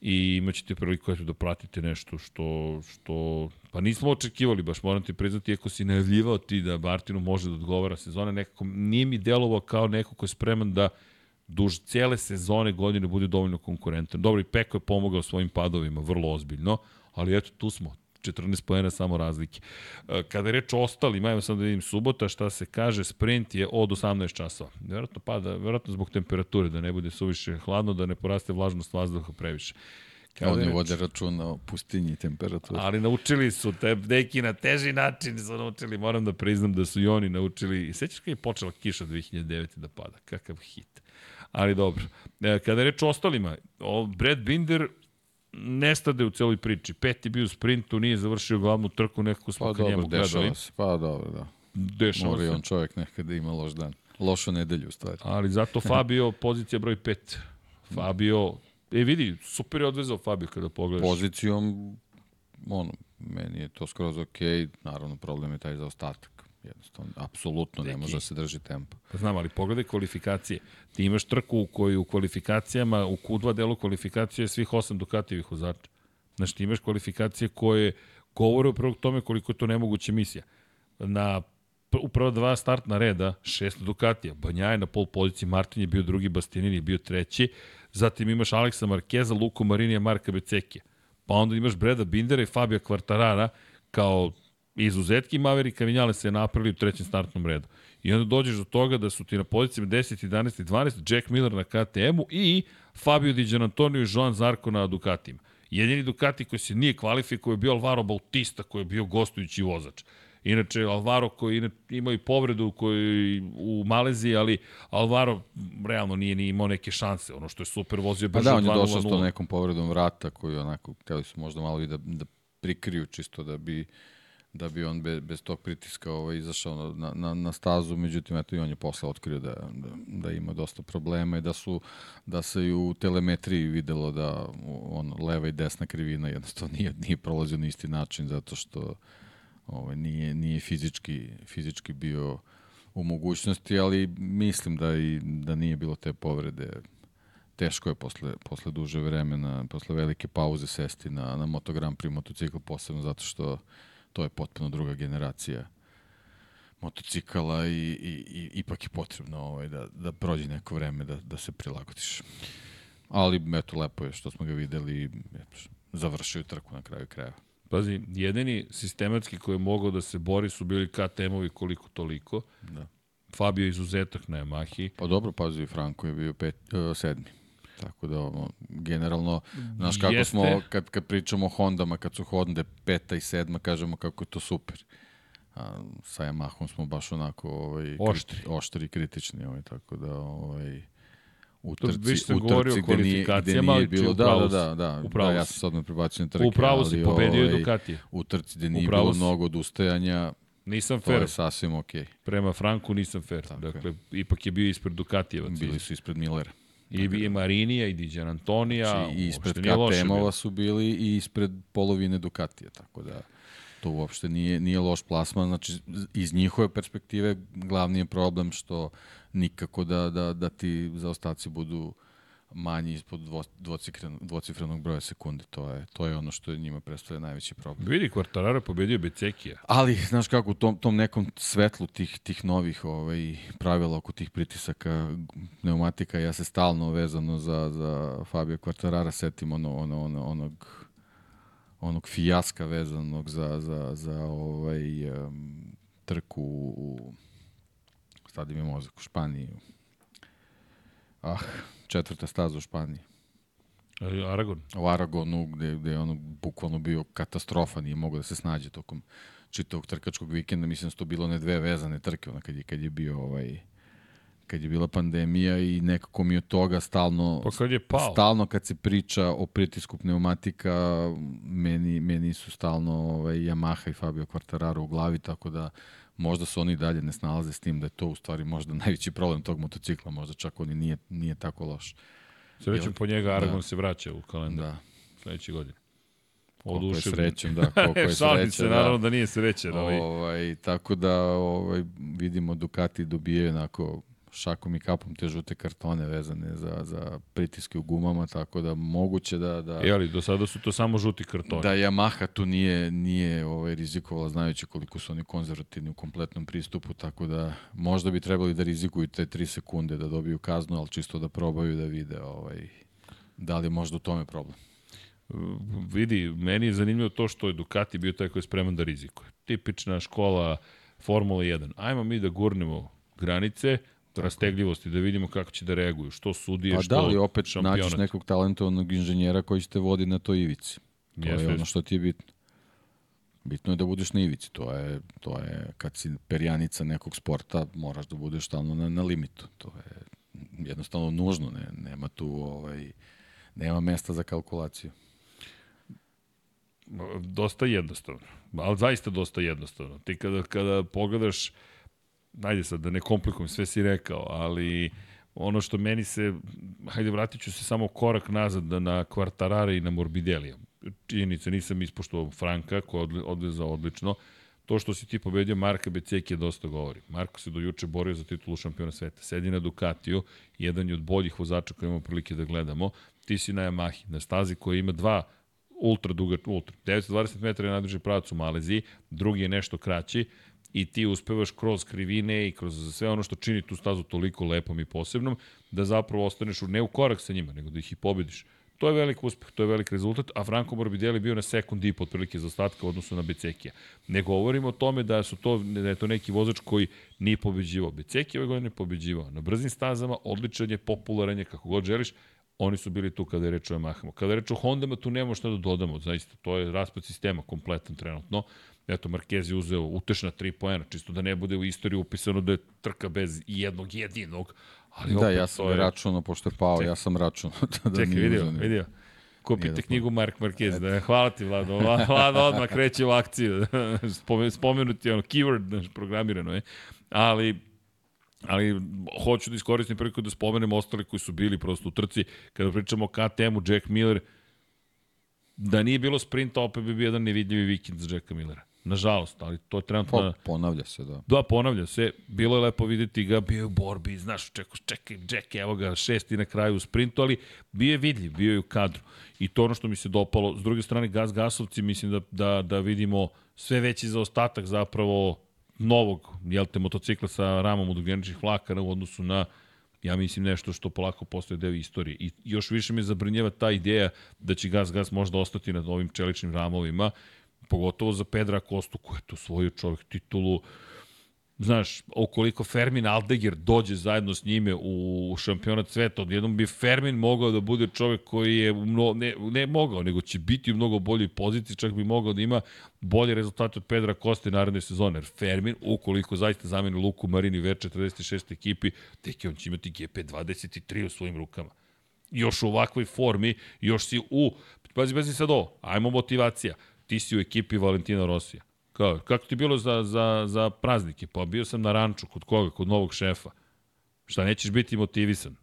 S1: i imaćete priliku eto, da pratite nešto što, što pa nismo očekivali, baš moram ti priznati, ako si najavljivao ti da Martinu može da odgovara sezone, nekako nije mi delovao kao neko ko je spreman da duž cijele sezone godine bude dovoljno konkurentan. Dobro, i Peko je pomogao svojim padovima, vrlo ozbiljno, ali eto, tu smo, 14 pojena samo razlike. E, kada je reč o ostalima, evo sam da vidim subota, šta se kaže, sprint je od 18 časova. Verovatno pada, verovatno zbog temperature, da ne bude suviše hladno, da ne poraste vlažnost vazduha previše.
S2: Kada Oni vode računa o pustinji i temperaturi.
S1: Ali naučili su, te, neki na teži način su naučili, moram da priznam da su i oni naučili. Sećaš kada je počela kiša 2009. da pada? Kakav hit. Ali dobro. E, kada je reč o ostalima, Brad Binder nestade u celoj priči. Peti bio u sprintu, nije završio glavnu trku, nekako smo pa, ka njemu gledali.
S2: Se, pa dobro, da.
S1: Dešava Mori
S2: se. on čovjek nekada ima loš dan. Lošu nedelju, u stvari.
S1: Ali zato Fabio, pozicija broj 5. Fabio, e vidi, super je odvezao Fabio kada pogledaš.
S2: Pozicijom, ono, meni je to skroz okej, okay. naravno problem je taj zaostatak. Jednostavno, apsolutno ne može da se drži tempo.
S1: Pa znam, ali pogledaj kvalifikacije. Ti imaš trku u kojoj u kvalifikacijama, u Q2 delu kvalifikacije svih osam Dukatijevih vozača. Znaš, ti imaš kvalifikacije koje govore upravo tome koliko je to nemoguća misija. Na u prva dva startna reda, šest Dukatija. Banja je na pol poziciji, Martin je bio drugi, Bastianini je bio treći. Zatim imaš Aleksa Markeza, Luko Marinija, Marka Becekija. Pa onda imaš Breda Bindera i Fabio Kvartarara kao izuzetki Maverika Vinjale se napravili u trećem startnom redu. I onda dođeš do toga da su ti na pozicijama 10, 11 i 12 Jack Miller na KTM-u i Fabio Di Gianantonio i Joan Zarko na Ducatima. Jedini Ducati koji se nije kvalifikovao je bio Alvaro Bautista koji je bio gostujući vozač. Inače, Alvaro koji ima i povredu koji u Maleziji, ali Alvaro realno nije ni imao neke šanse. Ono što je super vozio
S2: pa da, on je došao s to nekom povredom vrata koji onako, hteli su možda malo i da, da prikriju čisto da bi da bi on bez, bez tog pritiska ovaj, izašao na, na, na stazu, međutim, eto i on je posle otkrio da, da, da ima dosta problema i da su da se i u telemetriji videlo da on, leva i desna krivina jednostavno nije, nije prolazio na isti način zato što ovaj, nije, nije fizički, fizički bio u mogućnosti, ali mislim da i da nije bilo te povrede teško je posle, posle duže vremena, posle velike pauze sesti na, na Moto Grand Prix motocikl, posebno zato što to je potpuno druga generacija motocikala i, i, i ipak je potrebno ovaj, da, da prođe neko vreme da, da se prilagodiš. Ali, eto, lepo je što smo ga videli završio trku na kraju krajeva.
S1: Pazi, jedini sistematski koji je mogao da se bori su bili KTM-ovi koliko toliko. Da. Fabio izuzetak na Yamahi.
S2: Pa dobro, pazi, Franko je bio pet, uh, sedmi. Tako da, ono, generalno, znaš kako Jeste. smo, kad, kad pričamo o Hondama, kad su Honda peta i sedma, kažemo kako je to super. A, sa Yamahom smo baš onako ovaj,
S1: oštri.
S2: Kriti, oštri i kritični, ovaj, tako da ovaj, u trci, u trci gde nije, gde nije bilo, da, da, da, da, da, ja sam sad me prebacio na trke,
S1: Upravo si pobedio ovaj, Ducati.
S2: U trci gde nije Upravo bilo si. mnogo odustajanja,
S1: Nisam fair. To
S2: je sasvim okej. Okay.
S1: Prema Franku nisam fair. Tako dakle, je. ipak je bio ispred Dukatijevaca.
S2: Bili su ispred Millera
S1: I, i Marinija, i Diđan Antonija.
S2: Znači, I ispred KTM-ova su bili i ispred polovine Ducatija, tako da to uopšte nije, nije loš plasman. Znači, iz njihove perspektive glavni je problem što nikako da, da, da ti zaostaci budu manji ispod dvo, dvocifrenog, dvocifrenog broja sekunde. To je, to je ono što je njima predstavlja najveći problem.
S1: Vidi, Quartararo pobedio Becekija.
S2: Ali, znaš kako, u tom, tom nekom svetlu tih, tih novih ovaj, pravila oko tih pritisaka pneumatika, ja se stalno vezano za, za Fabio Quartarara setim ono, ono, ono, onog onog fijaska vezanog za, za, za ovaj, um, trku u stadi mi mozak u Španiji. Ah, četvrta staza u Španiji.
S1: E, Aragon?
S2: U Aragonu, gde, gde je ono bukvalno bio katastrofa, nije mogao da se snađe tokom čitavog trkačkog vikenda. Mislim da su to bilo ne dve vezane trke, ono kad je, kad je bio ovaj, kad je bila pandemija i nekako mi od toga stalno
S1: pa kad je pao.
S2: stalno kad se priča o pritisku pneumatika meni, meni su stalno ovaj, Yamaha i Fabio Quartararo u glavi tako da možda se oni dalje ne snalaze s tim da je to u stvari možda *laughs* najveći problem tog motocikla, možda čak oni nije, nije tako loš.
S1: Srećem po njega Aragon da. se vraća u kalendar da. sledeće godine.
S2: Koliko je srećen, da, *laughs* koliko je srećen.
S1: se, da. naravno da nije srećen.
S2: Ovaj. ovaj, tako da ovaj, vidimo Ducati dobije onako šakom i kapom te žute kartone vezane za, za pritiske u gumama, tako da moguće da... da
S1: e, ali do sada su to samo žuti kartoni.
S2: Da Yamaha tu nije, nije ovaj, rizikovala znajući koliko su oni konzervativni u kompletnom pristupu, tako da možda bi trebali da rizikuju te 3 sekunde da dobiju kaznu, ali čisto da probaju da vide ovaj, da li je možda u tome problem.
S1: Vidi, meni je zanimljivo to što je Ducati bio taj koji je spreman da rizikuje. Tipična škola Formula 1. Ajmo mi da gurnemo granice, rastegljivosti, da vidimo kako će da reaguju, što sudije,
S2: pa
S1: što
S2: da li opet šampionat. naćiš nekog talentovanog inženjera koji će te vodi na toj ivici. To Jeste, je ono što ti je bitno. Bitno je da budeš na ivici, to je, to je kad si perjanica nekog sporta, moraš da budeš stalno na, na limitu. To je jednostavno nužno, ne, nema tu ovaj, nema mesta za kalkulaciju.
S1: Dosta jednostavno, ali zaista dosta jednostavno. Ti kada, kada pogledaš ajde sad da ne komplikujem, sve si rekao, ali ono što meni se, hajde vratit ću se samo korak nazad na Kvartarara i na Morbidelija. Činjenica, nisam ispoštovao Franka koja je odvezao odlično. To što si ti pobedio Marka Beceki je dosta govori. Marko se do juče borio za titulu šampiona sveta. Sedi na Ducatiju, jedan je od boljih vozača koje imamo prilike da gledamo. Ti si na Yamahi, na stazi koja ima dva ultra duga, ultra, 920 metara je nadrži pravac u Maleziji, drugi je nešto kraći i ti uspevaš kroz krivine i kroz sve ono što čini tu stazu toliko lepom i posebnom, da zapravo ostaneš u, ne u korak sa njima, nego da ih i pobediš. To je velik uspeh, to je velik rezultat, a Franco Morbidelli bio na sekund i po otprilike za ostatka u odnosu na Becekija. Ne govorimo o tome da su to da je to neki vozač koji nije pobeđivao. Beceki ove godine pobeđivao. Na brzim stazama odličan je, popularan je, kako god želiš, oni su bili tu kada je reč o Yamahama. Kada je reč o Hondama, tu nemamo šta da dodamo, zaista, to je raspad sistema kompletan trenutno. Eto, Marquez je uzeo utešna tri poena, čisto da ne bude u istoriji upisano da je trka bez jednog jedinog. Ali
S2: da, ja sam je... računao, pošto je pao, Ček. ja sam računao. da, *laughs*
S1: da Čekaj, vidio, uzeo. vidio. Kupite knjigu Mark Marquez. Da, hvala ti, Vlado. *laughs* Vlado odmah kreće u akciju. *laughs* Spomenuti ono, keyword programirano je. Ali ali hoću da iskoristim priliku da spomenem ostale koji su bili prosto u trci. Kada pričamo o KTM-u, Jack Miller, da nije bilo sprinta, opet bi bio jedan nevidljivi vikend za Jacka Millera. Nažalost, ali to je trenutno...
S2: Pa, ponavlja se, da.
S1: Da, ponavlja se. Bilo je lepo videti ga, bio je u borbi, znaš, čekaj, čekaj, Jack, evo ga, šesti na kraju u sprintu, ali bio je vidljiv, bio je u kadru. I to ono što mi se dopalo. S druge strane, Gas Gasovci, mislim da, da, da vidimo sve veći zaostatak zapravo novog, jel te, motocikla sa ramom od ugljeničnih vlakana u odnosu na ja mislim nešto što polako postoje deo istorije. I još više me zabrinjava ta ideja da će Gas Gas možda ostati na ovim čeličnim ramovima, pogotovo za Pedra Kostu, koji je tu svoju čovjek titulu, znaš, ukoliko Fermin Aldeger dođe zajedno s njime u šampionat sveta, odjednom bi Fermin mogao da bude čovjek koji je, mno, ne, ne mogao, nego će biti u mnogo boljoj poziciji, čak bi mogao da ima bolje rezultate od Pedra Koste naredne sezone. Jer Fermin, ukoliko zaista zameni Luku Marini V46 ekipi, tek je on će imati GP23 u svojim rukama. Još u ovakvoj formi, još si u... Pazi, pazi sad ovo, ajmo motivacija. Ti si u ekipi Valentina Rosija Kao, kako ti bilo za, za, za praznike? Pa bio sam na ranču, kod koga? Kod novog šefa. Šta, nećeš biti motivisan?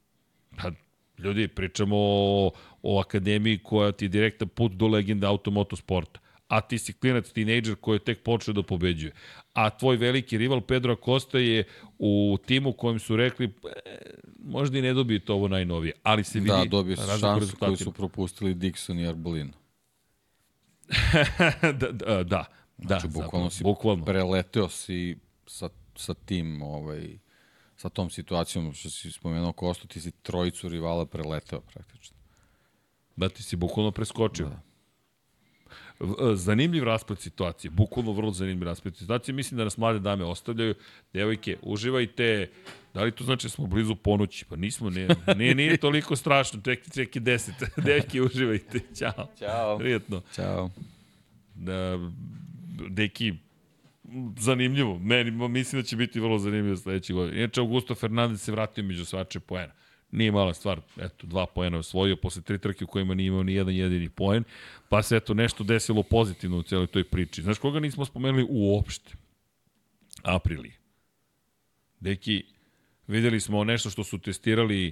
S1: Pa, Ljudi, pričamo o, o akademiji koja ti je direktan put do legende automotosporta a ti si klinac, tinejdžer koji je tek počeo da pobeđuje. A tvoj veliki rival Pedro Acosta je u timu kojem su rekli e, možda i ne dobijete ovo najnovije, ali se vidi
S2: Da, dobio se šansu koju su propustili Dixon i Arbolino. *laughs*
S1: da, da, da.
S2: Znači,
S1: da,
S2: bukvalno si bukvalno. preleteo si sa, sa tim, ovaj, sa tom situacijom što si spomenuo Kostu, ti si trojicu rivala preleteo praktično.
S1: Da, ti si bukvalno preskočio. Da. E, zanimljiv rasplet situacije, bukvalno vrlo zanimljiv rasplet situacije. Mislim da nas mlade dame ostavljaju. Devojke, uživajte. Da li to znači da smo blizu ponoći? Pa nismo, ne, nije, nije toliko strašno, tek je deset. *laughs* Devojke, uživajte. Ćao.
S2: Ćao.
S1: Prijetno.
S2: Ćao.
S1: Da, deki, zanimljivo. Meni, mislim da će biti vrlo zanimljivo sledeće godine. Inače, Augusto Fernandez se vratio među svače poena. Nije mala stvar, eto, dva poena osvojio posle tri trke u kojima nije imao ni jedan jedini poen, pa se eto nešto desilo pozitivno u celoj toj priči. Znaš koga nismo spomenuli uopšte? Aprili. Deki, videli smo nešto što su testirali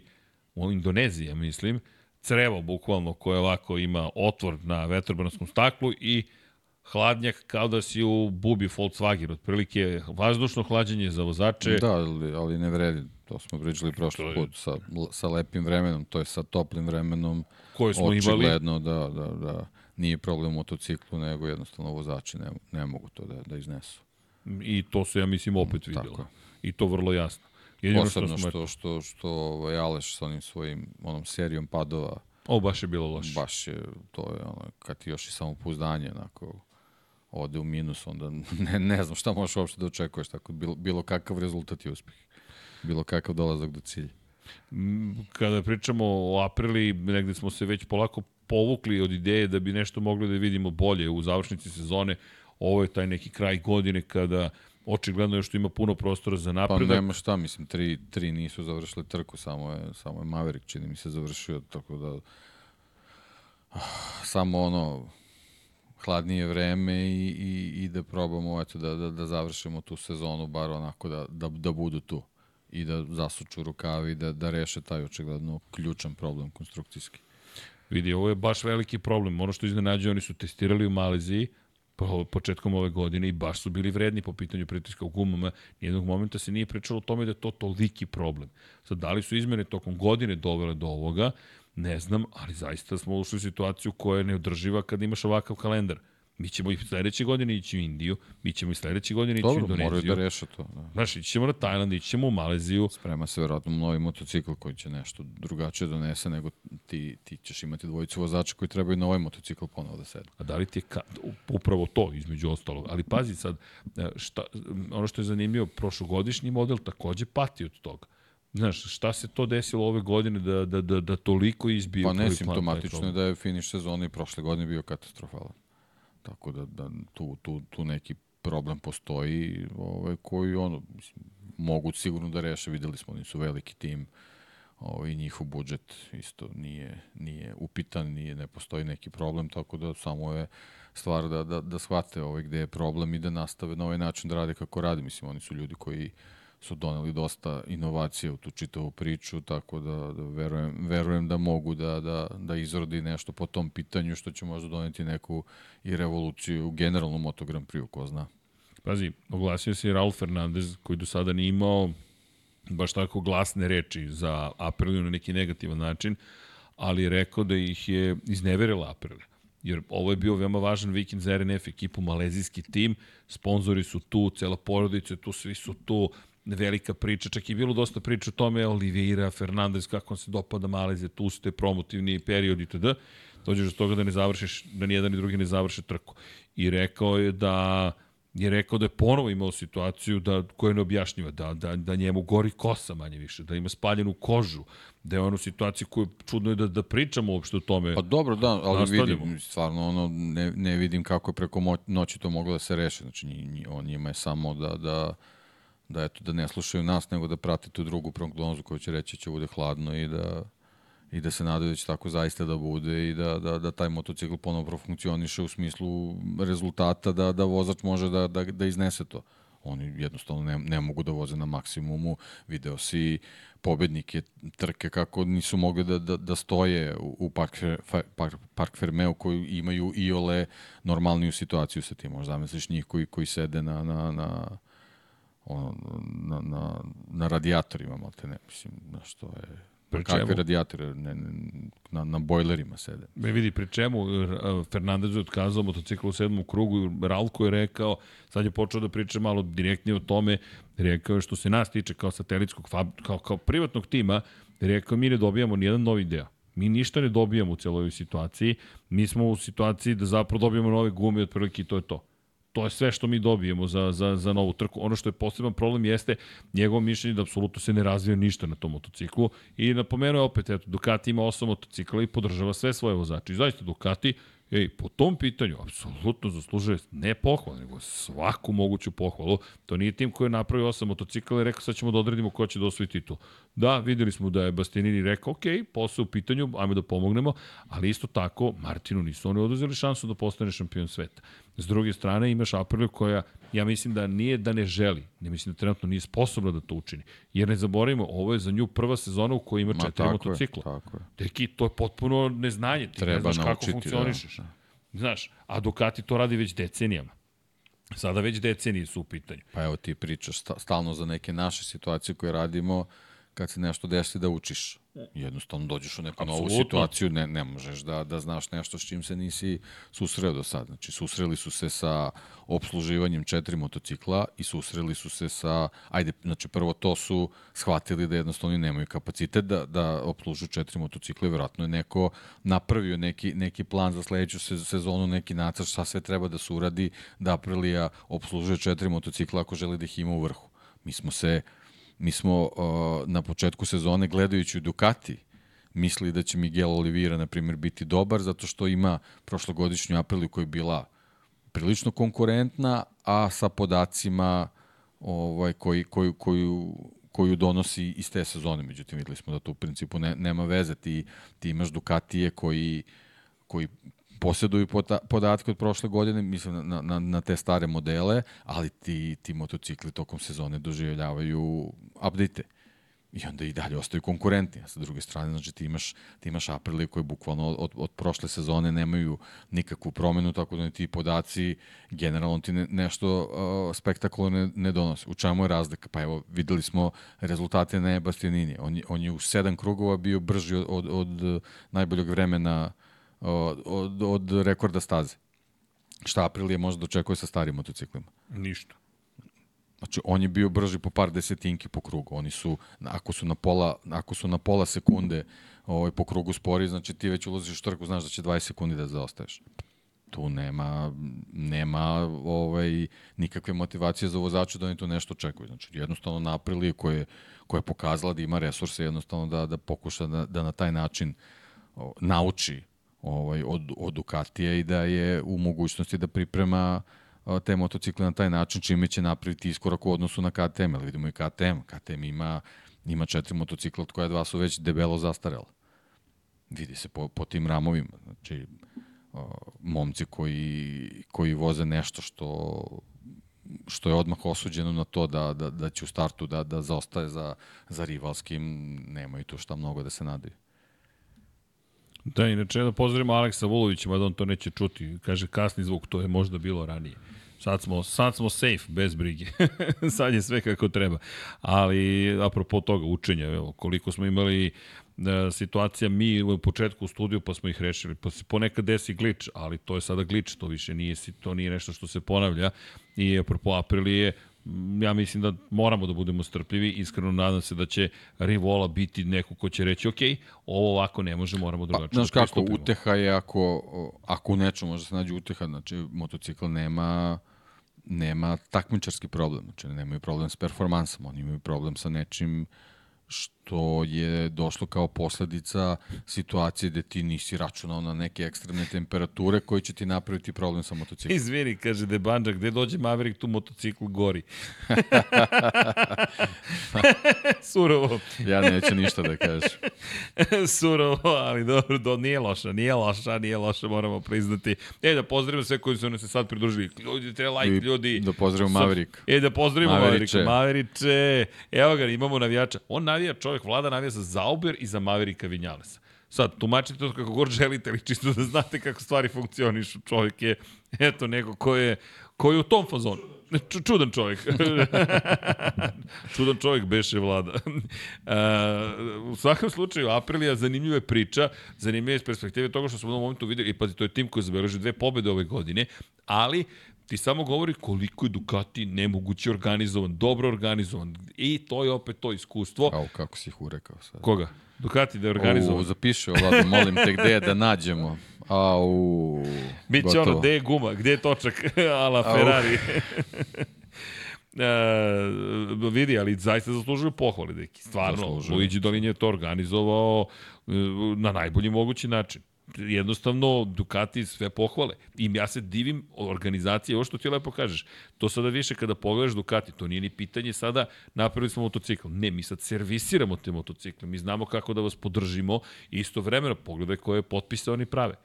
S1: u Indoneziji, ja mislim, crevo bukvalno koje ovako ima otvor na vetrobranskom staklu i hladnjak kao da si u bubi Volkswagen, otprilike vazdušno hlađenje za vozače.
S2: Da, ali, ali ne vredi To smo pričali prošli je... put sa, sa lepim vremenom, to je sa toplim vremenom.
S1: Koje smo
S2: očigledno
S1: imali.
S2: da, da, da nije problem u motociklu, nego jednostavno vozači ne, ne mogu to da, da iznesu.
S1: I to se, ja mislim, opet videlo. Tako. I to vrlo jasno.
S2: Jedino Posebno što, što, što, što ovaj, Aleš sa onim svojim onom serijom padova
S1: O, baš je bilo loše.
S2: Baš je, to je ono, kad ti još i samopouzdanje, onako, ode u minus, onda *laughs* ne, ne znam šta možeš uopšte da očekuješ, tako bilo, bilo kakav rezultat i uspeh bilo kakav dolazak do cilja.
S1: Kada pričamo o aprili, negde smo se već polako povukli od ideje da bi nešto mogli da vidimo bolje u završnici sezone. Ovo je taj neki kraj godine kada očigledno još ima puno prostora za napredak.
S2: Pa nema šta, mislim, tri, tri nisu završile trku, samo je, samo je Maverick, čini mi se, završio, tako da samo ono, hladnije vreme i, i, i da probamo eto, da, da, da završimo tu sezonu, bar onako da, da, da budu tu i da zasuču rukavi, da, da reše taj očigledno ključan problem konstrukcijski.
S1: Vidi, ovo je baš veliki problem. Ono što iznenađuje, oni su testirali u Maleziji početkom ove godine i baš su bili vredni po pitanju pritiska u gumama. Nijednog momenta se nije pričalo o tome da je to toliki problem. Sad, da li su izmene tokom godine dovele do ovoga, ne znam, ali zaista smo ušli u situaciju koja je neodrživa kad imaš ovakav kalendar. Mi ćemo i sledeće godine ići u Indiju, mi ćemo i sledeće godine ići u Indoneziju. Dobro,
S2: moraju da reše to. Da.
S1: Znaš, ići ćemo na Tajland, ići ćemo u Maleziju.
S2: Sprema se verovatno novi motocikl koji će nešto drugačije donese nego ti, ti ćeš imati dvojicu vozača koji trebaju na ovaj motocikl ponovo da sedu.
S1: A da li ti je ka, upravo to između ostalog? Ali pazi sad, e, šta, ono što je zanimljivo, prošlogodišnji model takođe pati od toga. Znaš, šta se to desilo ove godine da, da, da, da toliko izbio?
S2: Pa nesimptomatično je da je finiš sezone i prošle godine bio katastrofalan. Tako da, da tu, tu, tu neki problem postoji ovaj, koji ono, mislim, mogu sigurno da reše. Videli smo, oni su veliki tim ovaj, njihov budžet isto nije, nije upitan, nije, ne postoji neki problem, tako da samo je stvar da, da, da shvate ovaj, gde je problem i da nastave na ovaj način da rade kako radi. Mislim, oni su ljudi koji uh, su doneli dosta inovacija u tu čitavu priču, tako da, da verujem, verujem da mogu da, da, da izrodi nešto po tom pitanju, što će možda doneti neku i revoluciju u generalnom Moto Grand Prix, ko zna.
S1: Pazi, oglasio se i Raul Fernandez, koji do sada nije imao baš tako glasne reči za Apriliju na neki negativan način, ali je rekao da ih je izneverila Aprilija. Jer ovo je bio veoma važan vikend za RNF ekipu, malezijski tim, sponzori su tu, cela porodica tu, svi su tu, velika priča, čak i bilo dosta priča o tome, Oliveira, Fernandez, kako on se dopada Malezije, tu ste promotivni period itd. Dođeš do toga da ne završiš, da ni jedan ni drugi ne završe trku. I rekao je da je rekao da je ponovo imao situaciju da, koja ne objašnjiva, da, da, da njemu gori kosa manje više, da ima spaljenu kožu, da je ono situaciju koju čudno je da, da pričamo uopšte o tome.
S2: Pa dobro, da, ali nastavljamo. vidim, stvarno ono, ne, ne vidim kako je preko noći to moglo da se reši, znači on njima je samo da, da da eto da ne slušaju nas nego da prate tu drugu prognozu koja će reći da će bude hladno i da i da se nadaju da će tako zaista da bude i da, da, da taj motocikl ponovo profunkcioniše u smislu rezultata da, da vozač može da, da, da iznese to. Oni jednostavno ne, ne mogu da voze na maksimumu. Video si pobednike trke kako nisu mogli da, da, da stoje u, u Park, Park, Park Fermeu koji imaju i ole normalniju situaciju sa tim. Možda zamisliš njih koji, koji sede na, na, na, ono, na, na, na radijatorima, malo te ne, mislim, na što je Pri Kakve radijatore, ne, ne, na, na bojlerima sede.
S1: Me vidi, pri čemu Fernandez je otkazao motocikl u sedmom krugu, Ralko je rekao, sad je počeo da priča malo direktnije o tome, rekao je što se nas tiče kao satelitskog, kao, kao privatnog tima, rekao mi ne dobijamo nijedan novi deo. Mi ništa ne dobijamo u celoj situaciji. Mi smo u situaciji da zapravo dobijamo nove gume od prilike i to je to. To je sve što mi dobijemo za, za, za novu trku. Ono što je poseban problem jeste njegovo mišljenje da apsolutno se ne razvija ništa na tom motociklu. I napomenuo opet, eto, Ducati ima osam motocikla i podržava sve svoje vozače. I zaista Ducati Ej, po tom pitanju, apsolutno zaslužuje ne pohvalu, nego svaku moguću pohvalu. To nije tim koji je napravio osam motocikla i rekao sad ćemo da odredimo ko će da osvoji titul. Da, videli smo da je Bastianini rekao, ok, posao u pitanju, ajmo da pomognemo, ali isto tako Martinu nisu oni oduzeli šansu da postane šampion sveta. S druge strane imaš Apriliju koja, ja mislim da nije da ne želi, ne mislim da trenutno nije sposobna da to učini. Jer ne zaboravimo, ovo je za nju prva sezona u kojoj ima Ma, četiri motocikla. Je, tako je. Deki, to je potpuno neznanje, ti Treba ne znaš naučiti, kako da. funkcionišeš. Da. Znaš, a Ducati to radi već decenijama. Sada već decenije su u pitanju.
S2: Pa evo ti pričaš stalno za neke naše situacije koje radimo, kad se nešto desi da učiš. Jednostavno dođeš u neku Absolutno. novu situaciju, ne, ne možeš da, da znaš nešto s čim se nisi susreo do sad. Znači, susreli su se sa obsluživanjem četiri motocikla i susreli su se sa, ajde, znači prvo to su shvatili da jednostavno nemaju kapacitet da, da obslužu četiri motocikla i vjerojatno je neko napravio neki, neki plan za sledeću sezonu, neki nacrt šta sve treba da se uradi da Aprilia obslužuje četiri motocikla ako želi da ih ima u vrhu. Mi smo se Mi smo uh, na početku sezone gledajući u Ducati mislili da će Miguel Oliveira, na primjer, biti dobar zato što ima prošlogodišnju Apriliju koja je bila prilično konkurentna, a sa podacima ovaj, koji, koju, koju, koju donosi iz te sezone. Međutim, videli smo da to u principu ne, nema veze. Ti, ti imaš Ducatije koji, koji posjeduju podatke od prošle godine, mislim na, na, na te stare modele, ali ti, ti motocikli tokom sezone doživljavaju update i onda i dalje ostaju konkurentni. A sa druge strane, znači ti imaš, ti imaš Aprilia koje bukvalno od, od prošle sezone nemaju nikakvu promenu, tako da ti podaci generalno ti ne, nešto uh, spektakularno ne, ne donose. U čemu je razlika? Pa evo, videli smo rezultate na Bastianini. On on je u sedam krugova bio brži od, od, od najboljeg vremena uh, od, od, od rekorda staze. Šta Aprilije može da očekuje sa starim motociklima?
S1: Ništa.
S2: Znači, on je bio brži po par desetinki po krugu. Oni su, ako su na pola, ako su na pola sekunde ovaj, po krugu spori, znači ti već ulaziš u trku, znaš da će 20 sekundi da zaostaješ. Tu nema, nema ovaj, nikakve motivacije za vozača da oni tu nešto očekuju. Znači, jednostavno na Aprilije koje, koja je pokazala da ima resurse jednostavno da, da pokuša da, da na taj način o, nauči ovaj, od, od Ducatija i da je u mogućnosti da priprema te motocikle na taj način, čime će napraviti iskorak u odnosu na KTM. Ali vidimo i KTM. KTM ima, ima četiri motocikla, od koja dva su već debelo zastarela. Vidi se po, po tim ramovima. Znači, o, momci koji, koji voze nešto što što je odmah osuđeno na to da, da, da će u startu da, da zaostaje za, za rivalskim, nemaju tu šta mnogo da se nadaju.
S1: Da, inače da pozdravimo Aleksa Vulovića, mada on to neće čuti. Kaže, kasni zvuk, to je možda bilo ranije. Sad smo, sad smo safe, bez brige. *laughs* sad je sve kako treba. Ali, apropo toga, učenja, evo, koliko smo imali da, situacija mi u početku u studiju pa smo ih rešili. Pa se ponekad desi glitch, ali to je sada glitch, to više nije, to nije nešto što se ponavlja. I apropo Aprilije, ja mislim da moramo da budemo strpljivi, iskreno nadam se da će Rivola biti neko ko će reći, ok, ovo ovako ne može, moramo pa, drugačije.
S2: Pa, znaš da kako, uteha je ako, ako u nečemu može se nađe uteha, znači motocikl nema nema takmičarski problem, znači nemaju problem s performansom, oni imaju problem sa nečim što je došlo kao posledica situacije gde ti nisi računao na neke ekstremne temperature koji će ti napraviti problem sa motociklom.
S1: Izvini, kaže Debanđa, gde dođe Maverick tu motocikl gori. *laughs* Surovo.
S2: Ja neću ništa da kažem. *laughs*
S1: Surovo, ali dobro, do, nije loša, nije loša, nije loša, moramo priznati. E, da pozdravimo sve koji su nam se sad pridružili. Ljudi, treba like, ljudi.
S2: Da pozdravimo Maverick.
S1: E, da pozdravimo Maverića. Maveriće. Evo ga, imamo navijača. On navija, čovjek, vlada navija za Zauber i za Maverika Vinjalesa. Sad, tumačite to kako god želite, ali čisto da znate kako stvari funkcionišu. Čovjek je, eto, neko ko je, ko je u tom fazonu. Čudan čovjek. *laughs* Čudan čovjek beše vlada. *laughs* Uh, u svakom slučaju, Aprilija zanimljiva je priča, zanimljiva je iz perspektive toga što smo u momentu videli, i pazi, to je tim koji zabeleži dve pobede ove godine, ali ti samo govori koliko je Ducati nemoguće organizovan, dobro organizovan. I to je opet to iskustvo.
S2: Au, kako si ih urekao sad.
S1: Koga? Ducati da je organizovan.
S2: U, zapiši ovo, molim te gde je da nađemo. Au,
S1: Biće gotovo. ono, gde je guma, gde je točak, *laughs* ala Ferrari. *laughs* e, vidi, ali zaista zaslužuju pohvale, deki. Stvarno, zaslužuju. Luigi Dolin je to organizovao e, na najbolji mogući način jednostavno Ducati sve pohvale. I ja se divim organizacije, ovo što ti lepo kažeš, to sada više kada pogledaš Ducati, to nije ni pitanje sada napravili smo motocikl. Ne, mi sad servisiramo te motocikle, mi znamo kako da vas podržimo i istovremeno pogledaj koje potpise oni prave.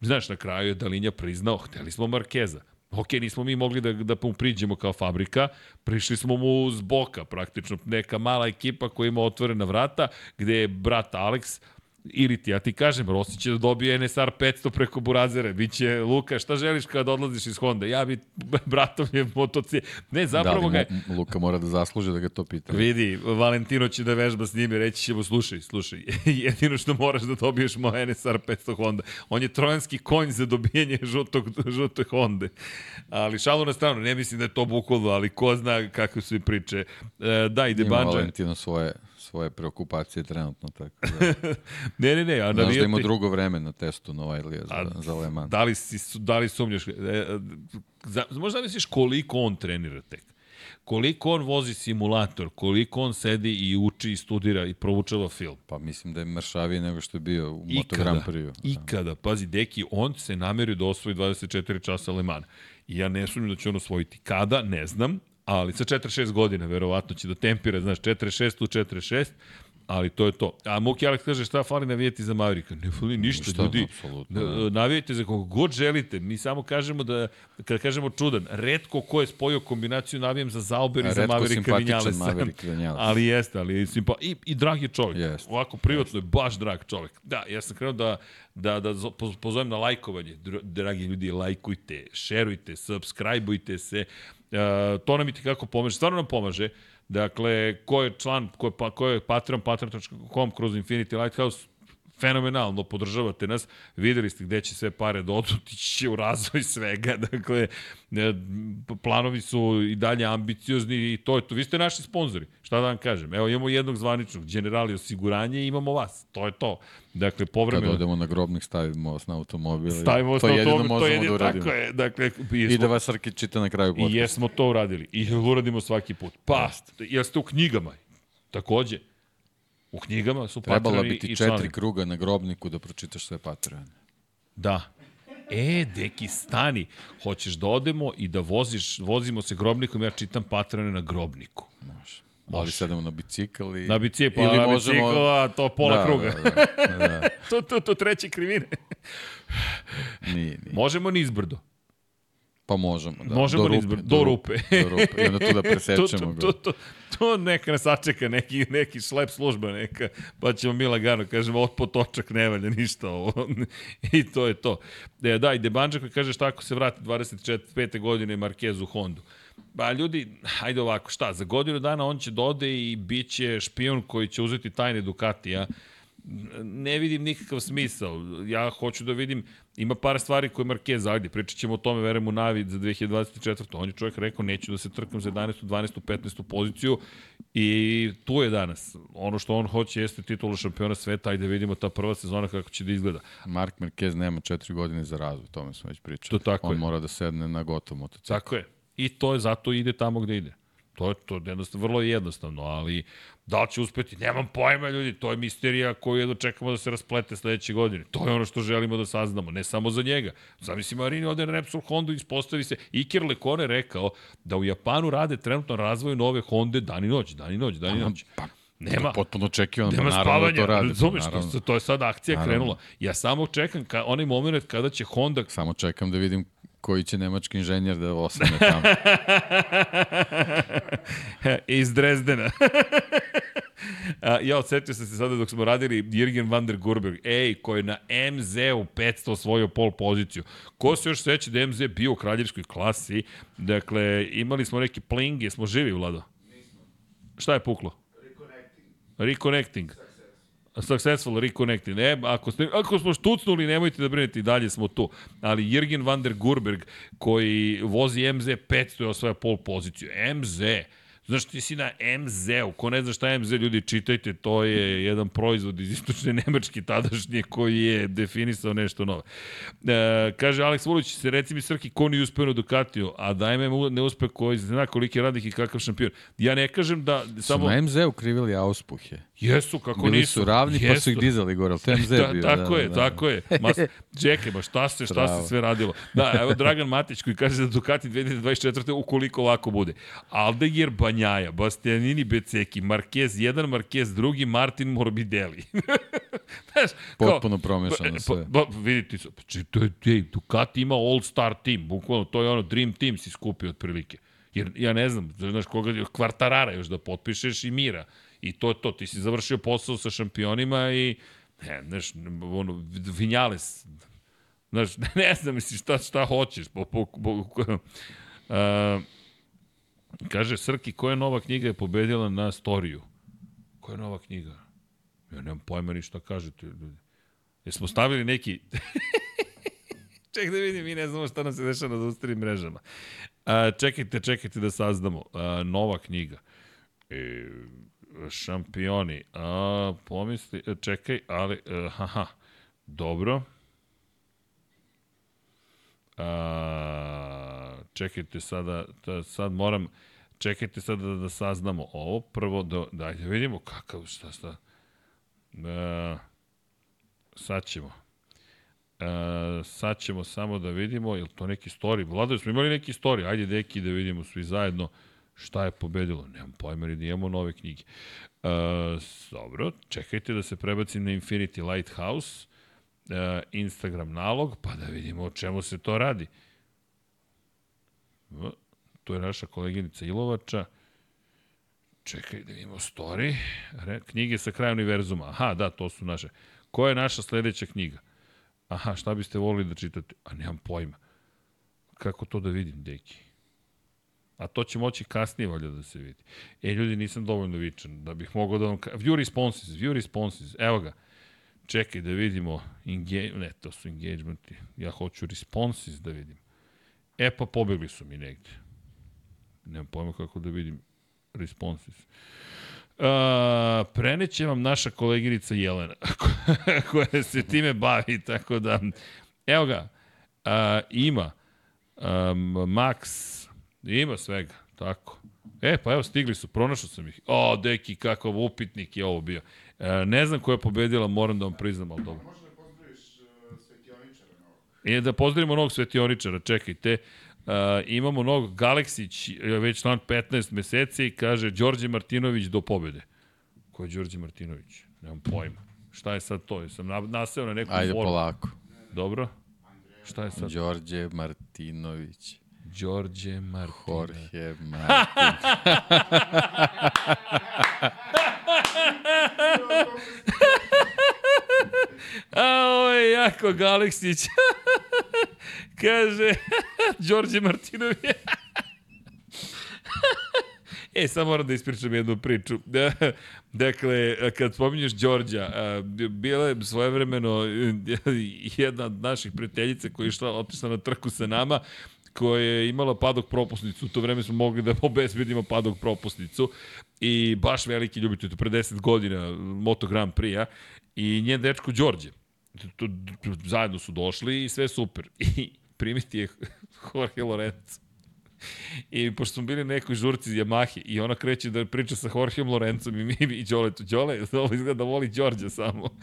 S1: Znaš, na kraju je Dalinja priznao, hteli smo Markeza. Ok, nismo mi mogli da, da mu priđemo kao fabrika, prišli smo mu z boka praktično, neka mala ekipa koja ima otvorena vrata, gde je brat Alex Ili ti, ja ti kažem, Rossi će da dobije NSR 500 preko Burazere, biće Luka, šta želiš kada odlaziš iz Honda? Ja bi, *laughs* bratom je motoci... Ne, zapravo da, ga.
S2: Luka mora da zasluži da ga to pita.
S1: Vidi, Valentino će da vežba s njim i reći ćemo, slušaj, slušaj, *laughs* jedino što moraš da dobiješ moj NSR 500 Honda. On je trojanski konj za dobijanje žutog, žute Honda. Ali šalu na stranu, ne mislim da je to bukvalno, ali ko zna kakve su i priče. E, da, ide Banđa. Ima
S2: Valentino svoje svoje preokupacije trenutno. Tako da. *laughs*
S1: ne, ne, ne. A
S2: Znaš da ima drugo vreme na testu Novajlija za, a, za Le Mans.
S1: Da li, si, da li sumnjaš? E, e, za, možda misliš koliko on trenira tek? koliko on vozi simulator, koliko on sedi i uči i studira i proučava film.
S2: Pa mislim da je mršaviji nego što je bio u Moto Grand Prix.
S1: Ikada, pazi, deki, on se namerio da osvoji 24 časa Le Mans. I ja ne sumnjam da će on osvojiti. Kada, ne znam, ali sa 46 godina verovatno će da tempira, znaš, 46 u 46, ali to je to. A Muki Alex kaže šta fali navijeti za Maverika? Ne fali ništa, ništa ljudi. Da. Navijete za koga god želite. Mi samo kažemo da, kada kažemo čudan, redko ko je spojio kombinaciju navijem za Zauber i za Maverika Vinjalesa. Maverick *laughs* ali jeste, ali simpa... I, i drag je čovjek. Jest, Ovako privatno jest. je baš drag čovjek. Da, ja sam krenuo da, da, da pozovem na lajkovanje. Dragi ljudi, lajkujte, šerujte, subscribeujte se. Uh, to nam i kako pomaže. Stvarno nam pomaže. Dakle, ko je član, ko je, pa, ko je Patreon, patreon.com kroz Infinity Lighthouse, fenomenalno podržavate nas, videli ste gde će sve pare da odu, *laughs* će u razvoj svega, dakle, e, planovi su i dalje ambiciozni i to je to. Vi ste naši sponzori, šta da vam kažem. Evo, imamo jednog zvaničnog, generali osiguranje i imamo vas, to je to. Dakle, povremeno...
S2: Kad odemo na grobnik, stavimo vas na automobil.
S1: Stavimo vas na automobil, to je jedino da tako je. Dakle,
S2: I da vas Srki čita na kraju
S1: podcasta. I jesmo to uradili. I *laughs* uradimo svaki put. Pa, jeste u knjigama. Takođe, U knjigama su
S2: Trebalo patroni bi ti četiri kruga na grobniku da pročitaš sve patrone.
S1: Da. E, deki, stani. Hoćeš da odemo i da voziš, vozimo se grobnikom, ja čitam patrone na grobniku.
S2: Može. Ali sedemo na bicikl i...
S1: Na bicikl, pa na možemo... bicikl, a to pola da, kruga. Da, da, da. *laughs* to, to, to treće krivine. *laughs*
S2: nije, nije.
S1: Možemo nizbrdo.
S2: Pa možemo, da.
S1: Možemo
S2: do
S1: rupe, do rupe.
S2: Do rupe. I onda tu da *laughs* presečemo
S1: to, to, to, to, to neka nas sačeka, neki, neki šlep služba neka, pa ćemo mi lagano, kažemo, od potočak ne valja ništa ovo. I to je to. E, da, i Debanđa koji kaže šta ako se vrati 25. godine Marquez u Hondu. Ba, ljudi, hajde ovako, šta, za godinu dana on će dode da i bit će špion koji će uzeti tajne Ducatija, ne vidim nikakav smisao. Ja hoću da vidim, ima par stvari koje Marquez, ajde, pričat ćemo o tome, verujem u Navi za 2024. On je čovjek rekao, neću da se trkam za 11. 12. 15. poziciju i tu je danas. Ono što on hoće jeste titula šampiona sveta, ajde vidimo ta prva sezona kako će da izgleda.
S2: Mark Marquez nema četiri godine za razvoj, tome smo već pričali.
S1: To tako
S2: on
S1: je.
S2: mora da sedne na gotov motocikl.
S1: Tako je. I to je zato ide tamo gde ide. To je to jednostavno, vrlo jednostavno, ali da li će uspeti, nemam pojma ljudi, to je misterija koju jedno čekamo da se rasplete sledeće godine. To je ono što želimo da saznamo, ne samo za njega. Zamisli Marini ode na Repsol Honda i ispostavi se. Iker Lekone rekao da u Japanu rade trenutno razvoj nove Honda dan i noć, dan i noć, dan i noć. Pa,
S2: Nema. To potpuno očekivano,
S1: nema
S2: naravno
S1: spavanja,
S2: da to radi.
S1: razumeš, to, to je sad akcija
S2: Naravno.
S1: krenula. Ja samo čekam ka, onaj moment kada će Honda
S2: Samo čekam da vidim koji će nemački inženjer da osvane tamo. *laughs*
S1: iz Drezdena. *laughs* A, ja odsetio sam se sada dok smo radili Jürgen van der Gurberg, ej, koji je na MZ-u 500 osvojio pol poziciju. Ko se još seća da MZ bio u kraljevskoj klasi? Dakle, imali smo neki pling, jesmo živi, Vlado? Šta je puklo? Reconnecting. Successful reconnecting. E, ako, ste, ako smo štucnuli, nemojte da brinete, i dalje smo tu. Ali Jürgen van der Gurberg, koji vozi MZ 500 je osvaja pol poziciju. MZ, Znaš, ti si na MZ-u. Ko ne zna šta je MZ, ljudi, čitajte, to je jedan proizvod iz istočne Nemačke tadašnje koji je definisao nešto novo. E, kaže Aleks Vulić, se reci mi Srki, ko nije uspeo na Ducatiju, a daj me mu- neuspeh koji zna koliki je radnik i kakav šampion. Ja ne kažem da
S2: Su
S1: samo...
S2: na MZ-u krivili auspuhe.
S1: Jesu, kako
S2: Bili
S1: nisu.
S2: su ravni pa su ih
S1: Jesu.
S2: dizali gore, ali to je *laughs* MZ
S1: Da,
S2: bio.
S1: tako
S2: da,
S1: je,
S2: da,
S1: tako je. Mas, čekaj, ma šta se, šta
S2: Bravo.
S1: se sve radilo. Da, evo Dragan Matić koji kaže da Ducati 2024. ukoliko ovako bude. Aldeguer Banjaja, Bastianini Beceki, Marquez 1, Marquez 2, Martin Morbidelli. *laughs* Znaš,
S2: Potpuno promešano
S1: Pa,
S2: sve.
S1: Pa, pa, vidite, su, pa, či, to je, ej, Ducati ima all-star tim, bukvalno, to je ono Dream Team si skupio otprilike. Jer ja ne znam, znaš koga, kvartarara još da potpišeš i mira. I to je to, ti si završio posao sa šampionima i, ne, znaš, ono, Vinjales, znaš, *laughs* ne znam, misliš, šta, šta hoćeš. Po, po, po, a, kaže, Srki, koja nova knjiga je pobedila na storiju? Koja nova knjiga? Ja nemam pojma ni šta kažete, ljudi. Jesmo stavili neki... *laughs* Ček da vidim, mi ne znamo šta nam se dešava na društvenim mrežama. A, čekajte, čekajte da saznamo. A, nova knjiga. E, šampioni. A, pomisli, e, čekaj, ali, e, haha, dobro. A, čekajte sada, da, sad moram, čekajte sada da, da saznamo ovo. Prvo, da, dajde vidimo kakav, šta, šta. E, sad ćemo. E, sad ćemo samo da vidimo, je to neki story? Vlado, smo imali neki story? Ajde, deki, da vidimo svi zajedno šta je pobedilo. Nemam pojma, da imamo nove knjige. E, dobro, čekajte da se prebacim na Infinity Lighthouse, e, Instagram nalog, pa da vidimo o čemu se to radi. To je naša koleginica Ilovača. Čekaj da vidimo story. Re, knjige sa kraja univerzuma. Aha, da, to su naše. Koja je naša sledeća knjiga? Aha, šta biste volili da čitate? A nemam pojma. Kako to da vidim, deki? A to će moći kasnije valjda da se vidi. E, ljudi, nisam dovoljno vičan da bih mogao da vam... View responses, view responses, evo ga. Čekaj da vidimo, engage... ne, to su engagementi. Ja hoću responses da vidim. E, pa pobegli su mi negde. Nemam pojma kako da vidim responses. Uh, preneće vam naša koleginica Jelena, *laughs* koja se time bavi, tako da, evo ga, uh, ima um, Max, ima svega, tako. E, pa evo, stigli su, pronašao sam ih. O, deki, kakav upitnik je ovo bio. Uh, ne znam ko je pobedila, moram da vam priznam, ali dobro.
S3: Možda pozdroviš uh, svetioničara novog.
S1: I da pozdravimo novog svetioničara, čekajte. Uh, imamo novog Galeksić, već član 15 meseci, kaže Đorđe Martinović do pobede. Ko je Đorđe Martinović? Nemam pojma. Šta je sad to? Jesam na, naseo na neku
S2: Ajde
S1: formu.
S2: polako.
S1: Dobro. Šta je sad?
S2: Đorđe Martinović.
S1: Đorđe Martinović.
S2: Jorge Martin. *laughs*
S1: A, ovo je jako Galeksić. *laughs* Kaže, *laughs* Đorđe Martinović. E, samo moram da ispričam jednu priču. dakle, kad spominješ Đorđa, bila je svojevremeno jedna od naših prijateljica koja je išla, otišla na trku sa nama, koja je imala padog propusnicu. U to vreme smo mogli da *laughs* obezbedimo padog propusnicu i baš veliki ljubitelj, to pre 10 godina Moto Grand Prix-a i njen dečko Đorđe. Zajedno su došli i sve super. *laughs* I primiti je *laughs* Jorge Lorenzo. I pošto smo bili nekoj žurci iz Yamahe i ona kreće da priča sa Jorgeom Lorencom i mi i Đoletu. Đole, *laughs* ovo izgleda da voli Đorđe samo. *laughs*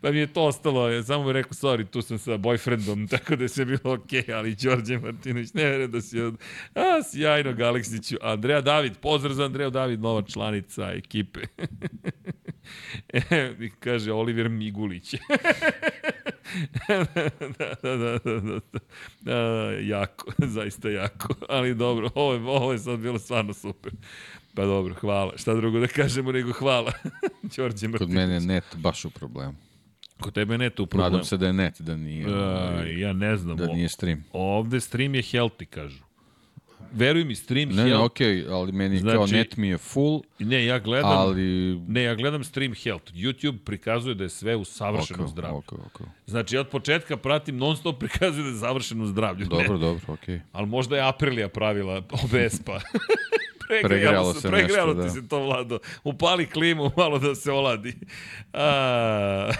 S1: pa mi je to ostalo, samo mi rekao, sorry, tu sam sa boyfriendom, *laughs* tako da je sve bilo okej, okay, ali Đorđe Martinović, ne vere da si od... A, sjajno, Galeksiću. Andreja David, pozdrav za Andreja David, nova članica ekipe. e, kaže Oliver Migulić. *laughs* da, da, da, da, da, da, jako, *laughs* zaista jako, ali dobro, ovo je, ovo je sad bilo stvarno super. Pa dobro, hvala. Šta drugo da kažemo nego hvala. *laughs* Đorđe Martinović.
S2: Kod mene je net baš u problemu.
S1: Kod tebe je net u problemu.
S2: Nadam se da je net, da nije,
S1: Uh, ja ne znam.
S2: da nije stream.
S1: Ovde stream je healthy, kažu. Veruj mi, stream
S2: Ne, ne,
S1: health.
S2: okej, okay, ali meni
S1: Znači-
S2: kao net mi je full,
S1: Ne, ja gledam,
S2: ali...
S1: ne, ja gledam stream health. YouTube prikazuje da je sve u savršenom
S2: Ok,
S1: zdravlju.
S2: ok, ok.
S1: Znači, ja od početka pratim non stop *laughs* prikazuje da je završeno zdravlju.
S2: Dobro,
S1: Ne,
S2: dobro, okej.
S1: ali možda je Aprilija pravila *laughs* OBS *laughs* pa.
S2: Pregrejalo se
S1: pregrejalo
S2: nešto,
S1: ti
S2: da.
S1: se to, Vlado. Upali klimu malo da se oladi. A...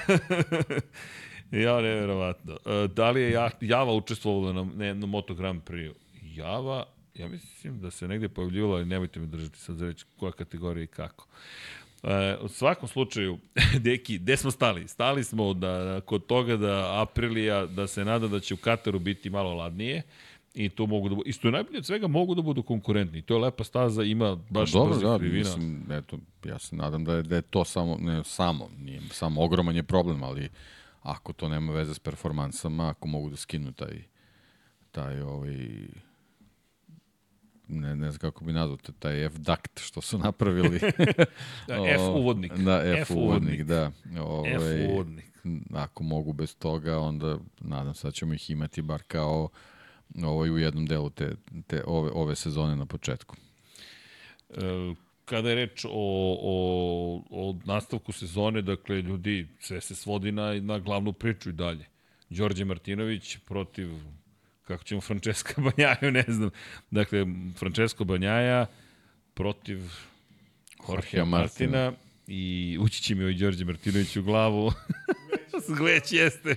S1: ja, neverovatno. E, Da li je Ja- Java učestvovala na, ne, na Moto Grand Prix? Java, ja mislim da se negde pojavljivala, ali nemojte me držati sad za reći koja kategorija i kako. E, u svakom slučaju, *laughs* deki, gde smo stali? Stali smo da, kod toga da Aprilija, da se nada da će u Kataru biti malo ladnije i to mogu da budu, isto je najbolje od svega mogu da budu konkurentni. To je lepa staza, ima baš
S2: Dobro,
S1: brzi
S2: da,
S1: krivina.
S2: mislim, eto, ja se nadam da je, da je to samo, ne samo, nije samo ogroman je problem, ali ako to nema veze s performansama, ako mogu da skinu taj, taj ovaj, ne, ne znam kako bi nazvao, taj- F-duct što su napravili. *laughs* *laughs*
S1: Da, F
S2: O,
S1: uvodnik.
S2: Da, F,
S1: F
S2: uvodnik,
S1: uvodnik.
S2: da. Ovaj,
S1: F uvodnik.
S2: Ako mogu bez toga, onda nadam se da ćemo ih imati bar kao ovaj, u jednom delu te, te ove, ove sezone na početku.
S1: E, kada je reč o, o, o nastavku sezone, dakle, ljudi, sve se svodi na, na glavnu priču i dalje. Đorđe Martinović protiv, kako ćemo, Francesca *laughs* Banjaju, ne znam. Dakle, Francesco Banjaja protiv Jorgea
S2: Martina.
S1: Martina i ući će mi ovaj Đorđe Martinović u glavu. Već *laughs* jeste.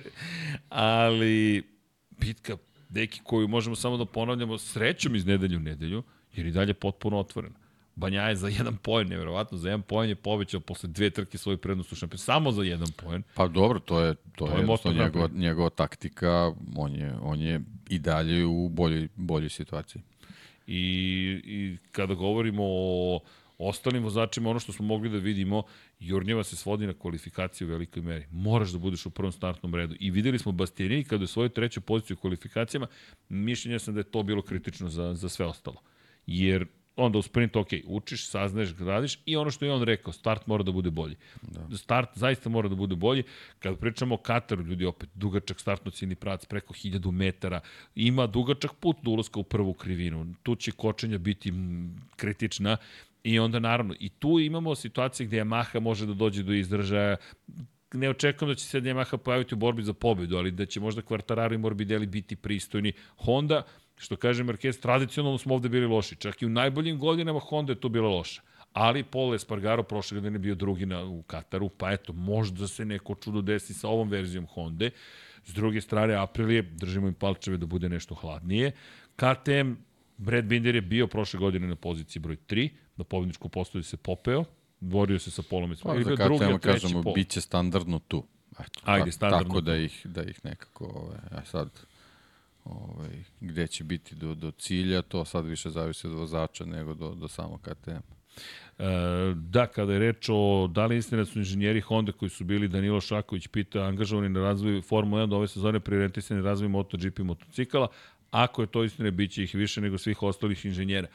S1: Ali, bitka, deki koju možemo samo da ponavljamo srećom iz nedelju u nedelju, jer i dalje potpuno otvorena. Banja je za jedan poen, nevjerovatno, za jedan poen je povećao posle dve trke svoju prednost u šampionu. Samo za jedan poen.
S2: Pa dobro, to je to,
S1: To
S2: je
S1: je
S2: jednostavno njegova, njegova taktika, on je, on je i dalje u boljoj, boljoj situaciji.
S1: I, I kada govorimo o ostalim vozačima, ono što smo mogli da vidimo, Jurnjeva se svodi na kvalifikaciju u velikoj meri. Moraš da budeš u prvom startnom redu. I videli smo Bastianini kada je svoju treću poziciju u kvalifikacijama, mišljenja sam da je to bilo kritično za, za sve ostalo. Jer onda u sprintu, ok, učiš, saznaješ, radiš i ono što je on rekao, start mora da bude bolji. Da. Start zaista mora da bude bolji. Kada pričamo o Kataru, ljudi opet, dugačak startno ciljni prac, preko 1000 metara, ima dugačak put do ulaska u prvu krivinu. Tu će kočenja biti kritična i onda naravno, i tu imamo situacije gde Yamaha može da dođe do izražaja, ne očekujem da će se Yamaha pojaviti u borbi za pobedu, ali da će možda Quartararo i Morbidelli biti pristojni. Honda, što kaže Marquez, tradicionalno smo ovde bili loši. Čak i u najboljim godinama Honda je to bila loša. Ali Paul Espargaro prošle godine je bio drugi na, u Kataru, pa eto, možda se neko čudo desi sa ovom verzijom Honda. S druge strane, Aprilije, držimo im palčeve da bude nešto hladnije. KTM, Brad Binder je bio prošle godine na poziciji broj 3, na pobedničku postoju se popeo, borio se sa Polom
S2: Pa, za
S1: drugi,
S2: KTM kažemo,
S1: Pol.
S2: bit će standardno tu. Eto,
S1: Ajde,
S2: ta-
S1: standardno
S2: Tako da ih, da ih nekako, ovaj, a sad, ovaj, gde će biti do, do cilja, to sad više zavisi od vozača nego do, do samog KTM.
S1: E, da, kada je reč o da li istina da su inženjeri Honda koji su bili Danilo Šaković pita angažovani na razvoju Formula 1 do ove sezone prioritisani razvoj MotoGP motocikala, ako je to istina, bit ih više nego svih ostalih inženjera.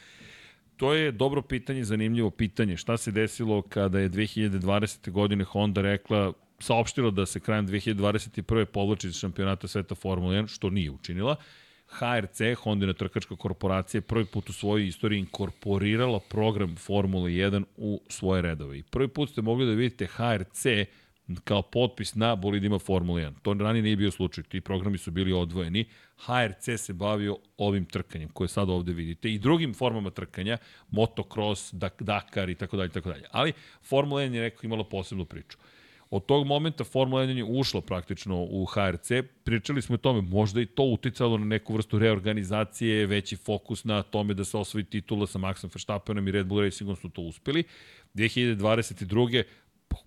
S1: To je dobro pitanje, zanimljivo pitanje. Šta se desilo kada je 2020. godine Honda rekla, saopštila da se krajem 2021. povlači iz šampionata sveta Formula 1, što nije učinila. HRC, Hondina trkačka korporacija, prvi put u svojoj istoriji inkorporirala program Formule 1 u svoje redove. I prvi put ste mogli da vidite HRC kao potpis na bolidima Formule 1. To ranije nije bio slučaj. Ti programi su bili odvojeni. HRC se bavio ovim trkanjem koje sad ovde vidite i drugim formama trkanja, motocross, Dak- Dakar i tako dalje, tako dalje. Ali Formula 1 je nekako imala posebnu priču. Od tog momenta Formula 1 je ušla praktično u HRC. Pričali smo o tome, možda i to uticalo na neku vrstu reorganizacije, veći fokus na tome da se osvoji titula sa Maxom Verstappenom i Red Bull Racingom su to uspeli. 2022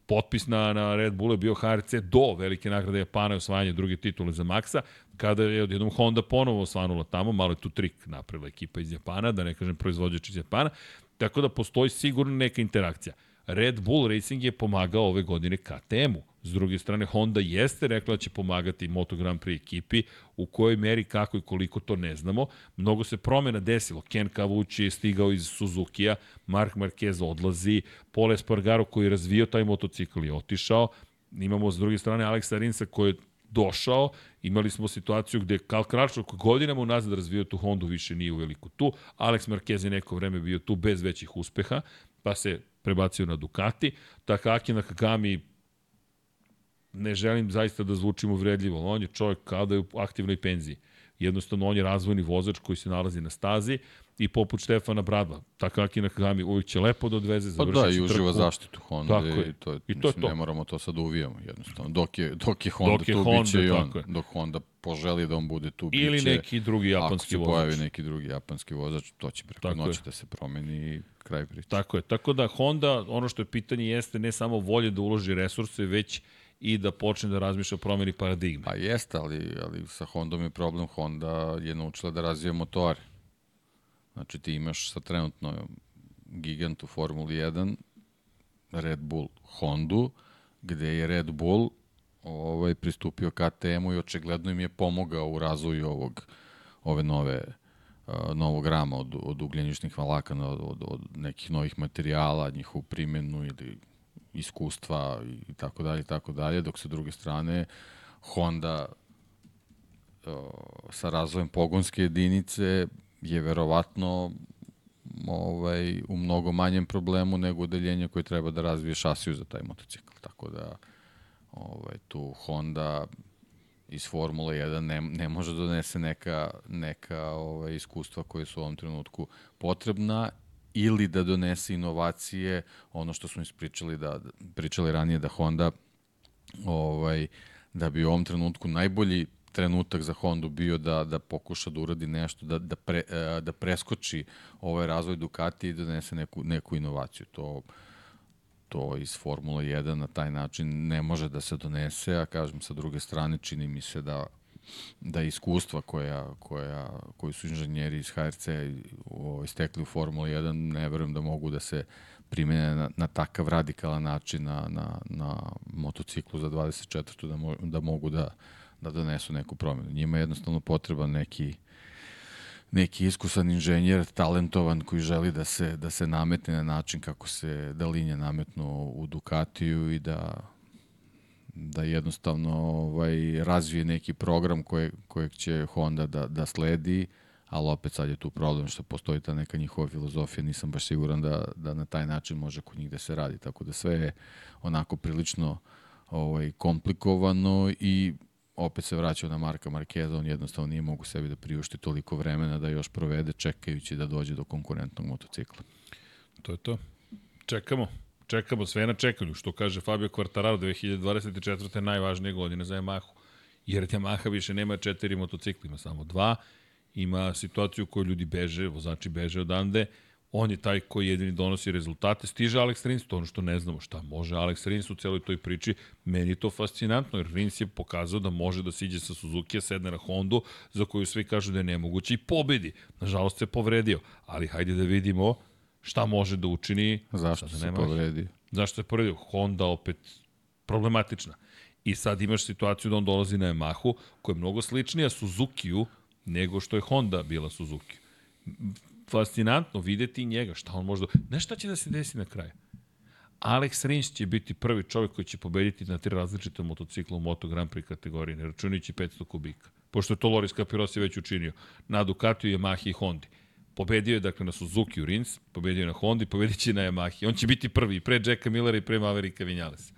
S1: potpis na, na Red Bull je bio HRC do velike nagrade Japana i osvajanje druge titule za Maxa, kada je odjednom Honda ponovo osvanula tamo, malo je tu trik napravila ekipa iz Japana, da ne kažem proizvođač iz Japana, tako da postoji sigurno neka interakcija. Red Bull Racing je pomagao ove godine KTM-u. S druge strane, Honda jeste rekla da će pomagati Moto Grand Prix ekipi, u kojoj meri, kako i koliko to ne znamo. Mnogo se promena desilo. Ken Kavući je stigao iz Suzuki-a, Mark Marquez odlazi, Pole Spargaro koji je razvio taj motocikl je otišao, imamo s druge strane Aleksa Rinsa koji je došao, imali smo situaciju gde Kal Kračov koji godinama unazad razvio tu Hondu više nije u veliku tu, Alex Marquez je neko vreme bio tu bez većih uspeha, pa se prebacio na Ducati. Takaki Nakagami ne želim zaista da zvučim uvredljivo, on je čovjek kao da je u aktivnoj penziji. Jednostavno, on je razvojni vozač koji se nalazi na stazi i poput Štefana Bradva. Takaki Nakagami uvijek će lepo da odveze,
S2: završit
S1: Pa
S2: da, i uživa zaštitu Honda
S1: tako je.
S2: i to je,
S1: I to je
S2: mislim,
S1: to.
S2: ne moramo to sad da uvijamo jednostavno. Dok je, dok je Honda
S1: Dok je
S2: tu,
S1: Honda,
S2: bit će i on.
S1: je.
S2: Dok Honda poželi da on bude tu,
S1: Ili
S2: bit će,
S1: neki drugi
S2: ako
S1: japanski
S2: se
S1: vozač.
S2: pojavi neki drugi japanski vozač, to će preko
S1: Tako
S2: noći
S1: je.
S2: da se promeni i kraj priče.
S1: Tako je. Tako da Honda, ono što je pitanje jeste ne samo volje da uloži resurse, već i da počne da razmišlja o promeni paradigme.
S2: Pa jeste, ali, ali sa Hondom je problem. Honda je naučila da razvija motore. Znači ti imaš sa trenutno gigant u Formuli 1 Red Bull Hondu, gde je Red Bull ovaj, pristupio KTM-u i očigledno im je pomogao u razvoju ovog, ove nove novog rama od, od ugljeničnih valakana, od, od, od nekih novih materijala, njihovu primjenu ili iskustva i tako dalje tako dalje, dok sa druge strane Honda o, sa razvojem pogonske jedinice je verovatno ovaj, u mnogo manjem problemu nego odeljenje koje treba da razvije šasiju za taj motocikl. Tako da ovaj, tu Honda iz Formule 1 ne, ne može da donese neka, neka ovaj, iskustva koje su u ovom trenutku potrebna ili da donese inovacije, ono što smo ispričali da pričali ranije da Honda ovaj da bi u ovom trenutku najbolji trenutak za Hondu bio da da pokuša da uradi nešto da da pre, eh, da preskoči ovaj razvoj Ducati i da donese neku neku inovaciju. To to iz Formula 1 na taj način ne može da se donese, a kažem sa druge strane čini mi se da da iskustva koja, koja, koji su inženjeri iz HRC ovaj, stekli u Formula 1 ne verujem da mogu da se primene na, na takav radikalan način na, na, na motociklu za 24. da, mo, da mogu da, da donesu neku promenu. Njima je jednostavno potreban neki neki iskusan inženjer, talentovan koji želi da se da se nametne na način kako se da linje nametnu u Ducatiju i da da jednostavno ovaj razvije neki program koje, kojeg će Honda da, da sledi, ali opet sad je tu problem što postoji ta neka njihova filozofija, nisam baš siguran da, da na taj način može kod njih da se radi, tako da sve je onako prilično ovaj, komplikovano i opet se vraćao na Marka Markeza, on jednostavno nije mogu sebi da priušti toliko vremena da još provede čekajući da dođe do konkurentnog motocikla.
S1: To je to. Čekamo. Čekamo sve na čekanju, što kaže Fabio Quartararo 2024. najvažnije godine za Yamahu. Jer Yamaha više nema četiri motocikla, ima samo dva. Ima situaciju u kojoj ljudi beže, vozači beže odande. On je taj koji jedini donosi rezultate. Stiže Alex Rins, to ono što ne znamo šta može Alex Rins u celoj toj priči. Meni je to fascinantno, jer Rins je pokazao da može da siđe sa Suzuki, sedne na Hondu, za koju svi kažu da je nemoguće i pobedi. Nažalost se povredio, ali hajde da vidimo šta može da učini.
S2: Zašto
S1: Sada
S2: se povredio?
S1: Zašto se povredio? Honda opet problematična. I sad imaš situaciju da on dolazi na Yamahu, koja je mnogo sličnija Suzukiju nego što je Honda bila Suzuki. Fascinantno videti njega, šta on može da... Znaš šta će da se desi na kraju? Alex Rins će biti prvi čovjek koji će pobediti na tri različite motocikla u Moto Grand Prix kategoriji, ne računajući 500 kubika. Pošto je to Loris Capirosi već učinio. Na Ducatiju, Yamahi i Hondi. Pobedio je dakle na Suzuki u Rins, pobedio je na Hondi, pobedit će na Yamahi. On će biti prvi pre Jacka Millera i pre Mavericka Vinjalesa.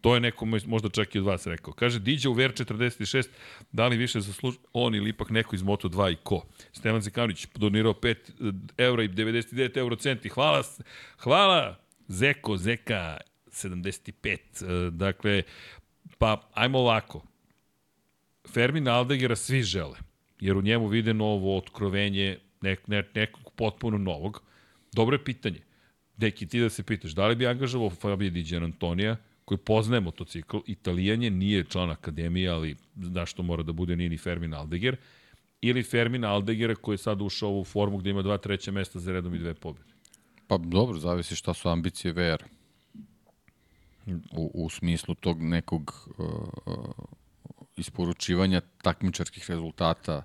S1: To je neko možda čak i od vas rekao. Kaže, Diđa u VR46, da li više zaslužuje on ili ipak neko iz Moto2 i ko? Stevan Zekanović donirao 5 eura i 99 euro centi. Hvala, hvala Zeko, Zeka, 75. E, dakle, pa ajmo ovako. Fermin Aldegera svi žele, jer u njemu vide novo otkrovenje nek, ne, nekog potpuno novog. Dobro je pitanje. Deki, ti da se pitaš, da li bi angažavao Fabio Di Antonija, koji poznaje motocikl, italijan je, nije član akademije, ali zašto mora da bude nini Fermin Aldeger, ili Fermin Aldegera koji je sad ušao u formu gde ima dva treća mesta za redom i dve pobjede?
S2: Pa dobro, zavisi šta su ambicije VR. U, u smislu tog nekog uh, uh, isporučivanja takmičarskih rezultata,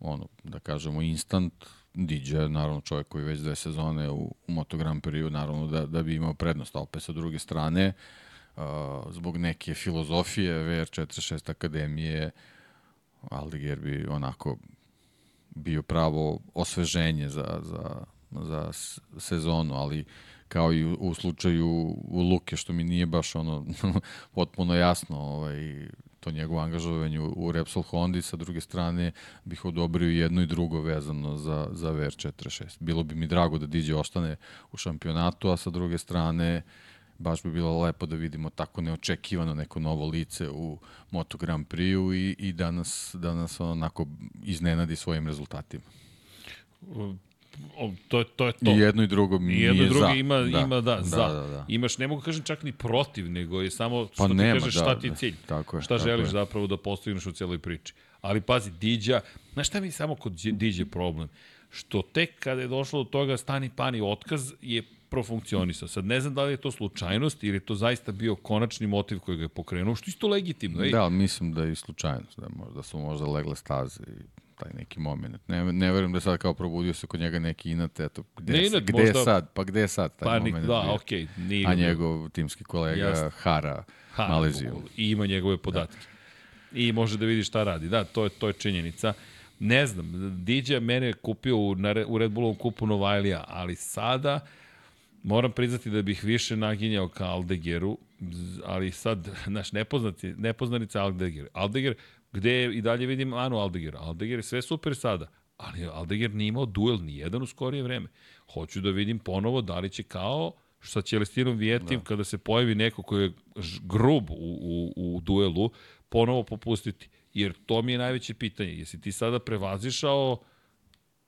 S2: ono, da kažemo, instant, DJ, naravno čovjek koji već dve sezone u, u Moto Grand Prix, naravno da, da bi imao prednost, a opet sa druge strane, uh, zbog neke filozofije VR46 Akademije, Aldiger bi onako bio pravo osveženje za, za, za sezonu, ali kao i u, slučaju u Luke, što mi nije baš ono *laughs* potpuno jasno, ovaj, to njegovo angažovanje u Repsol Hondi, sa druge strane bih odobrio jedno i drugo vezano za, za VR46. Bilo bi mi drago da Diđe ostane u šampionatu, a sa druge strane baš bi bilo lepo da vidimo tako neočekivano neko novo lice u Moto Grand Prix-u i, i da nas, da nas onako iznenadi svojim rezultatima
S1: to, to je to.
S2: I jedno i drugo mi
S1: I jedno
S2: i
S1: drugo
S2: za.
S1: ima,
S2: da.
S1: ima da,
S2: da,
S1: za.
S2: Da, da.
S1: Imaš, ne mogu kažem čak ni protiv, nego je samo što
S2: pa
S1: ti
S2: nema,
S1: kažeš
S2: da,
S1: šta ti je
S2: da,
S1: cilj.
S2: Tako je,
S1: šta
S2: tako
S1: želiš
S2: je.
S1: zapravo da postigneš u celoj priči. Ali pazi, Diđa, znaš šta mi samo kod Diđe problem? Što tek kada je došlo do toga stani pani otkaz je profunkcionisao. Sad ne znam da li je to slučajnost ili je to zaista bio konačni motiv koji ga je pokrenuo, što isto legitimno. Ej.
S2: Da, mislim da je i slučajnost, da, možda su možda legle staze i taj neki moment. Ne, ne verujem da je sad kao probudio se kod njega neki inat, eto, gde,
S1: ne
S2: inat, gde možda... je sad, pa gde je sad taj
S1: pa,
S2: moment?
S1: Da, okej. Okay, nije
S2: a njegov timski kolega Jasne. Hara, ha, Maleziju.
S1: I ima njegove podatke. Da. I može da vidi šta radi. Da, to je, to je činjenica. Ne znam, DJ mene je kupio u, u Red Bullovom kupu Novajlija, ali sada moram priznati da bih više naginjao ka Aldegeru, ali sad, *laughs* naš nepoznati, nepoznanica Aldeger. Aldeger, gde i dalje vidim Anu Aldeger. Aldeger je sve super sada, ali Aldeger nije imao duel ni jedan u skorije vreme. Hoću da vidim ponovo da li će kao sa Ćelestinom Vijetim, da. kada se pojavi neko koji je grub u, u, u duelu, ponovo popustiti. Jer to mi je najveće pitanje. Jesi ti sada prevazišao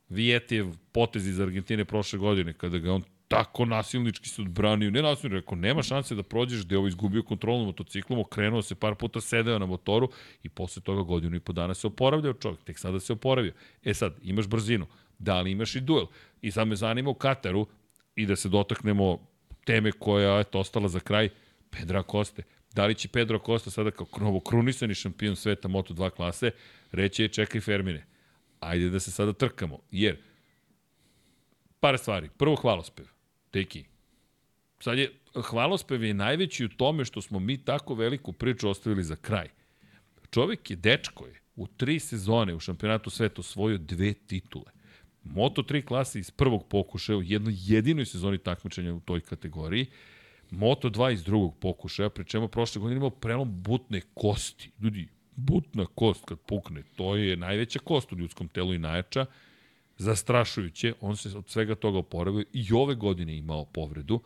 S1: Vijetijev potez iz Argentine prošle godine, kada ga on tako nasilnički se odbranio, ne nasilnički, rekao, nema šanse da prođeš gde je ovo izgubio kontrolu motociklom, okrenuo se par puta, sedeo na motoru i posle toga godinu i po dana se oporavljao čovjek, tek sada se oporavio. E sad, imaš brzinu, da li imaš i duel? I sad me zanima u Kataru, i da se dotaknemo teme koja je ostala za kraj, Pedra Koste. Da li će Pedro Costa sada kao novo krunisani šampion sveta Moto2 klase reći je čekaj Fermine, ajde da se sada trkamo, jer par stvari. Prvo hvalospev. Teki. Sad je, hvalospev je najveći u tome što smo mi tako veliku priču ostavili za kraj. Čovek je, dečko je, u tri sezone u šampionatu sveta osvojio dve titule. Moto 3 klase iz prvog pokušaja u jednoj jedinoj sezoni takmičenja u toj kategoriji. Moto 2 iz drugog pokušaja, pri čemu prošle godine imao prelom butne kosti. Ljudi, butna kost kad pukne, to je najveća kost u ljudskom telu i najjača zastrašujuće, on se od svega toga oporavio i ove godine imao povredu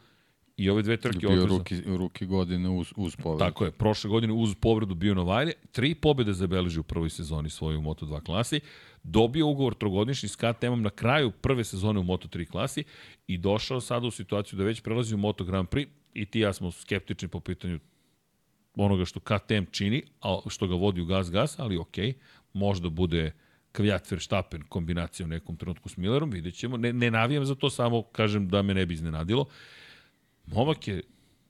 S1: i ove dve trke
S2: bio ruki, ruki godine uz, uz povredu.
S1: Tako je, prošle godine uz povredu bio na Vajlje, tri pobjede zabeleži u prvoj sezoni svoju u Moto2 klasi, dobio ugovor trogodišnji s KTM-om na kraju prve sezone u Moto3 klasi i došao sada u situaciju da već prelazi u Moto Grand Prix i ti ja smo skeptični po pitanju onoga što KTM čini, a što ga vodi u gas-gas, ali okej, okay, možda bude Kvjat Verstappen kombinacija u nekom trenutku s Millerom, vidjet ćemo. Ne, ne navijam za to, samo kažem da me ne bi iznenadilo. Momak je,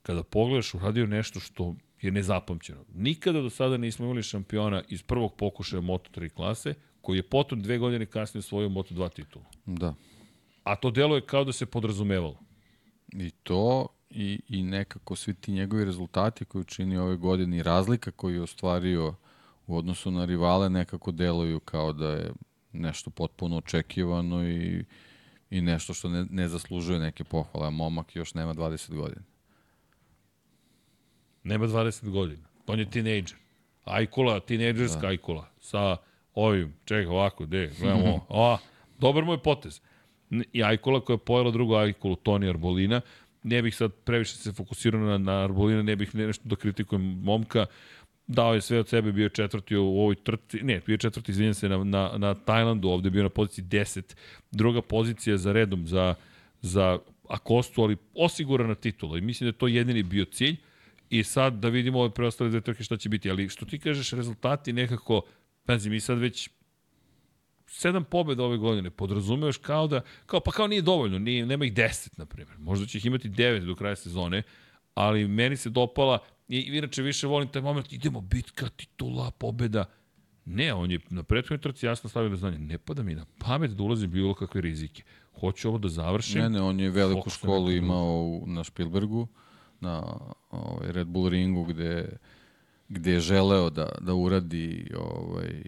S1: kada pogledaš, uradio nešto što je nezapamćeno. Nikada do sada nismo imali šampiona iz prvog pokušaja Moto3 klase, koji je potom dve godine kasnije osvojio Moto2 titulu.
S2: Da.
S1: A to delo je kao da se podrazumevalo.
S2: I to i, i nekako svi ti njegovi rezultati koji učini ove godine i razlika koju je ostvario u odnosu na rivale nekako deluju kao da je nešto potpuno očekivano i, i nešto što ne, ne zaslužuje neke pohvale, a momak još nema 20 godina.
S1: Nema 20 godina. On je tinejdžer. Ajkula, tinejdžerska da. Ajkula. Sa ovim, čekaj ovako, de, gledamo *laughs* ovo. A, dobar moj potez. I Ajkula koja je pojela drugu Ajkulu, Toni Arbolina, ne bih sad previše se fokusirao na, na Arbolina, ne bih nešto da kritikujem momka, dao je sve od sebe, bio je četvrti u ovoj trci, ne, bio je četvrti, izvinjam se, na, na, na Tajlandu, ovde je bio na poziciji 10, druga pozicija za redom za, za Akostu, ali osigurana titula i mislim da je to jedini bio cilj i sad da vidimo ove preostale dve trke šta će biti, ali što ti kažeš, rezultati nekako, pazi, mi sad već sedam pobjeda ove godine, podrazumevaš kao da, kao, pa kao nije dovoljno, nije, nema ih deset, na primjer. Možda će ih imati devet do kraja sezone, ali meni se dopala, i inače više volim taj moment, idemo bitka, titula, pobjeda. Ne, on je na prethodnoj trci jasno stavio da znanje, ne pada mi na pamet da ulazim bilo kakve rizike. Hoću ovo da završim.
S2: Ne, ne, on je veliku školu imao u, na Spielbergu, na ovaj, Red Bull ringu, gde, gde je želeo da, da uradi ovaj,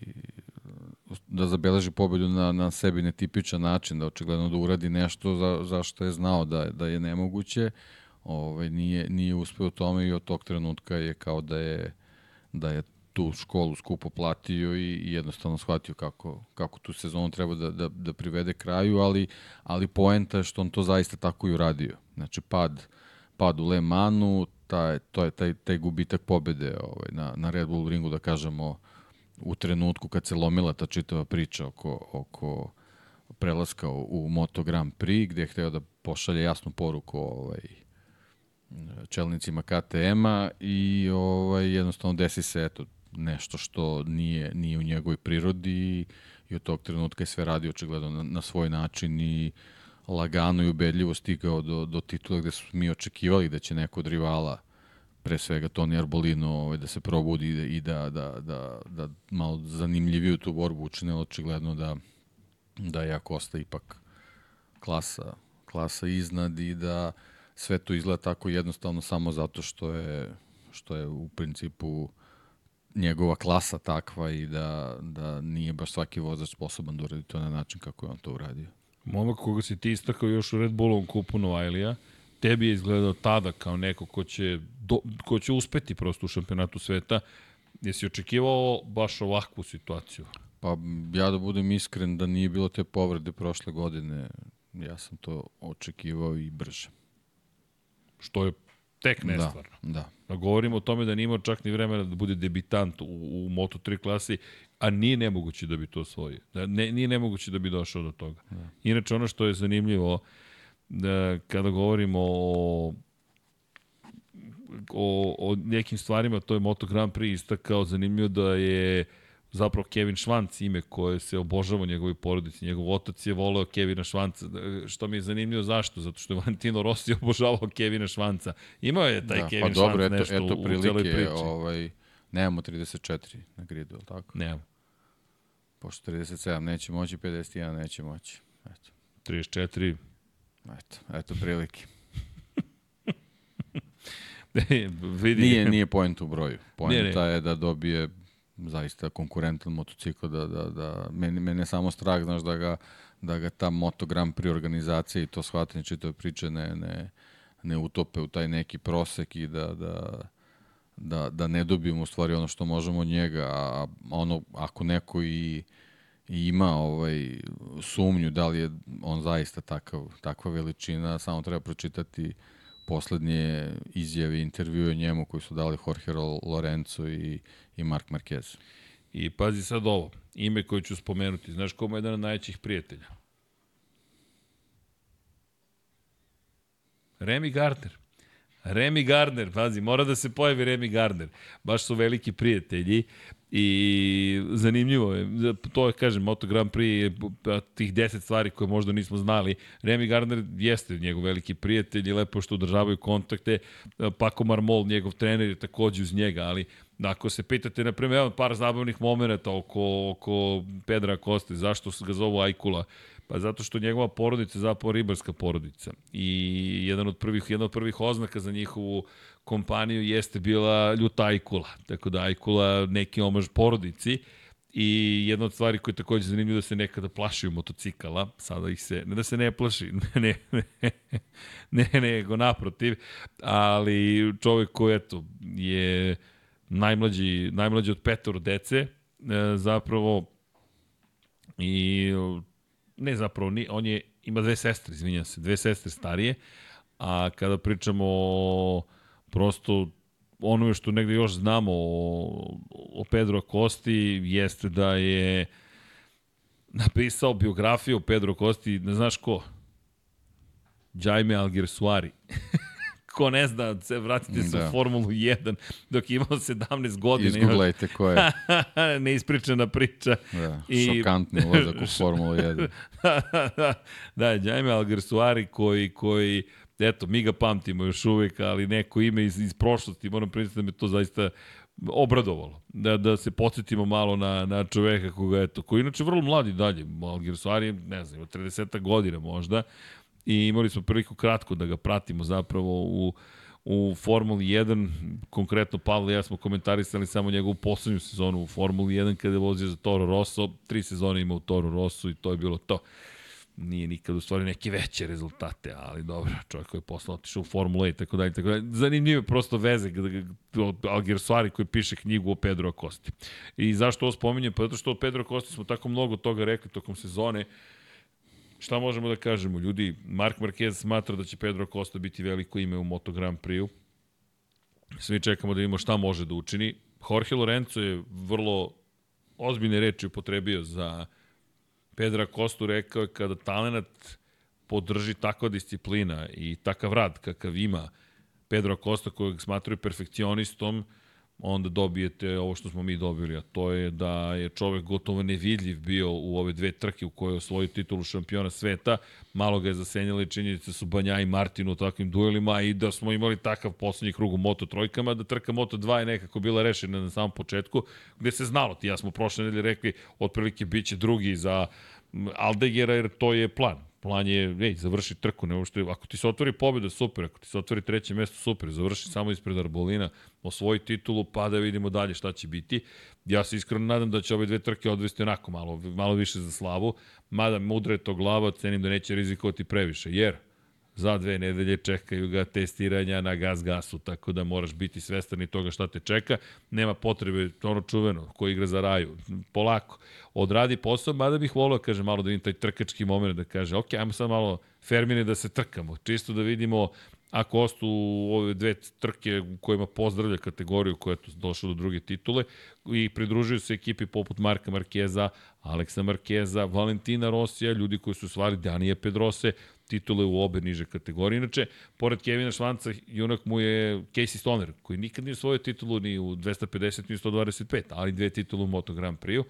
S2: da zabeleži pobedu na, na sebi netipičan način, da očigledno da uradi nešto za, za što je znao da, da je nemoguće, ovaj, nije, nije uspeo tome i od tog trenutka je kao da je, da je tu školu skupo platio i, i jednostavno shvatio kako, kako tu sezonu treba da, da, da privede kraju, ali, ali poenta je što on to zaista tako i uradio. Znači, pad, pad u Le Manu, taj, to je taj, taj gubitak pobede ovaj, na, na Red Bull ringu, da kažemo, u trenutku kad se lomila ta čitava priča oko, oko prelaska u, u Moto Grand Prix, gde je hteo da pošalje jasnu poruku ovaj, čelnicima KTM-a i ovaj, jednostavno desi se eto, nešto što nije, nije u njegovoj prirodi i od tog trenutka je sve radio očigledno na, na svoj način i lagano i ubedljivo stigao do, do titula gde smo mi očekivali da će neko od rivala pre svega Toni Arbolino ovaj, da se probudi i da, i da, da, da, da malo zanimljiviju tu borbu učine, očigledno da, da je Akosta ipak klasa, klasa iznad i da sve to izgleda tako jednostavno samo zato što je, što je u principu njegova klasa takva i da, da nije baš svaki vozač sposoban da uradi to na način kako je on to uradio.
S1: Momak koga si ti istakao još u Red Bullovom kupu Novajlija, tebi je izgledao tada kao neko ko će, do, ko će uspeti prosto u šampionatu sveta. Jesi očekivao baš ovakvu situaciju?
S2: Pa ja da budem iskren da nije bilo te povrede prošle godine, ja sam to očekivao i brže.
S1: Što je tek nestvarno.
S2: Da, da.
S1: da govorimo o tome da nije imao čak ni vremena da bude debitant u, u Moto3 klasi, a nije nemoguće da bi to osvojio. Da, ne, nije nemoguće da bi došao do toga. Da. Inače, ono što je zanimljivo, da kada govorimo o o, o nekim stvarima, to je Moto Grand Prix istakao, zanimljivo da je zapravo Kevin Švanc ime koje se obožava u njegovoj porodici. Njegov otac je voleo Kevina Švanca, što mi je zanimljivo zašto, zato što je Valentino Rossi *laughs* obožavao Kevina Švanca. Imao je taj da, Kevin pa dobro, Švanc nešto eto, prilike, u celoj priči.
S2: Ovaj, nemamo 34 na gridu, tako?
S1: Nemamo.
S2: Pošto 37 neće moći, 51 neće moći. Eto.
S1: 34
S2: Eto, eto prilike. *laughs*
S1: vidi.
S2: Nije, nije point u broju. Poenta je da dobije zaista konkurentan motocikl, da, da, da meni, mene samo strah, znaš, da ga, da ga ta Moto Grand Prix organizacija i to shvatanje čitave priče ne, ne, ne utope u taj neki prosek i da, da, da, da ne dobijemo u stvari ono što možemo od njega, a ono, ako neko i i ima ovaj sumnju da li je on zaista takav, takva veličina, samo treba pročitati poslednje izjave intervjue njemu koji su dali Jorge Lorenzo i, i Mark Marquez.
S1: I pazi sad ovo, ime koje ću spomenuti, znaš kome je jedan od najvećih prijatelja? Remy Gardner. Remy Gardner, pazi, mora da se pojavi Remy Gardner. Baš su veliki prijatelji I zanimljivo je, to je, kažem, Moto Grand Prix, tih 10 stvari koje možda nismo znali. Remy Gardner jeste njegov veliki prijatelj i lepo što održavaju kontakte. Paco Marmol, njegov trener, je takođe uz njega, ali ako se pitate, na primjer, evo par zabavnih momenta oko, oko Pedra Koste, zašto ga zovu Ajkula, Pa zato što njegova porodica je zapravo ribarska porodica. I jedan od prvih, jedna od prvih oznaka za njihovu kompaniju jeste bila ljuta Ajkula. Tako da Ajkula neki omaž porodici. I jedna od stvari koja je takođe zanimljiva da se nekada plašiju motocikala, sada ih se, ne da se ne plaši, *laughs* ne, ne, ne, ne, nego naprotiv, ali čovek koji, eto, je najmlađi, najmlađi od petoro dece, e, zapravo i ne zapravo, on je, ima dve sestre, izvinjam se, dve sestre starije, a kada pričamo o prosto onome što negde još znamo o, o Pedro Kosti jeste da je napisao biografiju Pedro Kosti, ne znaš ko? Jaime Alguersuari. *laughs* ko ne zna, se vratite se da. u Formulu 1 dok je imao 17 godina.
S2: Izgooglajte ko je. *laughs*
S1: Neispričana priča.
S2: Da, I... šokantni ulazak u Formulu 1. *laughs*
S1: da, Jaime Alguersuari koji, koji eto, mi ga pamtimo još uvek, ali neko ime iz, iz prošlosti, moram priznati da me to zaista obradovalo. Da, da se podsjetimo malo na, na čoveka koga, eto, koji inače vrlo mladi dalje, Alguersuari, ne znam, 30 godina možda, i imali smo priliku kratko da ga pratimo zapravo u, u Formuli 1, konkretno Pavle i ja smo komentarisali samo njegovu poslednju sezonu u Formuli 1 kada je vozio za Toro Rosso, tri sezone ima u Toro Rosso i to je bilo to. Nije nikad u stvari neke veće rezultate, ali dobro, čovjek koji je posle otišao u Formula 1 i tako dalje, tako dalje. Zanimljive prosto veze Algersuari koji piše knjigu o Pedro Acosti. I zašto ovo spominjem? Pa zato što o Pedro Acosti smo tako mnogo toga rekli tokom sezone, Šta možemo da kažemo? Ljudi, Mark Marquez smatra da će Pedro Costa biti veliko ime u Moto Grand Prix-u. Svi čekamo da vidimo šta može da učini. Jorge Lorenzo je vrlo ozbiljne reči upotrebio za Pedra Kostu. Rekao je kada talenat podrži takva disciplina i takav rad kakav ima Pedro Costa kojeg smatraju perfekcionistom, onda dobijete ovo što smo mi dobili, a to je da je čovek gotovo nevidljiv bio u ove dve trke u koje je osvojio titulu šampiona sveta. Malo ga je zasenjala i činjenice su Banja i Martin u takvim duelima i da smo imali takav poslednji krug u Moto trojkama, da trka Moto 2 je nekako bila rešena na samom početku, gde se znalo, ti ja smo prošle nedelje rekli, otprilike biće drugi za Aldegera, jer to je plan plan je, ej, završi trku, ne što ako ti se otvori pobjeda, super, ako ti se otvori treće mesto, super, završi samo ispred Arbolina, osvoji titulu, pa da vidimo dalje šta će biti. Ja se iskreno nadam da će ove dve trke odvesti onako malo, malo više za slavu, mada mudra je to glava, cenim da neće rizikovati previše, jer za dve nedelje čekaju ga testiranja na gas gasu, tako da moraš biti svestan i toga šta te čeka. Nema potrebe, ono čuveno, ko igra za raju, polako. Odradi posao, mada bih volio, kaže, malo da vidim taj trkački moment, da kaže, ok, ajmo sad malo fermine da se trkamo, čisto da vidimo ako ostu ove dve trke u kojima pozdravlja kategoriju koja je došla do druge titule i pridružuju se ekipi poput Marka Markeza, Aleksa Markeza, Valentina Rosija, ljudi koji su stvari Danije Pedrose, titule u obe niže kategorije. Inače, pored Kevina Švanca, junak mu je Casey Stoner, koji nikad nije osvojio titulu ni u 250 ni u 125, ali dve titule u Moto Grand Prix-u.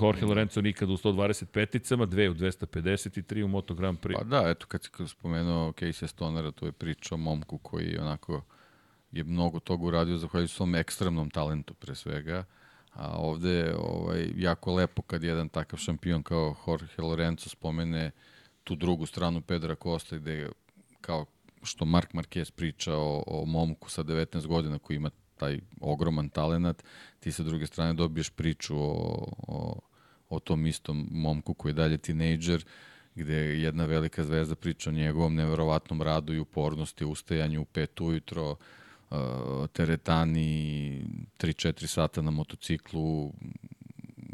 S1: Jorge Lorenzo nikad u 125-icama, dve u 250 i tri u Moto Grand Prix.
S2: Pa da, eto kad si spomenuo Casey Stonera, to je priča o momku koji onako je mnogo toga uradio zahvaljujući svom ekstremnom talentu pre svega. A ovde je ovaj, jako lepo kad jedan takav šampion kao Jorge Lorenzo spomene tu drugu stranu Pedra Costa gde kao što Mark Marquez priča o, o momku sa 19 godina koji ima taj ogroman talenat, ti sa druge strane dobiješ priču o, o, o tom istom momku koji je dalje tinejdžer, gde jedna velika zvezda priča o njegovom neverovatnom radu i upornosti, ustajanju u pet ujutro, uh, teretani, 3-4 sata na motociklu,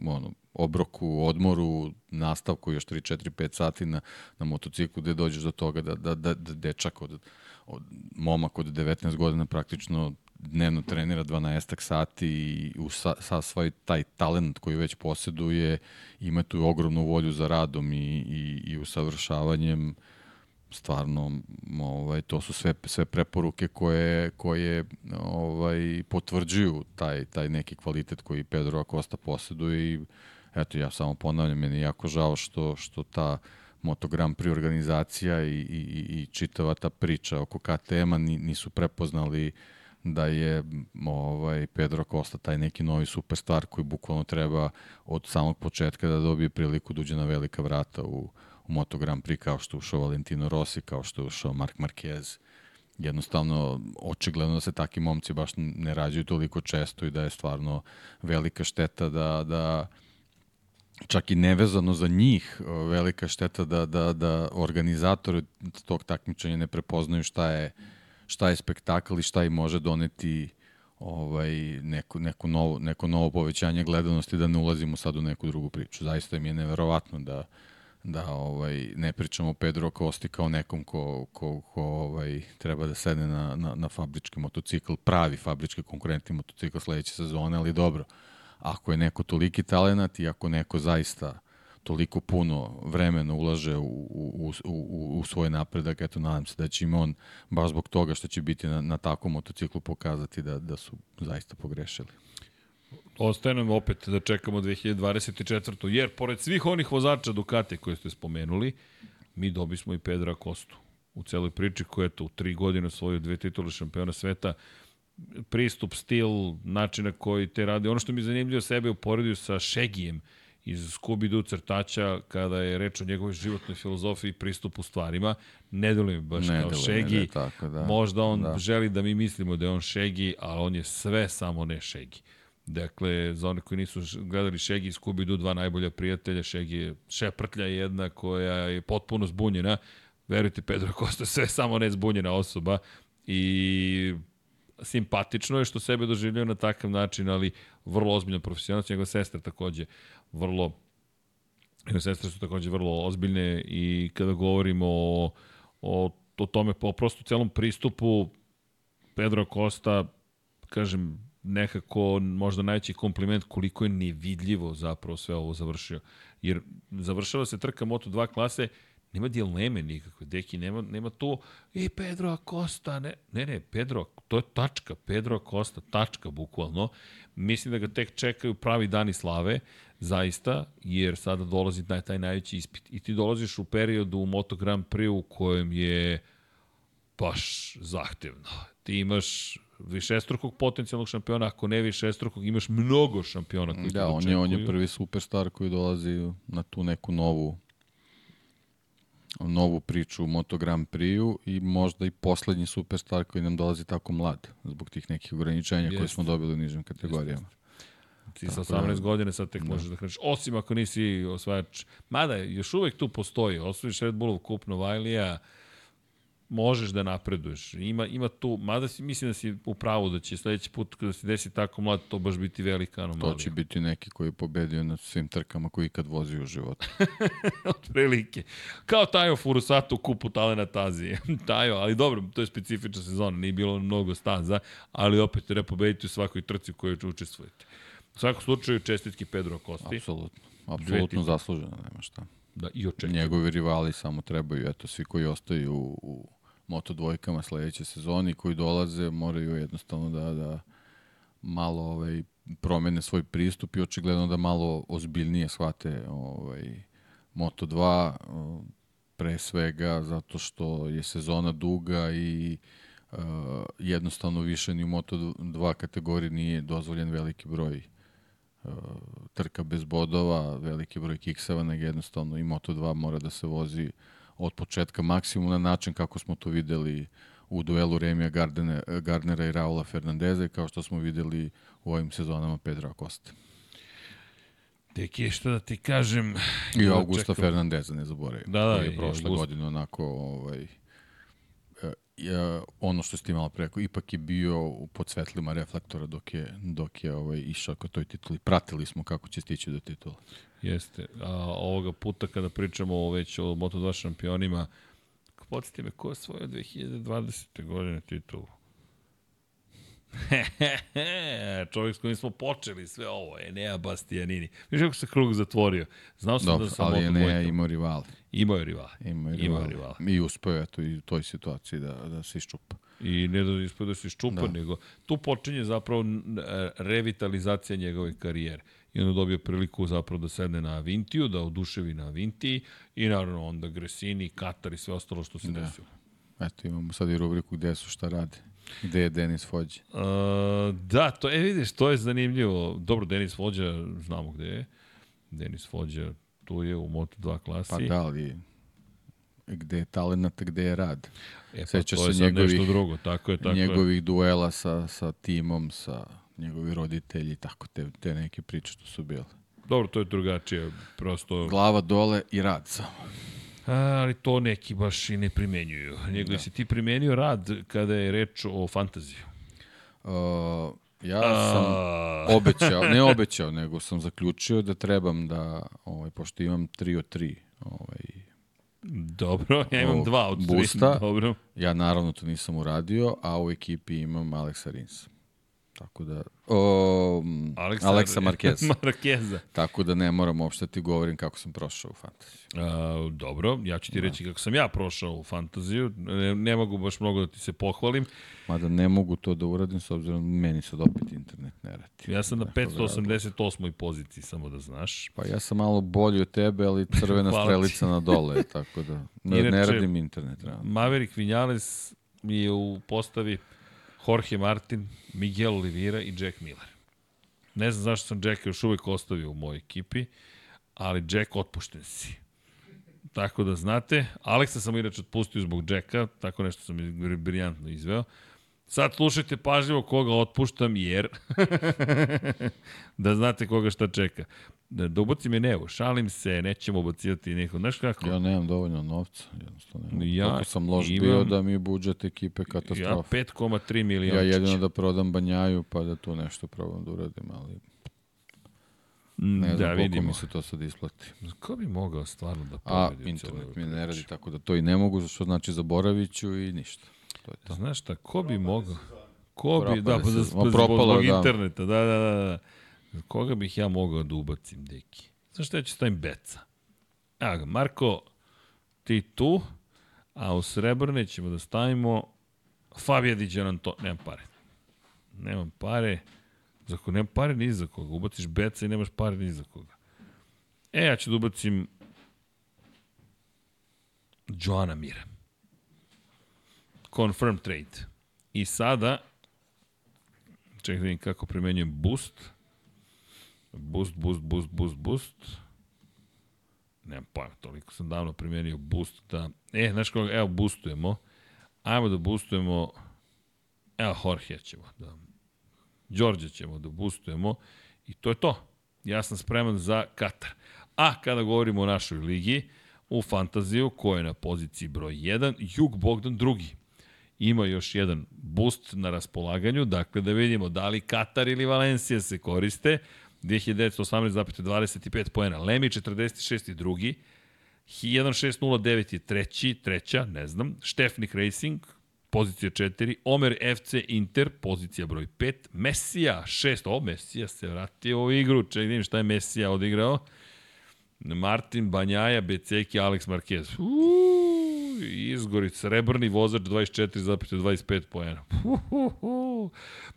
S2: ono, obroku, odmoru, nastavku još 3, 4, 5 sati na, na motociklu gde dođeš do toga da, da, da, da dečak od, od momak od 19 godina praktično dnevno trenira 12 sati i u sa, sa svoj taj talent koji već posjeduje ima tu ogromnu volju za radom i, i, i usavršavanjem. Stvarno ovaj to su sve sve preporuke koje koje ovaj potvrđuju taj taj neki kvalitet koji Pedro Acosta poseduje i eto ja samo ponavljam meni jako žao što što ta Moto Grand Prix organizacija i, i, i čitava ta priča oko KTM-a nisu prepoznali da je ovaj Pedro Costa taj neki novi superstar koji bukvalno treba od samog početka da dobije priliku da uđe na velika vrata u, u Moto Grand Prix kao što ušao Valentino Rossi, kao što ušao Mark Marquez. Jednostavno, očigledno da se takvi momci baš ne rađaju toliko često i da je stvarno velika šteta da, da čak i nevezano za njih velika šteta da, da, da organizatori tog takmičenja ne prepoznaju šta je uh, šta je spektakl i šta im može doneti ovaj, neko, neko, novo, neko novo povećanje gledanosti, da ne ulazimo sad u neku drugu priču. Zaista mi je neverovatno da, da ovaj ne pričamo o Pedro Kosti kao nekom ko, ko, ko ovaj, treba da sedne na, na, na fabrički motocikl, pravi fabrički konkurentni motocikl sledeće sezone, ali dobro, ako je neko toliki talenat i ako neko zaista toliko puno vremena ulaže u, u, u, u svoj napredak, eto nadam se da će im on baš zbog toga što će biti na, na takvom motociklu pokazati da, da su zaista pogrešili.
S1: Ostaje nam opet da čekamo 2024. Jer pored svih onih vozača Ducati koje ste spomenuli, mi dobismo i Pedra Kostu u celoj priči koja je to u tri godine osvojio dve titule šampiona sveta pristup, stil, način na koji te radi. Ono što mi je zanimljivo sebe uporedio sa Šegijem iz Scooby-Doo crtača kada je reč o njegovoj životnoj filozofiji i pristupu stvarima. Ne deluje baš ne kao Šegi. Ne, tako, da. Možda on da. želi da mi mislimo da je on Šegi, ali on je sve samo ne Šegi. Dakle, za one koji nisu gledali Šegi i Scooby-Doo, dva najbolja prijatelja, Šegi je šeprtlja jedna koja je potpuno zbunjena. Verujte, Pedro Costa sve samo ne zbunjena osoba i simpatično je što sebe doživljaju na takav način, ali vrlo ozbiljno profesionalno. Njegova sestra takođe vrlo Njegove sestre su takođe vrlo ozbiljne i kada govorimo o, o, o tome, po prostu celom pristupu Pedro Costa, kažem, nekako možda najveći kompliment koliko je nevidljivo zapravo sve ovo završio. Jer završava se trka Moto2 klase, nema dileme nikakve, deki, nema, nema to, i Pedro Acosta, ne, ne, ne, Pedro, to je tačka, Pedro Acosta, tačka, bukvalno. Mislim da ga tek čekaju pravi dani slave, zaista, jer sada dolazi taj, taj najveći ispit. I ti dolaziš u periodu u Moto Grand Prix u kojem je baš zahtevno. Ti imaš višestrukog potencijalnog šampiona, ako ne višestrukog, imaš mnogo šampiona koji
S2: da, on je, on je prvi superstar koji dolazi na tu neku novu novu priču u Moto Grand Prix-u i možda i poslednji superstar koji nam dolazi tako mlad zbog tih nekih ograničenja Jest. koje smo dobili u nižim kategorijama.
S1: Jest. Ti sa 18 da, godina sad tek da. možeš da kreneš, osim ako nisi osvajač. Mada, još uvek tu postoji, osvojiš Red Bullov kup Novajlija, možeš da napreduješ. Ima, ima tu, mada si, mislim da si u pravu da će sledeći put kada se desi tako mlad, to baš biti velika anomalija.
S2: To će biti neki koji je pobedio na svim trkama koji ikad vozi u životu. *laughs*
S1: Od prilike. Kao Tajo Furusato u kupu Talenat Azije. *laughs* Tajo, ali dobro, to je specifična sezona, nije bilo mnogo staza, ali opet treba pobediti u svakoj trci u kojoj učestvujete. U svakom slučaju, čestitki Pedro Kosti.
S2: Apsolutno. Apsolutno zasluženo, nema šta.
S1: Da, i očekujemo.
S2: Njegovi rivali samo trebaju, eto, svi koji ostaju u, u Moto dvojkama sledeće sezoni koji dolaze moraju jednostavno da, da malo ovaj, promene svoj pristup i očigledno da malo ozbiljnije shvate ovaj, Moto 2 pre svega zato što je sezona duga i uh, jednostavno više ni u Moto 2 kategoriji nije dozvoljen veliki broj uh, trka bez bodova, veliki broj kikseva, nego jednostavno i Moto 2 mora da se vozi uh, od početka maksimum na način kako smo to videli u duelu Remija Gardene, Gardnera i Raula Fernandeza kao što smo videli u ovim sezonama Pedro Acosta.
S1: Deki, što da ti kažem...
S2: I Augusta čekam. Fernandeza, ne zaboravim. Da, da, je prošle August... godine onako ovaj, je, ono što ste imala preko, ipak je bio pod svetlima reflektora dok je, dok je ovaj, išao kod toj tituli. Pratili smo kako će stići do titula.
S1: Jeste. A ovoga puta kada pričamo o već o Moto2 šampionima, podsjeti me, ko je svoje 2020. godine titulu? *laughs* Čovjek s kojim smo počeli sve ovo, Enea Bastianini. Viš kako se krug zatvorio. Znao sam
S2: Dobro,
S1: da sam
S2: ali Enea imao rivali.
S1: Imao je rivali.
S2: Imao je rivali. rivali. I uspeo je to i u toj situaciji da, da se iščupa.
S1: I ne da ispod da se iščupa, da. nego tu počinje zapravo revitalizacija njegove karijere. I onda dobio priliku zapravo da sedne na Avintiju, da oduševi na Avintiji i naravno onda Gresini, Katar i sve ostalo što se da. desilo.
S2: Eto, imamo sad i rubriku gde su šta rade. Gde je Denis Vođa? Uh,
S1: da, to je, vidiš, to je zanimljivo. Dobro, Denis Vođa, znamo gde je. Denis Vođa, tu je u Moto2 klasi.
S2: Pa da, ali gde je talent, gde je rad.
S1: E, pa Seća to je se njegovih, nešto drugo, tako je, tako
S2: njegovih je. duela sa, sa timom, sa njegovi roditelji, tako te, te neke priče što su bile.
S1: Dobro, to je drugačije, prosto...
S2: Glava dole i rad samo.
S1: A, ali to neki baš i ne primenjuju. Nego da. si ti primenio rad kada je reč o fantaziju?
S2: Uh, ja sam A... obećao, ne obećao, nego sam zaključio da trebam da, ovaj, pošto imam 3 od 3 Ovaj,
S1: Dobro, ja imam dva od tri.
S2: busta.
S1: Dobro.
S2: ja naravno to nisam uradio, a u ekipi imam Aleksa Rinsa. Tako da... O, Aleksa, Aleksa Marquez. *laughs*
S1: Marqueza.
S2: Tako da ne moram uopšte ti govorim kako sam prošao u fantaziju.
S1: A, dobro, ja ću ti reći kako sam ja prošao u fantaziju. Ne, ne mogu baš mnogo da ti se pohvalim.
S2: Mada ne mogu to da uradim s obzirom meni sad opet internet ne radi.
S1: Ja sam na 588. poziciji, samo da znaš.
S2: Pa ja sam malo bolji od tebe, ali crvena *laughs* strelica na dole, tako da *laughs* ne, ne
S1: Inače,
S2: radim internet. Realno.
S1: Maverick Vinales je u postavi Jorge Martin, Miguel Oliveira i Jack Miller. Ne znam zašto sam Jacka još uvek ostavio u mojoj ekipi, ali Jack otpušten si. Tako da znate, Aleksa sam inače otpustio zbog Jacka, tako nešto sam briljantno izveo. Sad slušajte pažljivo koga otpuštam, jer *laughs* da znate koga šta čeka. Da, da ubacim je Nevo, šalim se, nećemo ubacivati neko. Znaš kako?
S2: Ja nemam dovoljno novca, jednostavno. Ne mogu.
S1: Ja
S2: Toliko sam loš
S1: imam-
S2: bio da mi budžet ekipe
S1: Ja
S2: katastrofa.
S1: 5,3 miliona.
S2: Ja jedino da prodam banjaju pa da tu nešto probam da uradim, ali ne znam
S1: da, vidimo.
S2: mi se to sad isplati.
S1: Ko bi mogao stvarno da
S2: A
S1: pobedi u
S2: internet mi ne radi, tako da to i ne mogu, što znači zaboravit ću i ništa. To je to.
S1: Znaš šta, ko bi mogao? Ko bi, da, pa da,
S2: se.
S1: pa zbog,
S2: da.
S1: interneta, da, da, da, da. Koga bih ja mogao da ubacim, deki? Znaš šta, ja ću stavim Beca. Evo ga, Marko, ti tu, a u srebrne ćemo da stavimo Fabija Diđan to, nemam pare. Nemam pare, za koga, nemam pare ni za koga. Ubaciš Beca i nemaš pare ni za koga. E, ja ću da ubacim Joana Mira. Confirm trade. I sada, čekaj da vidim kako primenjujem boost. Boost, boost, boost, boost, boost. Nemam pojma, toliko sam davno primenio boost da... E, znaš koga, evo, boostujemo. Ajmo da boostujemo... Evo, Jorge ćemo da... Đorđe ćemo da boostujemo. I to je to. Ja sam spreman za Katar. A kada govorimo o našoj ligi, u fantaziju, koja je na poziciji broj 1, Jug Bogdan drugi ima još jedan boost na raspolaganju, dakle da vidimo da li Katar ili Valencija se koriste. 2918,25 poena. Lemi 46 i drugi. 1609 je treći, treća, ne znam. Štefnik Racing, pozicija 4. Omer FC Inter, pozicija broj 5. Mesija 6. O, Mesija se vratio u igru. Da vidim šta je Mesija odigrao. Martin Banjaja, Beceki, Alex Marquez. Uuu, izgori, srebrni vozač 24,25 poena.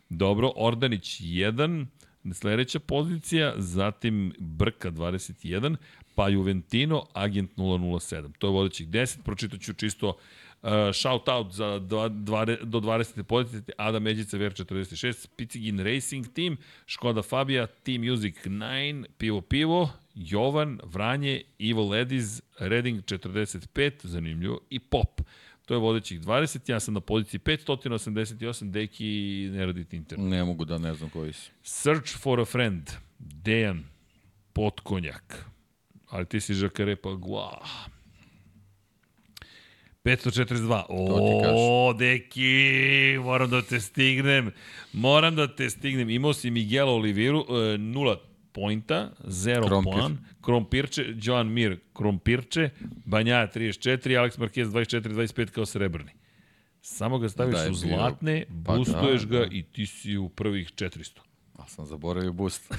S1: Dobro, Ordanić 1, sledeća pozicija, zatim Brka 21, pa Juventino, Agent 007. To je vodećih 10, pročitat ću čisto uh, shout out za dva, dva, do 20. pozicije, Adam Međica VR 46, Picigin Racing Team, Škoda Fabia, Team Music 9, Pivo Pivo, Jovan, Vranje, Ivo Lediz, Reding 45, zanimljivo, i Pop. To je vodećih 20, ja sam na poziciji 588, Deki ne radite internet.
S2: Ne mogu da ne znam koji si.
S1: Search for a friend, Dejan Potkonjak. Ali ti si Žakare pa gua. 542. O, deki, moram da te stignem. Moram da te stignem. Imao si Miguel Oliviru, e, nula pointa, zero
S2: Krompir.
S1: poan. Krompirče, Joan Mir, Krompirče, Banjaja 34, Alex Marquez 24-25 kao srebrni. Samo ga staviš
S2: Da
S1: u
S2: bio-
S1: zlatne,
S2: pa da,
S1: boostuješ ga
S2: da.
S1: i ti si u prvih 400.
S2: A sam zaboravio boost. *laughs*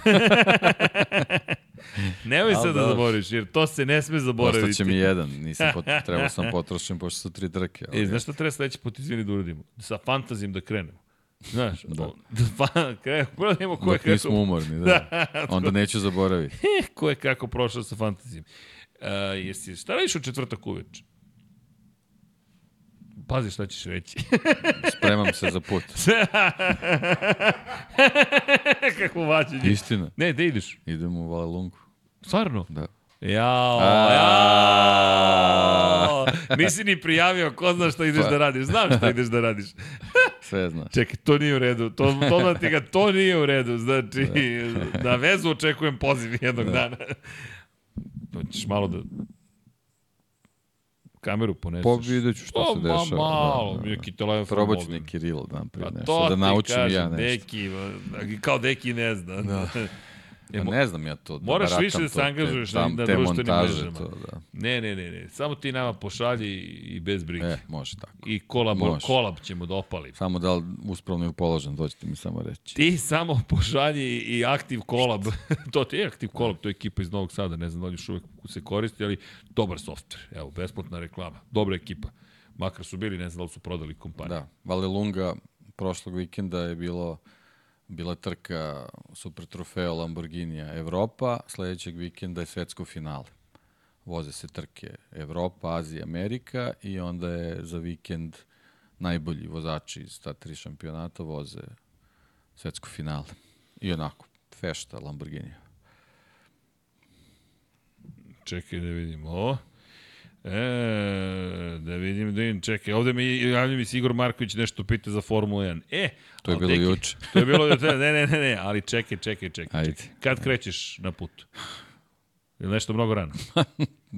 S1: Nemoj sad da
S2: dobro.
S1: zaboriš, jer to se ne sme zaboraviti.
S2: Ostaće mi jedan, nisam pot, *laughs* trebao sam potrošim pošto su tri trke. Ali...
S1: E, znaš šta treba sledeći put izvini da uradimo? Sa fantazijom da krenemo. Znaš,
S2: Da.
S1: da fa, krenemo, prvo da imamo ko je
S2: Dok nismo
S1: kako,
S2: umorni, da. *laughs* *laughs* Onda neću zaboraviti. *laughs*
S1: ko je kako prošao sa fantazijom. Uh, jesi, šta radiš u četvrtak uveč? Pazi šta ćeš reći.
S2: Spremam se za put.
S1: Kako vađenje.
S2: Istina.
S1: Ne, da ideš.
S2: Idem u Valelungu.
S1: Stvarno?
S2: Da.
S1: Jao, jao. Nisi ni prijavio, ko zna šta ideš
S2: Pa.
S1: da radiš. Znam šta ideš da radiš. *laughs*
S2: Sve znaš.
S1: Čekaj, to nije u redu. To, to da ti ga, to nije u redu. Znači, na vezu očekujem poziv jednog dana. To ćeš malo da kameru poneseš.
S2: Pa vidjet ću šta
S1: O,
S2: se
S1: ma,
S2: dešava.
S1: malo,
S2: da, da, da.
S1: neki telefon.
S2: Probat ću neki reel dan prije
S1: Pa
S2: nešto,
S1: to
S2: da naučim
S1: kažem,
S2: ja nešto.
S1: Deki, kao Deki ne zna.
S2: Da. *laughs* Pa ne znam ja to.
S1: Da Moraš više da se angažuješ na-
S2: te
S1: društvenim mrežama.
S2: To, da.
S1: Ne, ne, ne, ne. Samo ti nama pošalji i bez brige.
S2: E, može tako.
S1: I kolab,
S2: Može.
S1: kolab ćemo da opalimo.
S2: Samo da li uspravno ili položen, to ćete mi samo reći.
S1: Ti samo pošalji i aktiv kolab. *laughs* to ti je aktiv kolab, to je ekipa iz Novog Sada, ne znam da li još uvek se koristi, ali dobar softver. Evo, besplatna reklama. Dobra ekipa. Makar su bili, ne znam da li su prodali kompaniju.
S2: Da, Valelunga prošlog vikenda je bilo bila trka super trofeo Lamborghinija Evropa, sledećeg vikenda je svetsko finale. Voze se trke Evropa, Azija, Amerika i onda je za vikend najbolji vozači iz ta tri šampionata voze svetsko finale. I onako, fešta Lamborghinija.
S1: Čekaj da vidimo ovo. E, da vidim, da vidim, čekaj, ovde mi javlja mi se Igor Marković nešto pita za Formulu 1. E,
S2: To je bilo
S1: deki,
S2: juče.
S1: To je bilo, ne, ne, ne, ne, ali čekaj, čekaj, čekaj.
S2: Ajde.
S1: čekaj. Kad krećeš na put? Ili nešto mnogo rano? *laughs*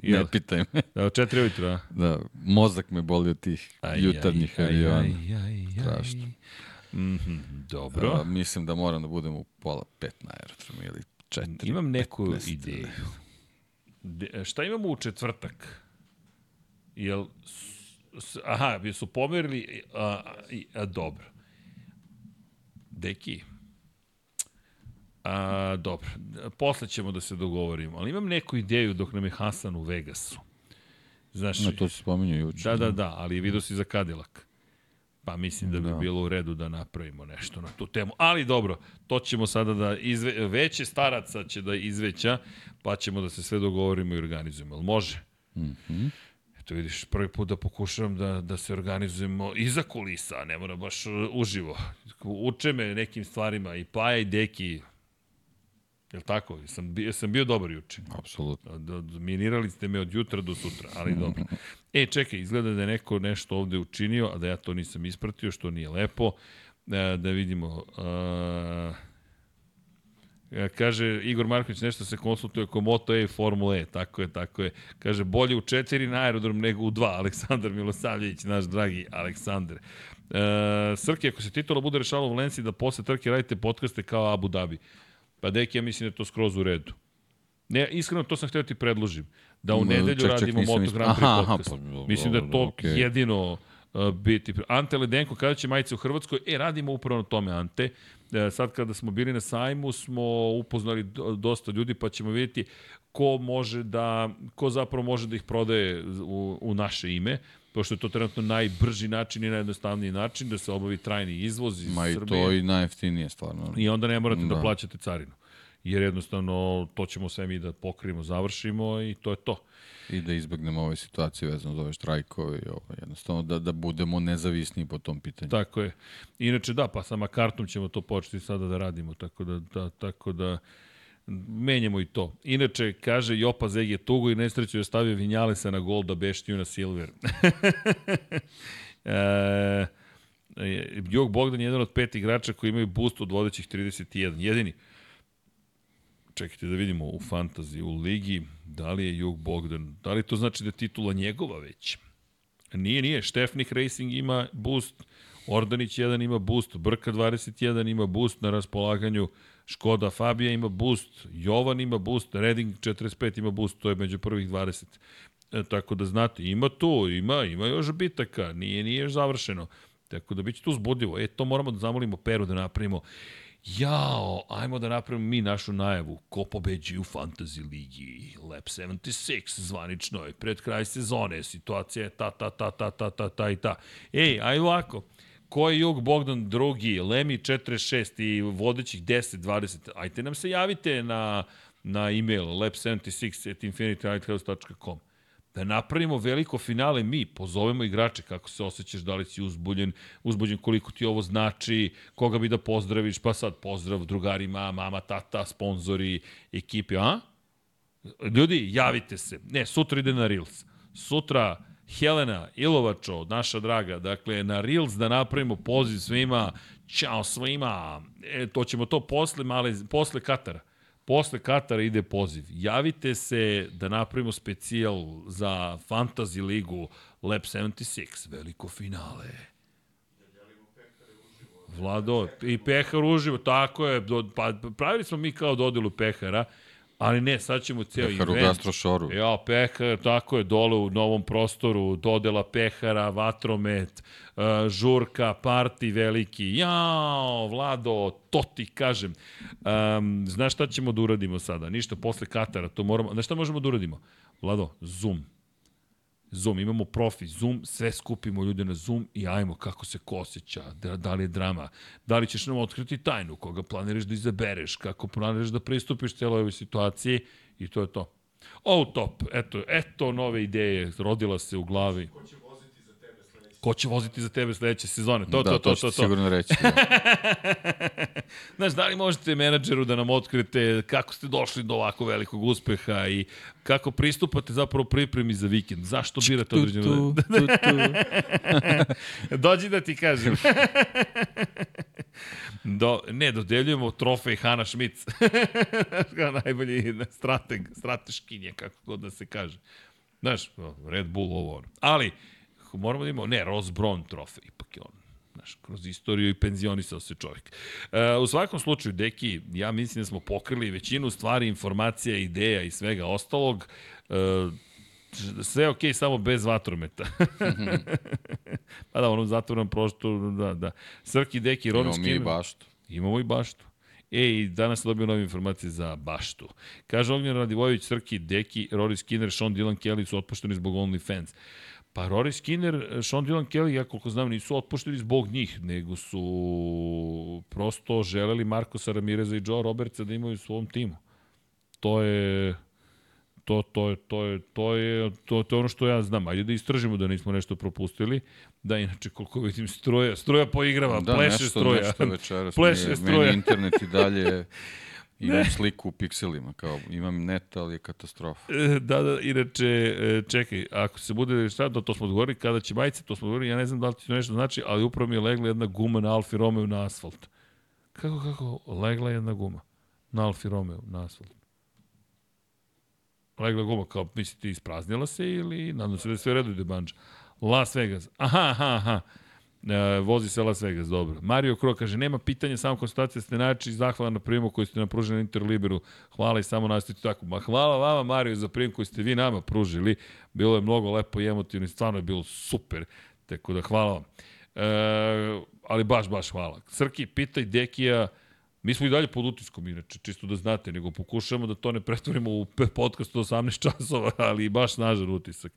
S2: Ne pitaj me.
S1: Da, četiri ujutro, a?
S2: Da, mozak me boli od tih
S1: Aj,
S2: jutarnjih
S1: aj,
S2: aviona.
S1: Aj, aj, aj,
S2: Strašno.
S1: Mhm, dobro.
S2: A, mislim da moram da budem u pola pet na aerodromu ili četiri.
S1: Imam neku
S2: 15.
S1: ideju. De, šta imamo u četvrtak? Jel, s- aha, su pomerili, a, i- a, dobro. Deki, a, dobro, posle ćemo da se dogovorimo, ali imam neku ideju dok nam je Hasan u Vegasu. Znaš,
S2: No, to se spominju juče.
S1: Da, da, da, ali vidio si za Cadillac. Pa mislim da bi
S2: Da.
S1: bilo u redu da napravimo nešto na tu temu. Ali dobro, to ćemo sada da izve, veće staraca će da izveća, pa ćemo da se sve dogovorimo i organizujemo. Jel može?
S2: Mhm.
S1: Eto vidiš, prvi put da pokušavam da, da se organizujemo iza kulisa, ne mora baš uh, uživo. Uče me nekim stvarima i Paja i Deki. Jel tako? Sam bio, sam bio dobar juče.
S2: Apsolutno.
S1: Da, minirali ste me od jutra do sutra, ali dobro. E, čekaj, izgleda da je neko nešto ovde učinio, a da ja to nisam ispratio, što nije lepo. E, da vidimo... E, kaže Igor Marković nešto se konsultuje oko Moto E i Formula E, tako je, tako je. Kaže bolje u četiri na aerodrom nego u dva. *laughs* Aleksandar Milosavljević, naš dragi Aleksandar. E, Srke, ako se titula bude rešala u Valenciji da posle trke radite podcaste kao Abu Dhabi. Pa deki, ja mislim da je to skroz u redu. Ne, iskreno to sam htio ti predložim. Da u nedelju
S2: ček, ček,
S1: radimo Moto Grand Prix
S2: Aha, aha,
S1: podcast.
S2: pa,
S1: mislim da je to
S2: okej.
S1: jedino biti. Ante Ledenko, kada će majice u Hrvatskoj? E, radimo upravo na tome, Ante. E, sad kada smo bili na sajmu, smo upoznali do- dosta ljudi, pa ćemo vidjeti ko može da, ko zapravo može da ih prodaje u, u naše ime, pošto je to trenutno najbrži način i najjednostavniji način da se obavi trajni izvoz iz
S2: Ma i
S1: Srbije.
S2: to i najjeftinije stvarno.
S1: I onda ne morate da Da. plaćate carinu. Jer jednostavno to ćemo sve mi da pokrijemo, završimo i to je to.
S2: I da izbegnemo ove situacije vezano za ove štrajkove i ovo, jednostavno da, da budemo nezavisni po tom pitanju.
S1: Tako je. Inače da, pa sama kartom ćemo to početi sada da radimo, tako da, da, tako da menjamo i to. Inače, kaže Jopa Zeg je tugo i nesreću je stavio Vinjalesa na gol da beštiju na Silver. *laughs* e, Jog Bogdan je jedan od pet igrača koji imaju boost od vodećih 31. Jedini. Čekajte da vidimo u fantazi, u ligi, da li je Jug Bogdan, da li to znači da je titula njegova već? Nije, nije. Štefnik Racing ima boost, Ordanić 1 ima boost, Brka 21 ima boost na raspolaganju, Škoda Fabija ima boost, Jovan ima boost, Reding 45 ima boost, to je među prvih 20. E, tako da znate, ima tu, ima, ima još bitaka, nije, nije još završeno. Tako da biće tu uzbudljivo. E, to moramo da zamolimo Peru da napravimo. Jao, ajmo da napravimo mi našu najavu. Ko pobeđi u Fantasy Ligi? Lab 76, zvanično je. Pred kraj sezone, situacija je ta, ta, ta, ta, ta, ta, ta i ta. Ej, aj ovako. Ko je Jug Bogdan drugi, Lemi 46 i vodećih 10, 20. Ajte nam se javite na, na e-mail lab76 at infinitylighthouse.com da napravimo veliko finale mi, pozovemo igrače kako se osjećaš, da li si uzbuljen, uzbuljen koliko ti ovo znači, koga bi da pozdraviš, pa sad pozdrav drugarima, mama, tata, sponzori, ekipi, a? Ljudi, javite se. Ne, sutra ide na Reels. Sutra Helena Ilovačo, naša draga, dakle, na Reels da napravimo poziv svima, ćao svima, e, to ćemo to posle, male, posle Katara. Posle Katara ide poziv. Javite se da napravimo specijal za Fantasy ligu Lab 76, veliko finale. Vlado, i pehar uživo, tako je, pa pravili smo mi kao dodelu pehara, ali ne, sad ćemo ceo
S2: Pehar u
S1: event.
S2: gastrošoru.
S1: Ja, pehar, tako je, dole u novom prostoru, dodela pehara, vatromet, uh, žurka, parti veliki. Jao, Vlado, to ti kažem. Um, znaš šta ćemo da uradimo sada? Ništa, posle Katara, to moramo... Znaš šta možemo da uradimo? Vlado, Zoom. Zoom, imamo profi, Zoom, sve skupimo ljude na Zoom i ajmo kako se ko osjeća, da, da li je drama, da li ćeš nam otkriti tajnu, koga planiraš da izabereš, kako planiraš da pristupiš celoj ovoj situaciji i to je to. Oh, top, eto, eto nove ideje, rodila se u glavi.
S3: Ko će voziti za tebe sledeći?
S1: Ko će voziti za tebe sledeće sezone? To,
S2: da,
S1: to, to, to,
S2: ti
S1: to.
S2: sigurno reći. Da. *laughs*
S1: Znaš, da li možete menadžeru da nam otkrite kako ste došli do ovako velikog uspeha i kako pristupate zapravo pripremi za vikend? Zašto birate
S2: tu,
S1: određeno...
S2: tu, tu, tu. *laughs*
S1: Dođi da ti kažem. Do, ne, dodeljujemo trofej Hana Šmic. Kao najbolji strateg, strateškinje, kako god da se kaže. Znaš, Red Bull ovo ono. Ali, moramo da imamo, ne, Ross Brown trofej, ipak je on. Znaš, kroz istoriju i penzionisao se čovjek. E, u svakom slučaju, Deki, ja mislim da smo pokrili većinu stvari, informacija, ideja i svega ostalog. E, sve je okej, samo bez vatrometa. *laughs* pa da, onom zatvornom prostoru, da, da. Srki, Deki, Ronin
S2: Imamo mi i baštu.
S1: Imamo i baštu. E, i danas dobio nove informacije za baštu. Kaže Ognjen Radivojević, Srki, Deki, Rory Skinner, Sean Dylan Kelly su otpušteni zbog OnlyFans. Pa Rory Skinner, Sean Dylan Kelly, ja koliko znam, nisu otpušteni zbog njih, nego su prosto želeli Markosa Ramireza i Joe Robertsa da imaju u svom timu. To je to, to, je, to, je, to, je, to, to je ono što ja znam. Ajde da istražimo da nismo nešto propustili. Da, inače, koliko vidim, struja, struja poigrava,
S2: Da,
S1: pleše
S2: nešto,
S1: struja.
S2: nešto večeras. *laughs*
S1: Pleše
S2: Meni-
S1: struja.
S2: Meni internet i dalje imam sliku u pikselima, kao imam net, ali je katastrofa.
S1: E, Da, da, inače, e, čekaj, ako se bude šta, to, to smo odgovorili, kada će majice, to smo odgovorili, ja ne znam da li ti to nešto znači, ali upravo mi je legla jedna guma na Alfi Romeo na asfalt. Kako, kako? Legla jedna guma na Alfi Romeo na asfalt. Legla guma, kao, mislite, ispraznila se ili, nadam se da je sve redu ide banđa. Las Vegas. Aha, aha, aha. E, vozi se Las Vegas, dobro. Mario Kro kaže, nema pitanja, samo konstatacija ste najjači i zahvala na primu koju ste nam pružili na Interliberu. Hvala i samo nastavite tako. Ma hvala vama, Mario, za prim koji ste vi nama pružili. Bilo je mnogo lepo i emotivno i stvarno je bilo super. Tako da hvala vam. E, ali baš, baš hvala. Srki, pitaj Dekija, Mi smo i dalje pod utiskom, inače, čisto da znate, nego pokušamo da to ne pretvorimo u podcast od 18 *laughs* časova, ali baš snažan utisak.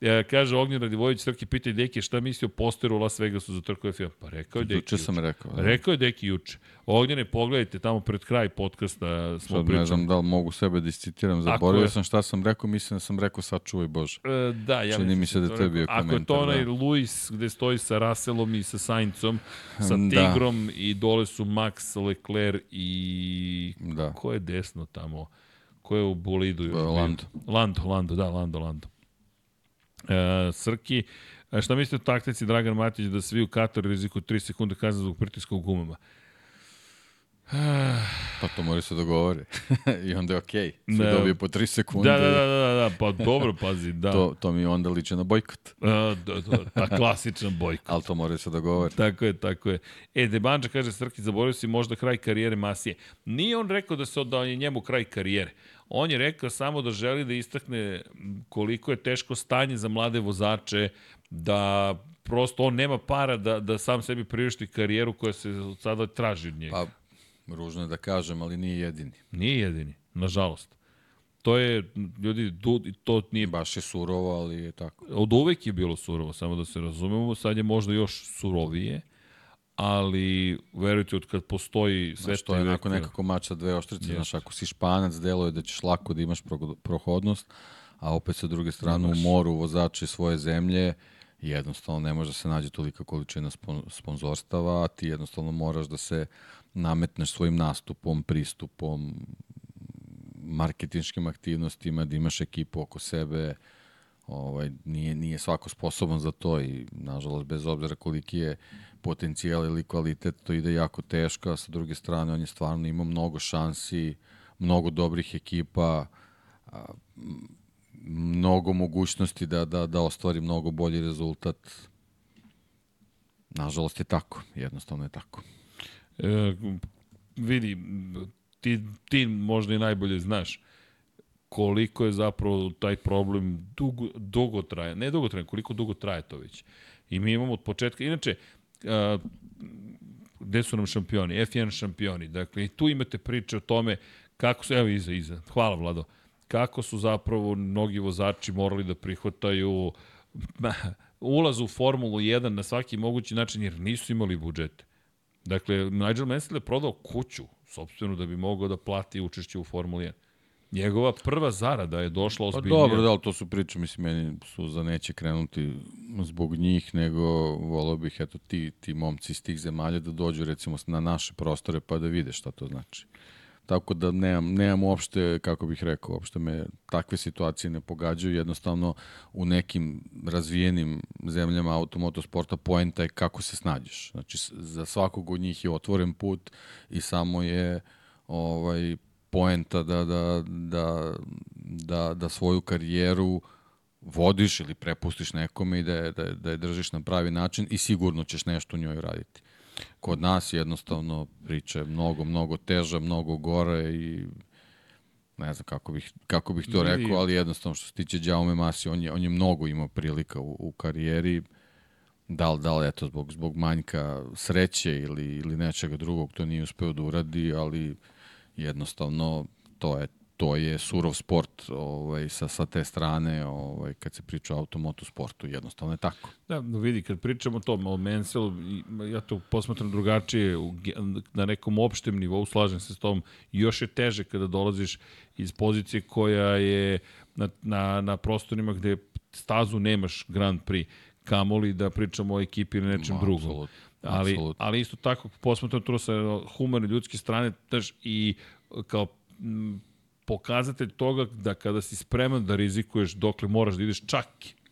S1: E, kaže Ognjen Radivojević, Srki, pitaj Deki šta misli o posteru u Las Vegasu za trku F1. Pa rekao je Deki
S2: Juče sam rekao. Da.
S1: Rekao je Deki juče. Ognjene, pogledajte, tamo pred kraj podcasta smo
S2: Sad ne
S1: pričali.
S2: znam da li mogu sebe da iscitiram. Zaboravio sam šta sam rekao, mislim da sam rekao sačuvaj Bože.
S1: E, da, ja
S2: Čini mi se da to je bio
S1: rekao. Ako je to
S2: komentar,
S1: onaj
S2: da.
S1: Luis gde stoji sa Russellom i sa Saincom, sa
S2: Da.
S1: Tigrom i dole su Max, Leclerc i...
S2: Da.
S1: Ko je desno tamo? Ko je u bolidu? još?
S2: Lando.
S1: Lando, Lando, da, Lando, Lando. E, Srki, e, šta mislite o taktici Dragan Matić da svi u Kataru rizikuju 3 sekunde kazne zbog pritiska u gumama? *sighs*
S2: Pa to mora se dogovore. *laughs* I onda je okej. Okay. Svi
S1: Da.
S2: dobiju po 3 sekunde.
S1: Da, da, da, da, da, pa dobro, pazi, da.
S2: To, to mi onda liče na bojkot.
S1: E, da, da, ta klasičan bojkot.
S2: Ali to mora se dogovore.
S1: Tako je, tako je. E, Debanđa kaže, Srki, zaboravio si možda kraj karijere Masije. Nije on rekao da se da je njemu kraj karijere. On je rekao samo da želi da istakne koliko je teško stanje za mlade vozače, da prosto on nema para da, da sam sebi priušti karijeru koja se od sada traži od njega.
S2: Pa, ružno je da kažem, ali nije jedini.
S1: Nije jedini, nažalost. To je, ljudi, du, to nije
S2: Baš je surovo, ali je tako.
S1: od uvek je bilo surovo, samo da se razumemo, sad je možda još surovije, ali verujte, od kad postoji sve
S2: Znaš, to je onako nekako mač sa dve oštrice.
S1: Jeste.
S2: Znaš, ako si španac, deluje da ćeš lako da imaš pro- prohodnost, a opet sa druge strane u moru vozači svoje zemlje, jednostavno ne može da se nađe tolika količina spon sponzorstava, a ti jednostavno moraš da se nametneš svojim nastupom, pristupom, marketinškim aktivnostima, da imaš ekipu oko sebe, ovaj, nije, nije svako sposoban za to i nažalost bez obzira koliki je potencijal ili kvalitet, to ide jako teško, a sa druge strane on je stvarno imao mnogo šansi, mnogo dobrih ekipa, a, mnogo mogućnosti da, da, da ostvari mnogo bolji rezultat. Nažalost je tako, jednostavno je tako.
S1: E, vidi, ti, ti možda i najbolje znaš koliko je zapravo taj problem dugo, dugo traje. Ne dugo traje, koliko dugo traje to već. I mi imamo od početka, inače, a, gde su nam šampioni? F1 šampioni. Dakle, i tu imate priče o tome kako su, evo iza, iza. Hvala, Vlado. Kako su zapravo mnogi vozači morali da prihvataju *laughs* ulaz u Formulu 1 na svaki mogući način, jer nisu imali budžete. Dakle, Nigel Mansell je prodao kuću, sobstveno, da bi mogao da plati učešće u Formuli 1. Njegova prva zarada je došla
S2: Pa
S1: ozbiljnije.
S2: dobro, da, ali to su priče, mislim, meni suza neće krenuti zbog njih, nego volao bih, eto, ti, ti momci iz tih zemalja da dođu, recimo, na naše prostore pa da vide šta to znači. Tako da nemam, nemam uopšte, kako bih rekao, uopšte me takve situacije ne pogađaju, jednostavno u nekim razvijenim zemljama automotosporta poenta je kako se snađeš. Znači, za svakog od njih je otvoren put i samo je ovaj poenta da, da, da, da, da svoju karijeru vodiš ili prepustiš nekome i da je, da, je, da je držiš na pravi način i sigurno ćeš nešto u njoj raditi. Kod nas jednostavno priča je mnogo, mnogo teža, mnogo gore i ne znam kako bih, kako bih to rekao, ali jednostavno što se tiče Jaume Masi, on je, on je mnogo imao prilika u, u karijeri, da li, da li, eto, zbog, zbog manjka sreće ili, ili nečega drugog to nije uspeo da uradi, ali jednostavno to je to je surov sport ovaj, sa, sa te strane ovaj, kad se priča o automoto sportu, jednostavno je tako.
S1: Da, no vidi, kad pričamo o tom, o Mansellu, i- ja to posmatram drugačije, u na nekom opštem nivou, slažem se s tom, još je teže kada dolaziš iz pozicije koja je na, na, na prostorima gde stazu nemaš Grand Prix, kamoli da pričamo o ekipi ili nečem
S2: Ma,
S1: drugom.
S2: apsolutno,
S1: Ali, ali isto tako posmatram to sa humane ljudske strane daš, i kao m, pokazatelj toga da kada si spreman da rizikuješ dokle moraš da ideš čak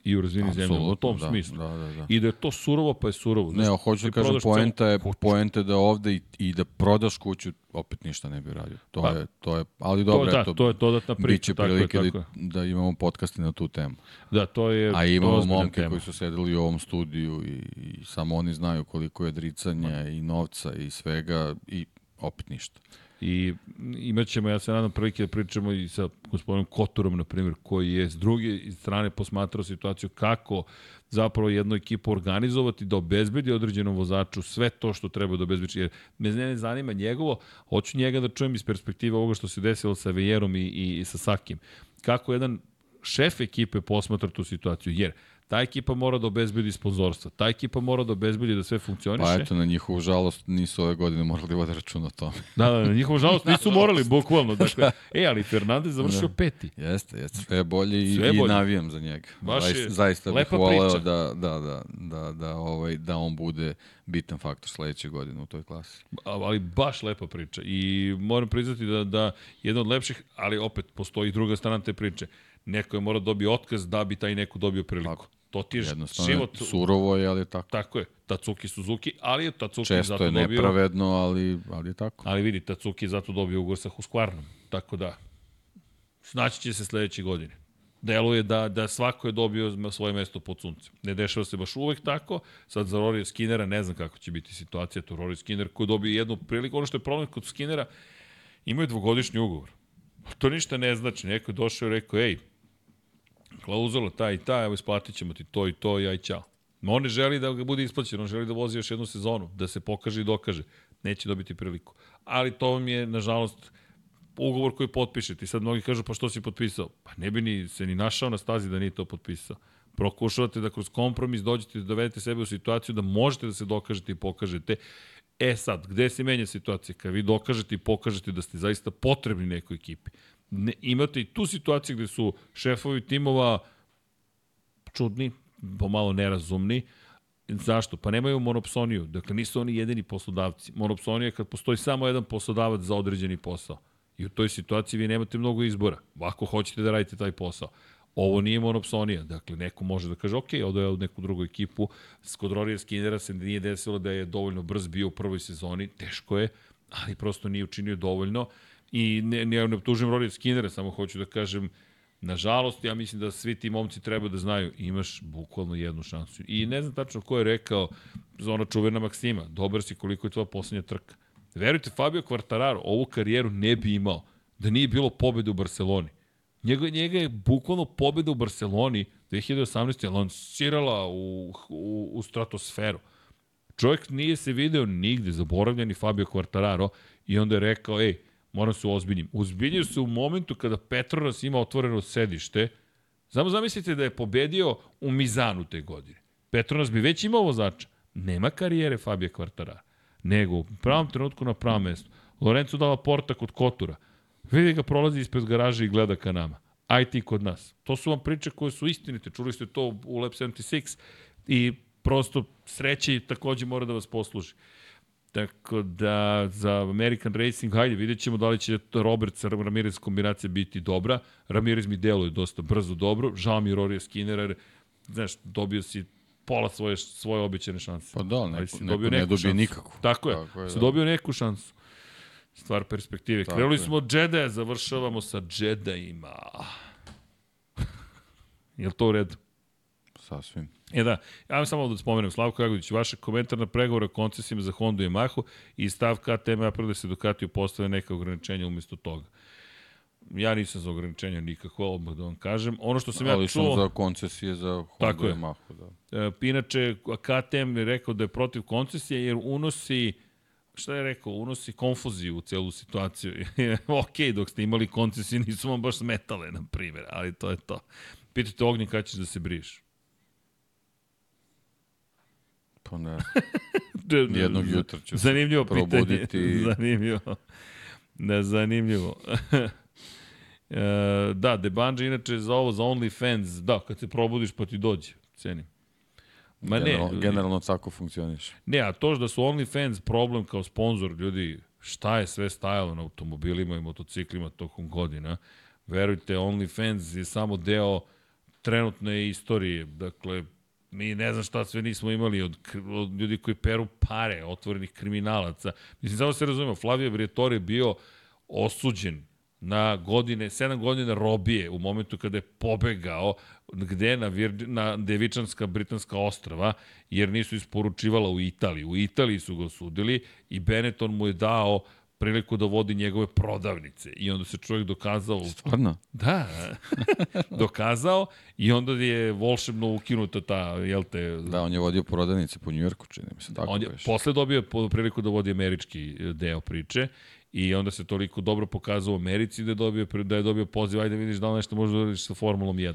S1: i u razvini zemlje, u tom
S2: da,
S1: smislu.
S2: da, da, da.
S1: I da je to surovo, pa je surovo.
S2: Ne, hoću da kažem, poenta je,
S1: kuću.
S2: poenta je da ovde i, i da prodaš kuću, opet ništa ne bi radio. To,
S1: Pa,
S2: je, to je, ali
S1: To,
S2: dobro,
S1: da,
S2: eto,
S1: to je dodatna priča.
S2: biće
S1: tako je,
S2: prilike
S1: tako je.
S2: da, da imamo podcasti na tu temu.
S1: Da, to je
S2: A
S1: to
S2: imamo momke
S1: tema.
S2: koji su sedeli u ovom studiju i, i samo oni znaju koliko je dricanja i novca i svega i opet ništa.
S1: I imat ćemo, ja se nadam, prilike da pričamo i sa gospodinom Kotorom, na primjer, koji je s druge strane posmatrao situaciju kako zapravo jednu ekipu organizovati, da obezbedi određenom vozaču sve to što treba da obezbedi. Jer me ne zanima njegovo, hoću njega da čujem iz perspektive ovoga što se desilo sa Vejerom i, i, i sa Sakim. Kako jedan šef ekipe posmatra tu situaciju, jer ta ekipa mora da obezbedi sponzorstva, ta ekipa mora da obezbedi da sve funkcioniše.
S2: Pa eto, na njihovu žalost nisu ove godine morali vode računa o tome.
S1: Da, da, na njihovu žalost nisu morali, bukvalno. *laughs* Dakle, e, ali Fernandez završio peti.
S2: Jeste, jeste. Sve je bolje i,
S1: Sve je
S2: i
S1: bolje.
S2: navijam za njega.
S1: Baš je
S2: zaista, zaista bih voleo da, da, da, da, da, ovaj, da on bude bitan faktor sledeće godine u toj klasi.
S1: ali baš lepa priča. I moram priznati da, da jedna od lepših, ali opet postoji druga strana te priče. Neko je mora dobiti otkaz da bi taj neko dobio priliku.
S2: Tako.
S1: To ti je
S2: Jednostavno,
S1: život.
S2: surovo je, ali je tako.
S1: Tako je. Tatsuki Suzuki, ali je Tatsuki
S2: Često
S1: zato
S2: je
S1: dobio...
S2: nepravedno, ali, ali je tako.
S1: Ali vidi, Tatsuki je zato dobio ugovor sa Husqvarnom. Tako da, snaći će se sledeće godine. Deluje da, da svako je dobio svoje mesto pod suncem. Ne dešava se baš uvek tako. Sad za Rory Skinnera ne znam kako će biti situacija. To Rory Skinner koji dobije jednu priliku. Ono što je problem kod Skinnera, imaju dvogodišnji ugovor. To ništa ne znači. Neko je došao i rekao, ej, klauzula ta i ta, evo isplatit ćemo ti to i to i aj ćao. Ma on ne želi da ga bude isplaćen, on želi da vozi još jednu sezonu, da se pokaže i dokaže. Neće dobiti priliku. Ali to vam je, nažalost, ugovor koji potpišete. I sad mnogi kažu, pa što si potpisao? Pa ne bi ni, se ni našao na stazi da nije to potpisao. Prokušavate da kroz kompromis dođete da dovedete sebe u situaciju da možete da se dokažete i pokažete. E sad, gde se menja situacija? Kad vi dokažete i pokažete da ste zaista potrebni nekoj ekipi. Ne, imate i tu situaciju gde su šefovi timova čudni, pomalo nerazumni, Zašto? Pa nemaju monopsoniju. Dakle, nisu oni jedini poslodavci. Monopsonija je kad postoji samo jedan poslodavac za određeni posao. I u toj situaciji vi nemate mnogo izbora. Ako hoćete da radite taj posao. Ovo nije monopsonija. Dakle, neko može da kaže, ok, odo je od neku drugu ekipu. Kod Rorija Skinnera se nije desilo da je dovoljno brz bio u prvoj sezoni. Teško je, ali prosto nije učinio dovoljno. I ne, ne, ne optužujem Rorija Skinnera, samo hoću da kažem, Nažalost, ja mislim da svi ti momci treba da znaju, imaš bukvalno jednu šansu. I ne znam tačno ko je rekao za ona čuvena Maksima, dobar si koliko je tvoja poslednja trka. Verujte, Fabio Quartararo ovu karijeru ne bi imao da nije bilo pobede u Barceloni. Njega, njega je bukvalno pobeda u Barceloni 2018. lansirala u, u, u stratosferu. Čovjek nije se video nigde, zaboravljeni Fabio Quartararo, i onda je rekao, ej, moram se ozbiljim. Uzbiljio se u momentu kada Petronas ima otvoreno sedište, Samo zamislite da je pobedio u Mizanu te godine. Petronas bi već imao vozača. Nema karijere Fabio Quartararo. Nego u pravom trenutku na pravom mestu. Lorenzo dala porta kod Kotura. Vidi ga prolazi ispred garaže i gleda ka nama. Ti kod nas. To su vam priče koje su istinite. Čuli ste to u Lab 76 i prosto sreće takođe mora da vas posluži. Tako da za American Racing, hajde, vidjet ćemo da li će Robert sa Ramirez kombinacija biti dobra. Ramirez mi deluje dosta brzo dobro. Žao mi Rory Skinner, jer, znaš, dobio si pola svoje, svoje običane šanse.
S2: Pa da, neko, neko dobio ne dobije nikako.
S1: Tako je, Tako je si da. dobio neku šansu. Stvar perspektive. Tako Krenuli je. smo od Jedi, završavamo sa Jedi-ima. je li to u redu?
S2: Sasvim.
S1: E da, ja vam samo da spomenem, Slavko Jagović, vaše komentar na pregovore o koncesijama za Honda i Yamahu i stav KTM ja da se Ducatiju postave neka ograničenja umesto toga. Ja nisam za ograničenja nikako, odmah da vam kažem. Ono što sam
S2: Ali
S1: ja čuo...
S2: Ali sam za koncesije za Honda tako i Yamahu, da.
S1: E, inače, KTM je rekao da je protiv koncesije jer unosi šta je rekao, unosi konfuziju u celu situaciju. *laughs* ok, dok ste imali koncesije, nisu vam baš smetale, na primjer, ali to je to. Pitajte Ognjen kada ćeš da se briš.
S2: Pa ne. *laughs* Jednog jutra ću
S1: Zanimljivo
S2: probuditi.
S1: pitanje. *laughs* Zanimljivo. Ne, zanimljivo. *laughs* e, da, Debanđe inače za ovo, za OnlyFans, da, kad se probudiš pa ti dođe, cenim.
S2: Ma generalno, ne, generalno tako funkcioniš.
S1: Ne, a to da su OnlyFans problem kao sponsor, ljudi, šta je sve stajalo na automobilima i motociklima tokom godina, verujte, OnlyFans je samo deo trenutne istorije. Dakle, mi ne znam šta sve nismo imali od, od ljudi koji peru pare, otvorenih kriminalaca. Mislim, samo se razumemo, Flavio Briatore je bio osuđen na godine, 7 godina robije u momentu kada je pobegao gde na, Vir, na Devičanska britanska ostrava, jer nisu isporučivala u Italiji. U Italiji su ga osudili i Benetton mu je dao uh, priliku da vodi njegove prodavnice. I onda se čovjek dokazao...
S2: Stvarno?
S1: Da, *laughs* dokazao i onda je volšebno ukinuta ta, jel te...
S2: Da, on je vodio prodavnice po Njujorku, čini mi se tako.
S1: On je veš. posle dobio priliku da vodi američki deo priče i onda se toliko dobro pokazao u Americi da je dobio, da je dobio poziv, ajde vidiš da li nešto može da uradiš sa Formulom 1.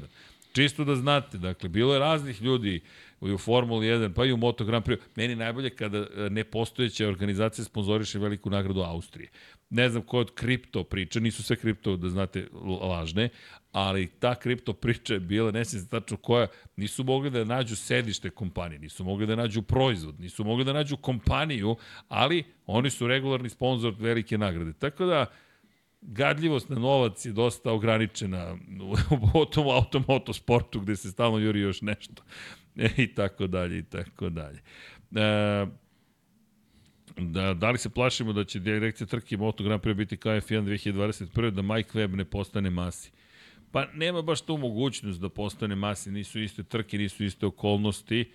S1: Čisto da znate, dakle, bilo je raznih ljudi i u Formuli 1, pa i u Moto Grand Prix. Meni najbolje kada e, nepostojeća organizacija sponzoriše veliku nagradu Austrije. Ne znam ko od kripto priča, nisu sve kripto, da znate, lažne, ali ta kripto priča je bila, ne znam tačno koja, nisu mogli da nađu sedište kompanije, nisu mogli da nađu proizvod, nisu mogli da nađu kompaniju, ali oni su regularni sponsor velike nagrade. Tako da, gadljivost na novac je dosta ograničena u tom automotosportu gde se stalno juri još nešto. *laughs* I tako dalje, i tako dalje. E, da, da li se plašimo da će direkcija trke Moto Grand Prix biti kao F1 2021. da Mike Webb ne postane masi? Pa nema baš tu mogućnost da postane masi, nisu iste trke, nisu iste okolnosti,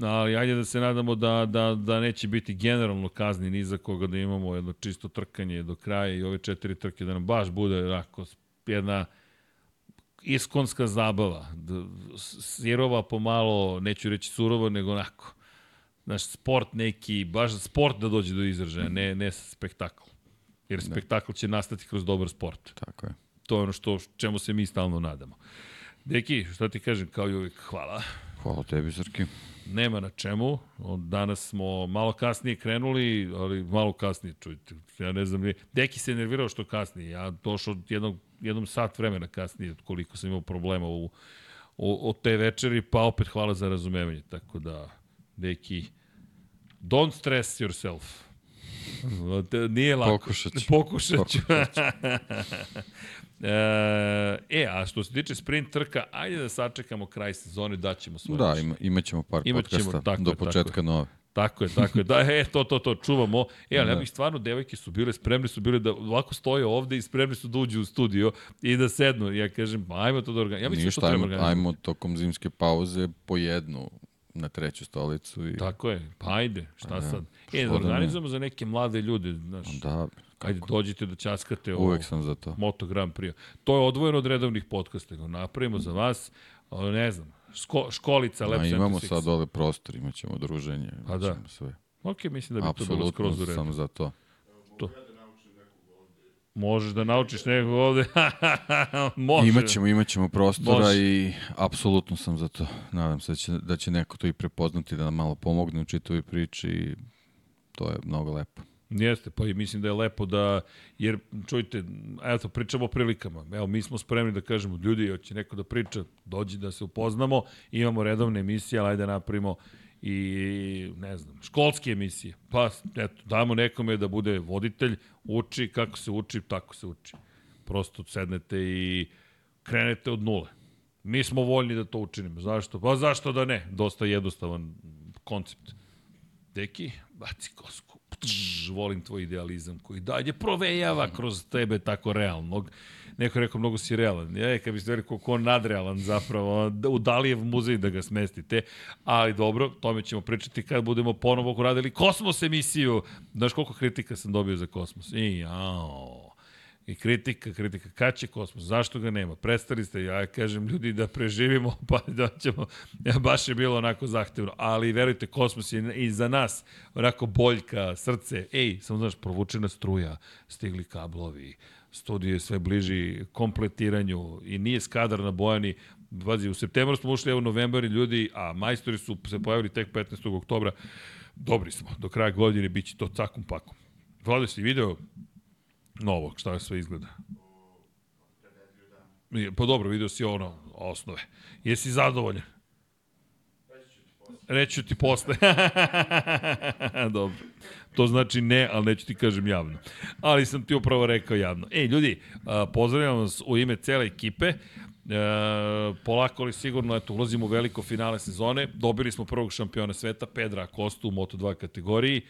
S1: ali ajde da se nadamo da, da, da neće biti generalno kazni ni za koga da imamo jedno čisto trkanje do kraja i ove četiri trke da nam baš bude onako jedna iskonska zabava. Sirova pomalo, neću reći surova, nego onako. Znaš, sport neki, baš sport da dođe do izražaja, ne, ne spektakl. Jer da. spektakl će nastati kroz dobar sport.
S2: Tako je.
S1: To je ono što, čemu se mi stalno nadamo. Deki, šta ti kažem, kao i uvijek, hvala.
S2: Hvala tebi, Srki.
S1: Nema na čemu. Od danas smo malo kasnije krenuli, ali malo kasnije, čujte. Ja ne znam, Deki se nervirao što kasnije. Ja došao jednog jednom sat vremena kasnije koliko sam imao problema u, u, u te večeri, pa opet hvala za razumevanje. Tako da, neki, don't stress yourself. Nije lako.
S2: Pokušat ću.
S1: Pokušat ću. e, *laughs* e, a što se tiče sprint trka, ajde da sačekamo kraj sezone, daćemo svoje.
S2: Da, ima, imaćemo par podcasta tako do početka tako. nove.
S1: Tako je, tako je. Da, e, to, to, to, čuvamo. E, ali da. ja bih stvarno, devojke su bile, spremne su bile da ovako stoje ovde i spremne su da uđu u studio i da sednu. Ja kažem, pa ajmo to da organizujemo. Ja mislim da
S2: Ništa, da to treba ajmo, ajmo tokom zimske pauze po jednu na treću stolicu. I,
S1: Tako je, pa ajde, šta
S2: Pa da,
S1: sad? E, da
S2: da ne?
S1: organizujemo za neke mlade ljude, znaš,
S2: da,
S1: ajde dođite da časkate o
S2: uvek sam za to.
S1: Moto Grand Prix. To je odvojeno od redovnih podcasta, napravimo za vas, ne znam, ško, školica, Lab
S2: Ma, imamo
S1: 76.
S2: sad ove prostor, imat ćemo druženje, imat
S1: da.
S2: sve.
S1: Ok, mislim da bi to bilo skroz u redu.
S2: sam za to.
S1: Možeš da naučiš nekog ovde. *laughs* Može.
S2: Imaćemo, imaćemo prostora
S1: Može.
S2: i apsolutno sam za to. Nadam se da će, da će neko to i prepoznati, da nam malo pomogne u čitavoj priči i to je mnogo lepo.
S1: Jeste, pa i mislim da je lepo da, jer čujte, eto, pričamo o prilikama. Evo, mi smo spremni da kažemo, ljudi, hoće neko da priča, dođi da se upoznamo, imamo redovne emisije, ali ajde da napravimo i, ne znam, školske emisije. Pa, eto, damo nekome da bude voditelj, uči, kako se uči, tako se uči. Prosto sednete i krenete od nule. Mi smo voljni da to učinimo. Zašto? Pa zašto da ne? Dosta jednostavan koncept. Deki, baci kosku. Ptž, volim tvoj idealizam koji dalje provejava kroz tebe tako realnog. Neko je rekao, mnogo si realan. Je, kad biste rekao ko nadrealan zapravo, da- u Dalijev muzej da ga smestite. Ali dobro, tome ćemo pričati kad budemo ponovo radili Kosmos emisiju. Znaš koliko kritika sam dobio za Kosmos? I, jao. I kritika, kritika, kad će kosmos, zašto ga nema? Prestali ste, ja kažem ljudi da preživimo, *laughs* pa da ćemo, ja, baš je bilo onako zahtevno, ali verujte, kosmos je i za nas onako boljka, srce, ej, samo znaš, provučena struja, stigli kablovi, studio je sve bliži kompletiranju i nije skadar na Bojani, Vazi, u septembru smo ušli, evo novembar i ljudi, a majstori su se pojavili tek 15. oktobra. Dobri smo, do kraja godine bit će to cakom pakom. Vlade si video novog, šta sve izgleda? Pa dobro, video si ono, osnove. Jesi zadovoljan? Reći ću ti posle. *laughs* dobro. To znači ne, ali neću ti kažem javno. Ali sam ti upravo rekao javno. Ej, ljudi, pozdravljam vas u ime cele ekipe. E, polako ali sigurno, eto, ulazimo u veliko finale sezone. Dobili smo prvog šampiona sveta, Pedra Kostu u Moto2 kategoriji.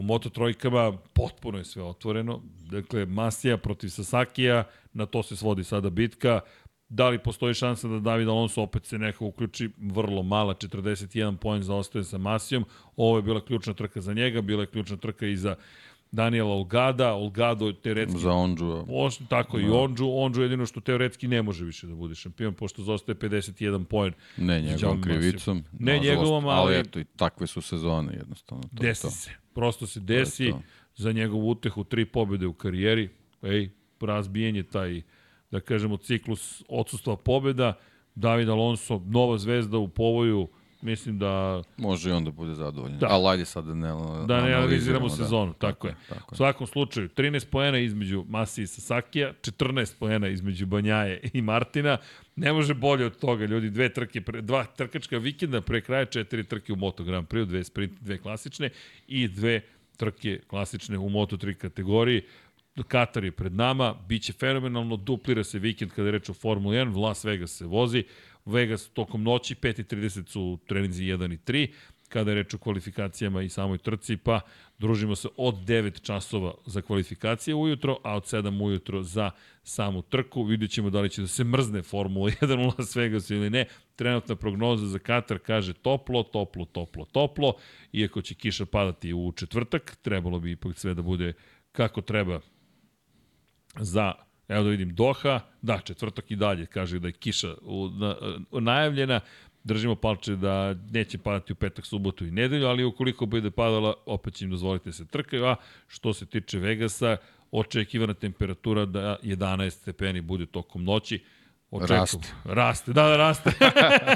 S1: U Moto trojkama potpuno je sve otvoreno. Dakle, Masija protiv Sasakija, na to se svodi sada bitka. Da li postoji šansa da David Alonso opet se nekako uključi? Vrlo mala, 41 poen zaostaje sa Masijom. Ovo je bila ključna trka za njega, bila je ključna trka i za Daniela Olgada. Olgado teoretski
S2: Za.
S1: Oš, tako i Ondžu, Ondžu jedino što teoretski ne može više da bude šampion, pošto zaostaje 51 poen.
S2: Ne njegovom krivicom.
S1: Ne njegovom, ali-
S2: Ali eto, i takve su sezone jednostavno. To,
S1: Desi
S2: to.
S1: se. Prosto se desi za njegovu utehu tri pobjede u karijeri. Ej, razbijen je taj, da kažemo, ciklus odsustva pobjeda. David Alonso, nova zvezda u povoju, mislim da
S2: Može i on da bude zadovoljan.
S1: Da.
S2: Ali ajde sad da ne
S1: da ne analiziramo
S2: da.
S1: sezonu, tako je.
S2: Tako
S1: U
S2: je.
S1: svakom slučaju, 13 poena između Masi i Sasakija, 14 poena između Banjaje i Martina. Ne može bolje od toga, ljudi, dve trke, pre, dva trkačka vikenda pre kraja, četiri trke u Moto Grand Prix, dve sprint, dve klasične i dve trke klasične u Moto3 kategoriji. Katar je pred nama, bit će fenomenalno, duplira se vikend kada je reč o Formula 1, Las Vegas se vozi, Vegas tokom noći, 5.30 su treninzi 1 i 3, kada je reč o kvalifikacijama i samoj trci, pa družimo se od 9 časova za kvalifikacije ujutro, a od 7 ujutro za samu trku. Vidjet ćemo da li će da se mrzne Formula *laughs* 1 u Las Vegasu ili ne. Trenutna prognoza za Katar kaže toplo, toplo, toplo, toplo. Iako će kiša padati u četvrtak, trebalo bi ipak sve da bude kako treba za Evo da vidim Doha, da, četvrtak i dalje, kaže da je kiša u, na, najavljena, držimo palče da neće padati u petak, subotu i nedelju, ali ukoliko bude padala, opet će im dozvoliti da se trkaju, a što se tiče Vegasa, očekivana temperatura da 11 stepeni bude tokom noći, Očekujem.
S2: Raste.
S1: Raste, da, da, raste.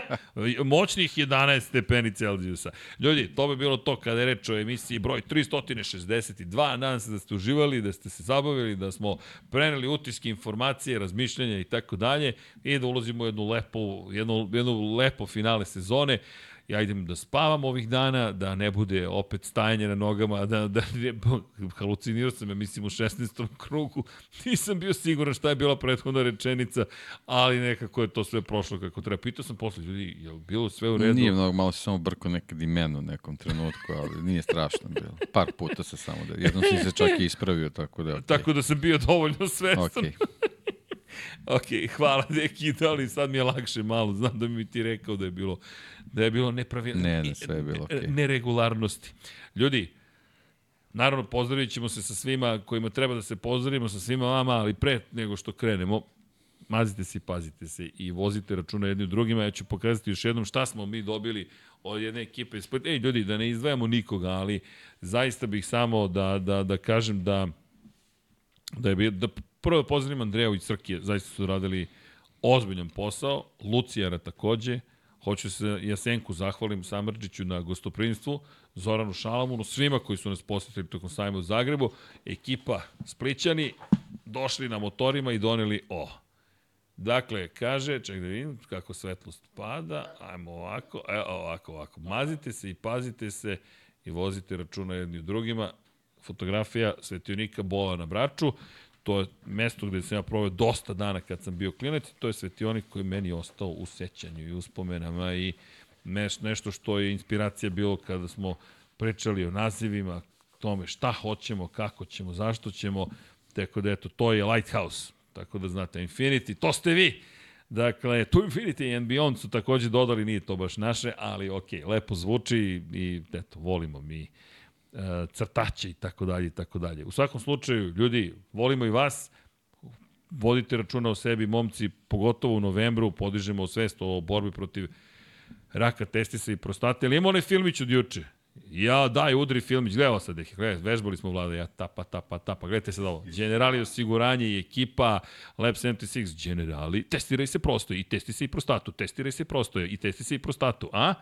S1: *laughs* Moćnih 11 stepeni Celzijusa. Ljudi, to bi bilo to kada je reč o emisiji broj 362. Nadam se da ste uživali, da ste se zabavili, da smo preneli utiske, informacije, razmišljanja i tako dalje i da ulazimo u jednu lepu, jednu, jednu lepo finale sezone ja idem da spavam ovih dana, da ne bude opet stajanje na nogama, da, da ne, halucinirao sam, ja mislim, u 16. krugu. Nisam bio siguran šta je bila prethodna rečenica, ali nekako je to sve prošlo kako treba. Pitao sam posle, ljudi, je li bilo sve u redu?
S2: Nije mnogo, malo se samo brko nekad imeno u nekom trenutku, ali nije strašno bilo. Par puta se samo da, jednom si se čak i ispravio, tako da... Okay.
S1: Tako da sam bio dovoljno svestan.
S2: Okay. *laughs*
S1: ok, hvala deki, da li sad mi je lakše malo, znam da mi ti rekao da je bilo, da je bilo nepravilno.
S2: Ne, ne, sve je bilo okej. Okay.
S1: Neregularnosti. Ljudi, naravno pozdravit ćemo se sa svima kojima treba da se pozdravimo, sa svima vama, ali pre nego što krenemo, mazite se i pazite se i vozite računa jedni u drugima. Ja ću pokazati još jednom šta smo mi dobili od jedne ekipe iz Ej, ljudi, da ne izdvajamo nikoga, ali zaista bih samo da, da, da kažem da da je da prvo da pozdravim Andreja i Crkije, zaista su radili ozbiljan posao, Lucijara takođe, hoću se Jasenku zahvalim Samrđiću na gostoprinstvu, Zoranu Šalamunu, svima koji su nas posetili tokom sajma u Zagrebu, ekipa Splićani, došli na motorima i doneli o. Dakle, kaže, ček da vidim kako svetlost pada, ajmo ovako, e, ovako, ovako, mazite se i pazite se i vozite računa jedni u drugima. Fotografija svetionika Bola na Braču, to je mesto gde sam ja proveo dosta dana kad sam bio klinac, to je svetionik koji meni ostao u sećanju i uspomenama i nešto što je inspiracija bilo kada smo pričali o nazivima, tome šta hoćemo, kako ćemo, zašto ćemo, tako da eto, to je Lighthouse, tako da znate, Infinity, to ste vi! Dakle, tu Infinity and Beyond su takođe dodali, nije to baš naše, ali ok, lepo zvuči i eto, volimo mi crtače i tako dalje i tako dalje. U svakom slučaju, ljudi, volimo i vas, vodite računa o sebi, momci, pogotovo u novembru, podižemo svest o borbi protiv raka testisa i prostate. Ali ima onaj filmić od juče. Ja, daj, udri filmić, gledao sad, gledaj, vežbali smo vlada, ja tapa, tapa, tapa, gledajte sad ovo. Generali osiguranje i ekipa Lab 76, generali, testiraj se prostoje i testi se i prostatu, testiraj se prostoje i testi se i prostatu, a?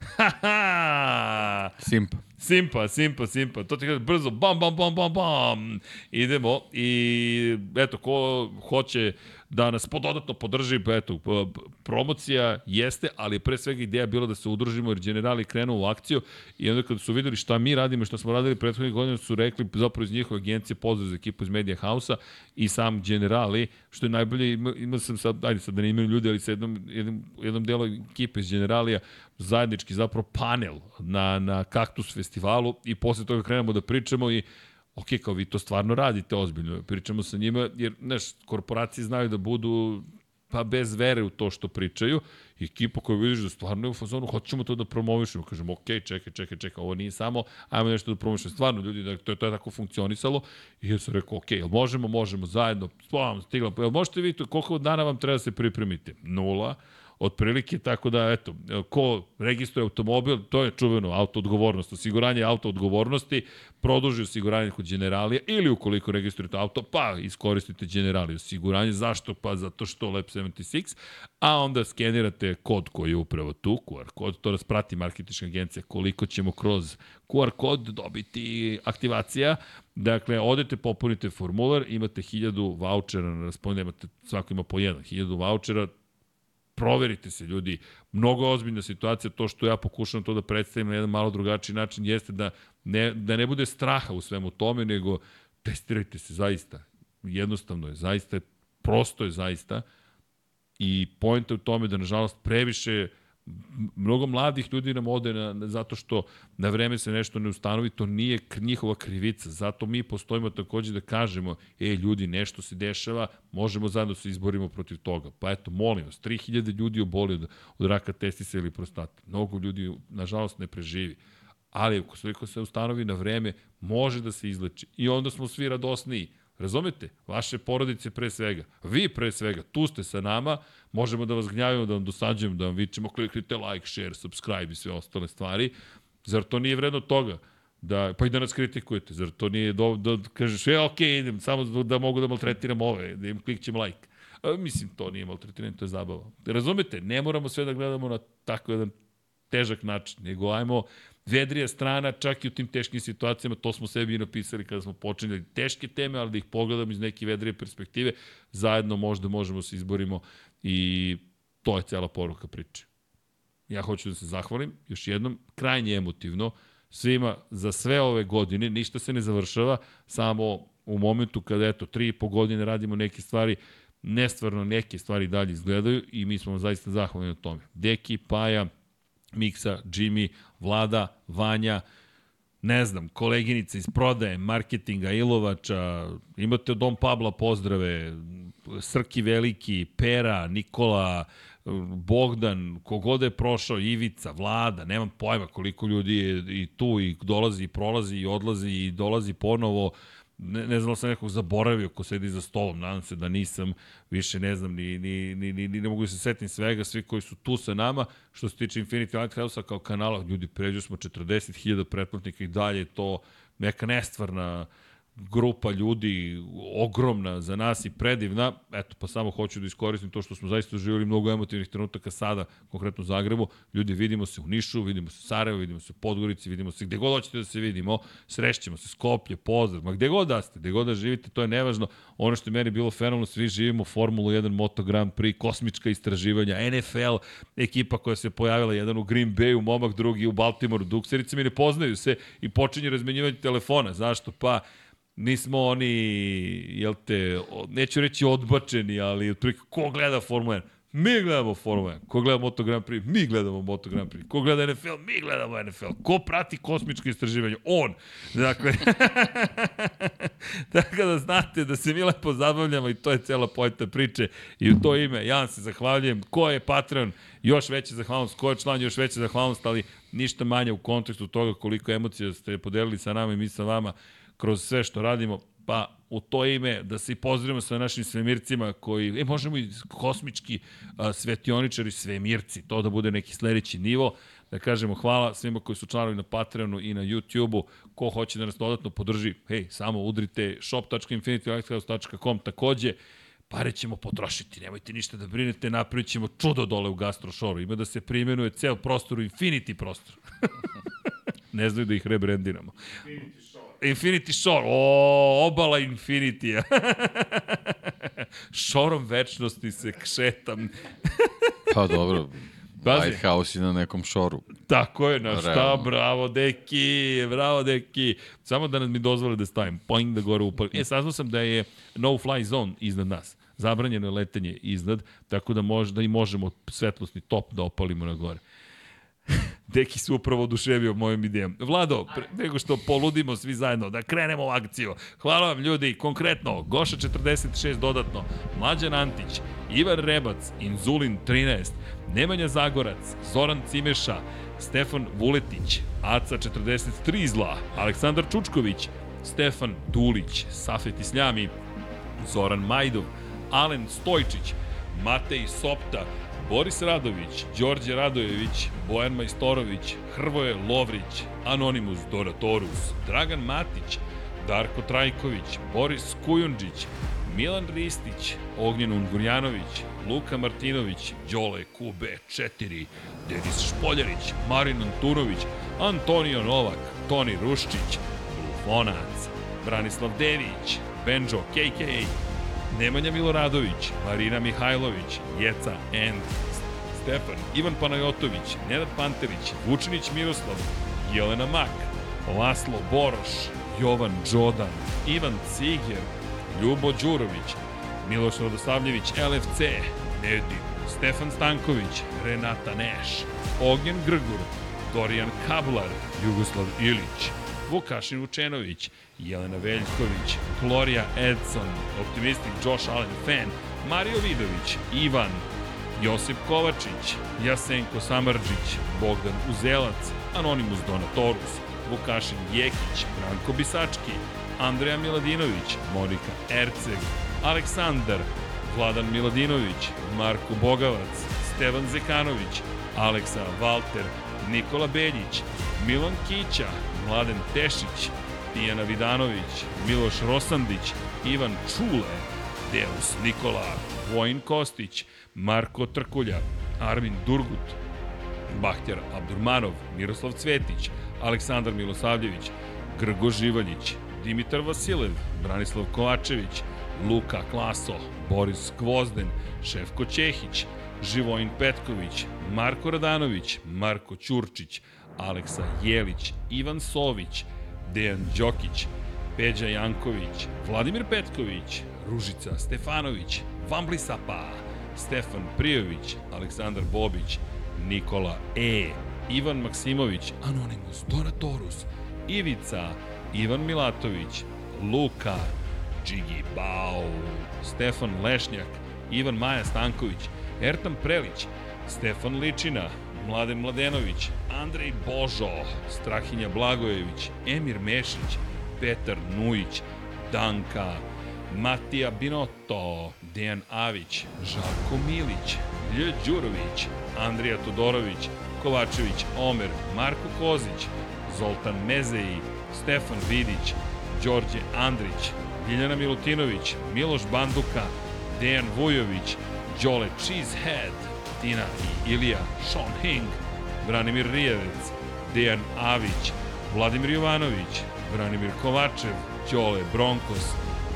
S1: *laughs*
S2: Simpa.
S1: Simpa, simpa, simpa. To ti kaže brzo, bam, bam, bam, bam, bam. Idemo i eto, ko hoće da nas dodatno podrži, pa eto, promocija jeste, ali pre svega ideja bila da se udružimo jer generali krenu u akciju i onda kada su videli šta mi radimo i šta smo radili prethodnih godina su rekli zapravo iz njihove agencije pozdrav za ekipu iz Media House-a i sam generali, što je najbolje, imao ima sam sad, ajde sad da ne imaju ljudi, ali sa jednom, jednom, jednom delu ekipe iz generalija zajednički zapravo panel na, na Kaktus festivalu i posle toga krenemo da pričamo i ok, kao vi to stvarno radite ozbiljno, pričamo sa njima, jer, znaš, korporacije znaju da budu pa bez vere u to što pričaju, ekipa koju vidiš da stvarno je u fazonu, hoćemo to da promovišemo, kažemo, ok, čekaj, čekaj, čekaj, ovo nije samo, ajmo nešto da promovišemo, stvarno ljudi, da to, to je tako funkcionisalo, i ja sam rekao, ok, jel možemo, možemo, zajedno, spavamo, stigla, jel možete vi to, koliko dana vam treba da se pripremite? Nula, Otprilike, tako da, eto, ko registruje automobil, to je čuveno auto odgovornost, osiguranje auto odgovornosti, produži osiguranje kod generalija ili ukoliko registrujete auto, pa iskoristite generaliju osiguranje. Zašto? Pa zato što Lab 76, a onda skenirate kod koji je upravo tu, QR kod, to nas prati marketička agencija, koliko ćemo kroz QR kod dobiti aktivacija. Dakle, odete, popunite formular, imate 1000 vouchera na raspolje, imate, svako ima po jedan, 1000 vouchera, proverite se ljudi, mnogo ozbiljna situacija, to što ja pokušam to da predstavim na jedan malo drugačiji način jeste da ne, da ne bude straha u svemu tome, nego testirajte se zaista. Jednostavno je, zaista je, prosto je zaista. I pojenta u tome da nažalost previše mnogo mladih ljudi nam ode na, zato što na vreme se nešto ne ustanovi, to nije njihova krivica. Zato mi postojimo takođe da kažemo, e, ljudi, nešto se dešava, možemo zajedno da se izborimo protiv toga. Pa eto, molim vas, 3000 ljudi oboli od, od raka testisa ili prostate. Mnogo ljudi, nažalost, ne preživi. Ali, ako se ustanovi na vreme, može da se izleči. I onda smo svi radosniji Razumete? Vaše porodice pre svega. Vi pre svega. Tu ste sa nama. Možemo da vas gnjavimo, da vam dosađujemo, da vam vičemo. Kliknite like, share, subscribe i sve ostale stvari. Zar to nije vredno toga? Da, pa i da nas kritikujete. Zar to nije do, da kažeš, je, ok, idem, samo da mogu da maltretiram ove, da im klikćem like. A, mislim, to nije maltretiranje, to je zabava. Razumete? Ne moramo sve da gledamo na tako jedan težak način, nego ajmo vedrija strana, čak i u tim teškim situacijama, to smo sebi napisali kada smo počinjali teške teme, ali da ih pogledamo iz neke vedrije perspektive, zajedno možda možemo se izborimo i to je cela poruka priče. Ja hoću da se zahvalim, još jednom, krajnje emotivno, svima za sve ove godine, ništa se ne završava, samo u momentu kada, eto, tri i po godine radimo neke stvari, nestvarno neke stvari dalje izgledaju i mi smo zaista zahvalni na tome. Deki, Paja, Miksa, Jimmy, Vlada, Vanja, ne znam, koleginica iz prodaje, marketinga, Ilovača, imate od Dom Pabla pozdrave, Srki Veliki, Pera, Nikola, Bogdan, kogod je prošao, Ivica, Vlada, nemam pojma koliko ljudi je i tu i dolazi i prolazi i odlazi i dolazi ponovo ne, ne znam da sam nekog zaboravio ko sedi za stolom, nadam se da nisam, više ne znam, ni, ni, ni, ni, ni ne mogu da se setim svega, svi koji su tu sa nama, što se tiče Infinity Lighthouse-a kao kanala, ljudi, pređu smo 40.000 pretplatnika i dalje, to neka nestvarna grupa ljudi ogromna za nas i predivna. Eto, pa samo hoću da iskoristim to što smo zaista živjeli mnogo emotivnih trenutaka sada, konkretno u Zagrebu. Ljudi, vidimo se u Nišu, vidimo se u Sarajevo, vidimo se u Podgorici, vidimo se gde god hoćete da se vidimo, srećemo se, Skoplje, pozdrav, ma gde god da ste, gde god da živite, to je nevažno. Ono što je meni bilo fenomenalno, svi živimo Formulu 1, Moto Grand Prix, kosmička istraživanja, NFL, ekipa koja se pojavila, jedan u Green Bayu, momak drugi u Baltimoru, Dukserice mi ne poznaju se i počinje razmenjivanje telefona. Zašto? Pa, nismo oni, jel te, neću reći odbačeni, ali otprilike, ko gleda Formula 1? Mi gledamo Formula 1. Ko gleda Moto Grand Prix? Mi gledamo Moto Grand Prix. Ko gleda NFL? Mi gledamo NFL. Ko prati kosmičko istraživanje? On. Dakle, *laughs* tako da znate da se mi lepo zabavljamo i to je cela pojeta priče. I u to ime ja vam se zahvaljujem. Ko je Patreon? Još veća zahvalnost. Ko je član? Još veća zahvalnost, ali ništa manje u kontekstu toga koliko emocija ste podelili sa nama i mi sa vama kroz sve što radimo, pa u to ime da se pozdravimo sa našim svemircima koji, e, možemo i kosmički a, svetioničari, svemirci, to da bude neki sledeći nivo, da kažemo hvala svima koji su članovi na Patreonu i na YouTubeu, ko hoće da nas dodatno podrži, hej, samo udrite shop.infinitylighthouse.com, takođe, pare ćemo potrošiti, nemojte ništa da brinete, napravit ćemo čudo dole u Gastrošoru, ima da se primenuje ceo prostor u Infinity prostor. *laughs* ne znaju da ih rebrendiramo. Infinity Infinity Shore, o, obala Infinity-a. *laughs* Šorom večnosti se kšetam. *laughs*
S2: pa dobro, Pazi. Lighthouse je na nekom šoru.
S1: Tako je, na šta, Realno. bravo, deki, bravo, deki. Samo da mi dozvole da stavim, point da gore upali. E, saznao sam da je no-fly zone iznad nas. Zabranjeno je letenje iznad, tako da možda i možemo svetlosni top da opalimo na gore. *laughs* Deki se upravo oduševio mojom idejom. Vlado, pre, nego što poludimo svi zajedno, da krenemo u akciju. Hvala vam ljudi, konkretno, Goša 46 dodatno, Mlađan Antić, Ivar Rebac, Inzulin 13, Nemanja Zagorac, Zoran Cimeša, Stefan Vuletić, Aca 43 zla, Aleksandar Čučković, Stefan Dulić, Safet Isljami, Zoran Majdov, Alen Stojčić, Matej Sopta, Boris Radović, Đorđe Radojević, Bojan Majstorović, Hrvoje Lovrić, Anonimus Doratorus, Dragan Matić, Darko Trajković, Boris Kujundžić, Milan Ristić, Ognjen Ungurjanović, Luka Martinović, Đole Kube 4, Denis Špoljarić, Marin Antunović, Antonio Novak, Toni Ruščić, Blufonac, Branislav Dević, Benjo KK, Nemanja Miloradović, Marina Mihajlović, Jeca End, Stefan, Ivan Panajotović, Nenad Panterić, Vučinić Miroslav, Jelena Mak, Laslo Boroš, Jovan Đodan, Ivan Ciger, Ljubo Đurović, Miloš Radosavljević, LFC, Nedim, Stefan Stanković, Renata Neš, Ognjen Grgur, Dorijan Kablar, Jugoslav Ilić, Vukašin Vučenović, Jelena Veljković, Gloria Edson, Optimistik Josh Allen Fan, Mario Vidović, Ivan, Josip Kovačić, Jasenko Samarđić, Bogdan Uzelac, Anonimus Donatorus, Vukašin Jekić, Branko Bisački, Andreja Miladinović, Monika Erceg, Aleksandar, Vladan Miladinović, Marko Bogavac, Stevan Zekanović, Aleksa Valter, Nikola Beljić, Milan Kića, Mladen Tešić, Tijana Vidanović, Miloš Rosandić, Ivan Čule, Deus Nikola, Vojin Kostić, Marko Trkulja, Armin Durgut, Bahtjar Abdurmanov, Miroslav Cvetić, Aleksandar Milosavljević, Grgo Živaljić, Dimitar Vasilev, Branislav Kovačević, Luka Klaso, Boris Kvozden, Šefko Čehić, Živojin Petković, Marko Radanović, Marko Ćurčić, Aleksa Jelić, Ivan Sović, Dejan Đokić, Peđa Janković, Vladimir Petković, Ružica Stefanović, Vambli Sapa, Stefan Prijović, Aleksandar Bobić, Nikola E, Ivan Maksimović, Anonimus, Donatorus, Ivica, Ivan Milatović, Luka, Džigi Bao, Stefan Lešnjak, Ivan Maja Stanković, Ertan Prelić, Stefan Ličina, Mladen Mladenović, Andrej Božo, Strahinja Blagojević, Emir Mešić, Petar Nujić, Danka, Matija Binotto, Dejan Avić, Žarko Milić, Lj. Đurović, Andrija Todorović, Kovačević, Omer, Marko Kozić, Zoltan Mezeji, Stefan Vidić, Đorđe Andrić, Ljiljana Milutinović, Miloš Banduka, Dejan Vujović, Đole Cheesehead, Tina i Ilija, Sean Hing, Branimir Rijevec, Dejan Avić, Vladimir Jovanović, Branimir Kovačev, Đole Bronkos,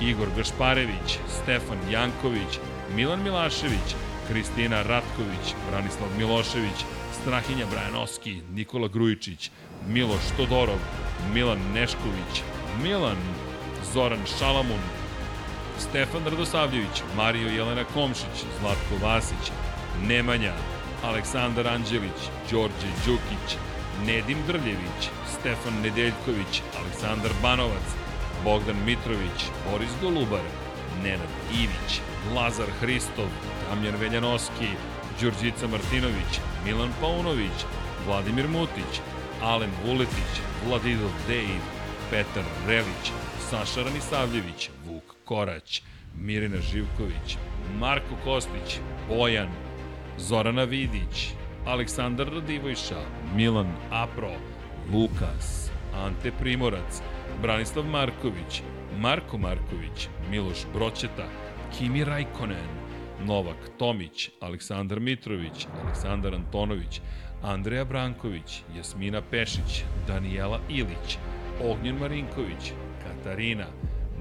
S1: Igor Gašparević, Stefan Janković, Milan Milašević, Kristina Ratković, Branislav Milošević, Strahinja Brajanoski, Nikola Grujičić, Miloš Todorov, Milan Nešković, Milan, Zoran Šalamun, Stefan Radosavljević, Mario Jelena Komšić, Zlatko Vasić, Nemanja, Aleksandar Anđelić, Đorđe Đukić, Nedim Drljević, Stefan Nedeljković, Aleksandar Banovac, Bogdan Mitrović, Boris Golubar, Nenad Ivić, Lazar Hristov, Damjan Veljanoski, Đurđica Martinović, Milan Paunović, Vladimir Mutić, Alen Vuletić, Vladidov Dejv, Petar Relić, Saša Ranisavljević, Vuk Korać, Mirina Živković, Marko Kostić, Bojan, Zorana Vidić, Aleksandar Radivojša, Milan Apro, Lukas, Ante Primorac, Branislav Marković, Marko Marković, Miloš Broćeta, Kimi Rajkonen, Novak Tomić, Aleksandar Mitrović, Aleksandar Antonović, Andreja Branković, Jasmina Pešić, Danijela Ilić, Ognjen Marinković, Katarina,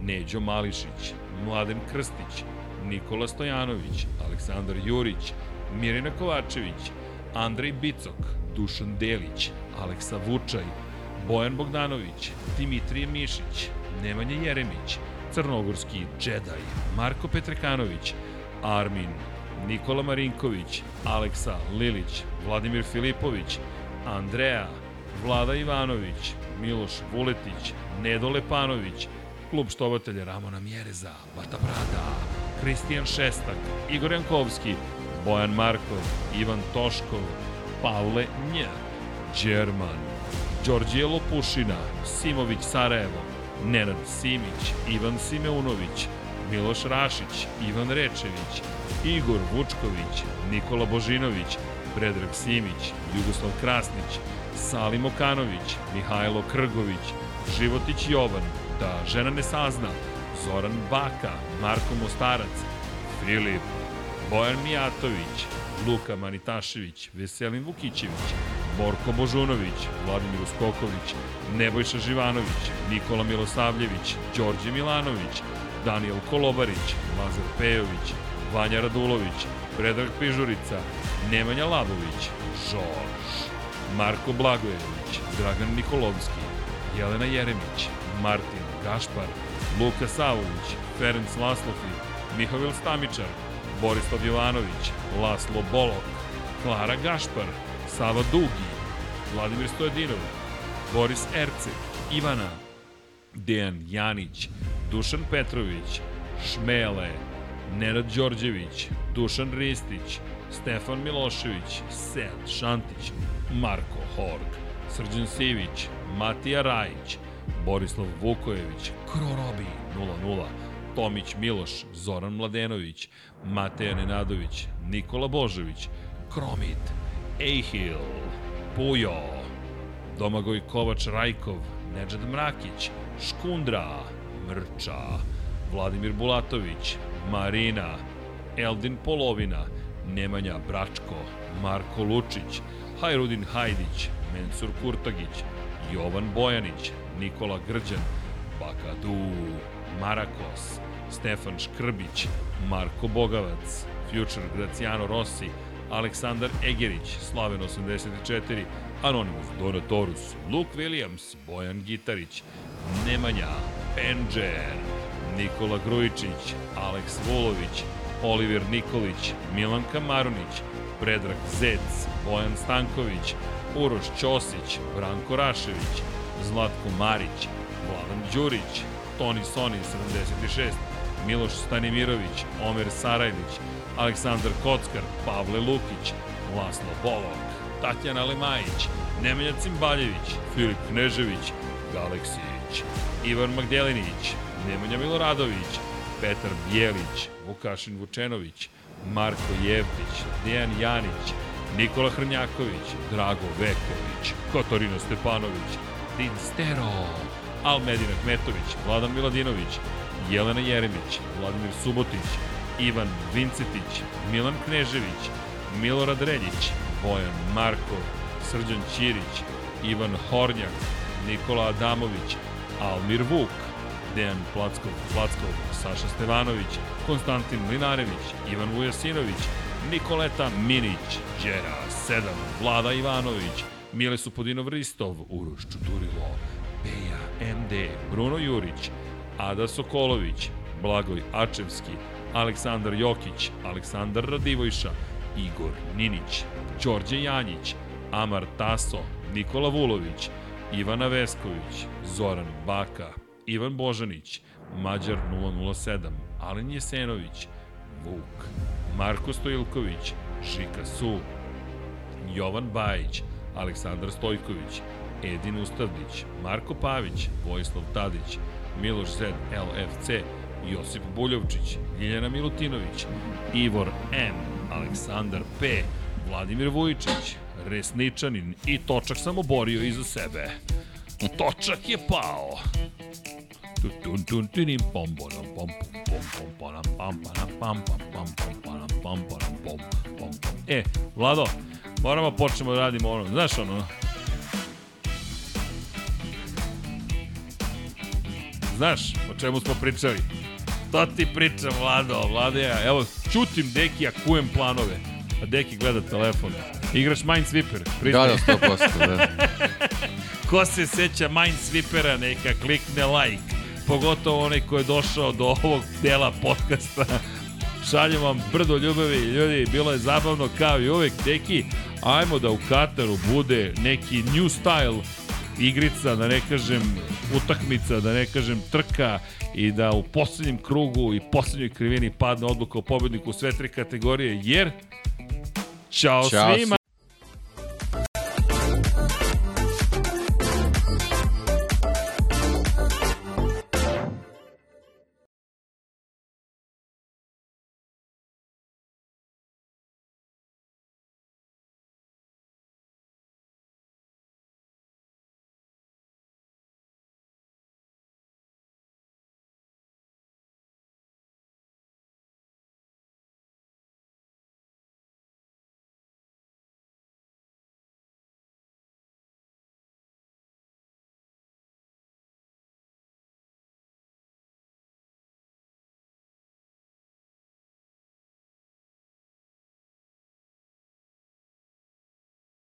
S1: Neđo Mališić, Mladen Krstić, Nikola Stojanović, Aleksandar Jurić, Mirina Kovačević, Andrej Bicok, Dušan Delić, Aleksa Vučaj, Bojan Bogdanović, Dimitrije Mišić, Nemanja Jeremić, Crnogorski Džedaj, Marko Petrekanović, Armin, Nikola Marinković, Aleksa Lilić, Vladimir Filipović, Andreja, Vlada Ivanović, Miloš Vuletić, Nedo Lepanović, klub štovatelja Ramona Mjereza, Bata Brada, Kristijan Šestak, Igor Jankovski, Bojan Markov, Ivan Toškov, Pavle Nj, Đerman, Đorđije Lopušina, Simović Sarajevo, Nenad Simić, Ivan Simeunović, Miloš Rašić, Ivan Rečević, Igor Vučković, Nikola Božinović, Predrag Simić, Jugoslav Krasnić, Salim Okanović, Mihajlo Krgović, Životić Jovan, Da žena ne sazna, Zoran Baka, Marko Mostarac, Filip, Bojan Mijatović, Luka Manitašević, Veselin Vukićević, Borko Božunović, Vladimir Uskoković, Nebojša Živanović, Nikola Milosavljević, Đorđe Milanović, Daniel Kolobarić, Lazar Pejović, Vanja Radulović, Predrag Pižurica, Nemanja Labović, Žorž, Marko Blagojević, Dragan Nikolovski, Jelena Jeremić, Martin Gašpar, Luka Savović, Ferenc Laslofi, Mihovil Stamičar, Borislav Jovanović, Laslo Bolok, Klara Gašpar, Sava Dugi, Vladimir Stojedinov, Boris Erce, Ivana, Dejan Janić, Dušan Petrović, Šmele, Nenad Đorđević, Dušan Ristić, Stefan Milošević, Sel Šantić, Marko Horg, Srđan Sivić, Matija Rajić, Borislav Vukojević, Krorobi 00, Tomić Miloš, Zoran Mladenović, Mateja Nenadović, Nikola Božović, Kromit, Ejhil, Pujo, Domagoj Kovač Rajkov, Nedžad Mrakić, Škundra, Mrča, Vladimir Bulatović, Marina, Eldin Polovina, Nemanja Bračko, Marko Lučić, Hajrudin Hajdić, Mensur Kurtagić, Jovan Bojanić, Nikola Grđan, Bakadu, Marakos, Stefan Škrbić, Marko Bogavac, Future Graciano Rossi, Aleksandar Egerić, Slaven 84, Anonymous, Donatorus, Luke Williams, Bojan Gitarić, Nemanja, Penđer, Nikola Grujičić, Aleks Vulović, Oliver Nikolić, Milan Kamarunić, Predrag Zec, Bojan Stanković, Uroš Ćosić, Branko Rašević, Zlatko Marić, Vladan Đurić, Toni Soni 76, Miloš Stanimirović, Omer Sarajlić, Aleksandar Kockar, Pavle Lukić, Laslo Bolog, Tatjana Lemajić, Nemanja Cimbaljević, Filip Knežević, Galeksić, Ivan Magdelinić, Nemanja Miloradović, Petar Bjelić, Vukašin Vučenović, Marko Jevtić, Dejan Janić, Nikola Hrnjaković, Drago Veković, Katarina Stepanović, Din Stero, Almedina Kmetović, Vladan Miladinović, Jelena Jeremić, Vladimir Subotić, Ivan Vincetić, Milan Knežević, Milorad Reljić, Bojan Markov, Srđan Ćirić, Ivan Hornjak, Nikola Adamović, Almir Vuk, Dejan Plackov, Plackov, Saša Stevanović, Konstantin Linarević, Ivan Vujasinović, Nikoleta Minić, Đera 7, Vlada Ivanović, Mile Supodinov Ristov, Uroš Čuturilo, Peja MD, Bruno Jurić, Ada Sokolović, Blagoj Ačevski, Aleksandar Jokić, Aleksandar Radivojša, Igor Ninić, Đorđe Janjić, Amar Taso, Nikola Vulović, Ivana Vesković, Zoran Baka, Ivan Božanić, Mađar 007, Alen Jesenović, Vuk, Marko Stojilković, Žika Su, Jovan Bajić, Aleksandar Stojković, Edin Ustavdić, Marko Pavić, Vojislav Tadić, Miloš Zed LFC, Josip Buljovčić, Ljiljana Milutinović, Ivor M, Aleksandar P, Vladimir Vujičić, Resničanin i Točak sam oborio iza sebe. Točak je pao. Tu tun tun tinim pom pom pom pom pam panam pam pam pam pam panam pam panam pom pom pom. E, Vlado, moramo počnemo da radimo ono, znaš ono, Znaš o čemu smo pričali? To ti pričam, Vlado, Vlado ja. Evo, čutim Dekija, kujem planove. A Deki gleda telefon. Igraš Minesweeper,
S2: Da,
S1: pristaje.
S2: da, 100%, da. *laughs*
S1: Ko se seća Minesweepera, neka klikne like. Pogotovo onaj ko je došao do ovog dela podcasta. Šaljem vam brdo ljubavi, ljudi, bilo je zabavno kao i uvek. Deki, ajmo da u Kataru bude neki new style igrica, da ne kažem utakmica, da ne kažem trka i da u poslednjem krugu i poslednjoj krivini padne odluka o pobedniku sve tri kategorije, jer Ćao,
S2: Ćao
S1: svima!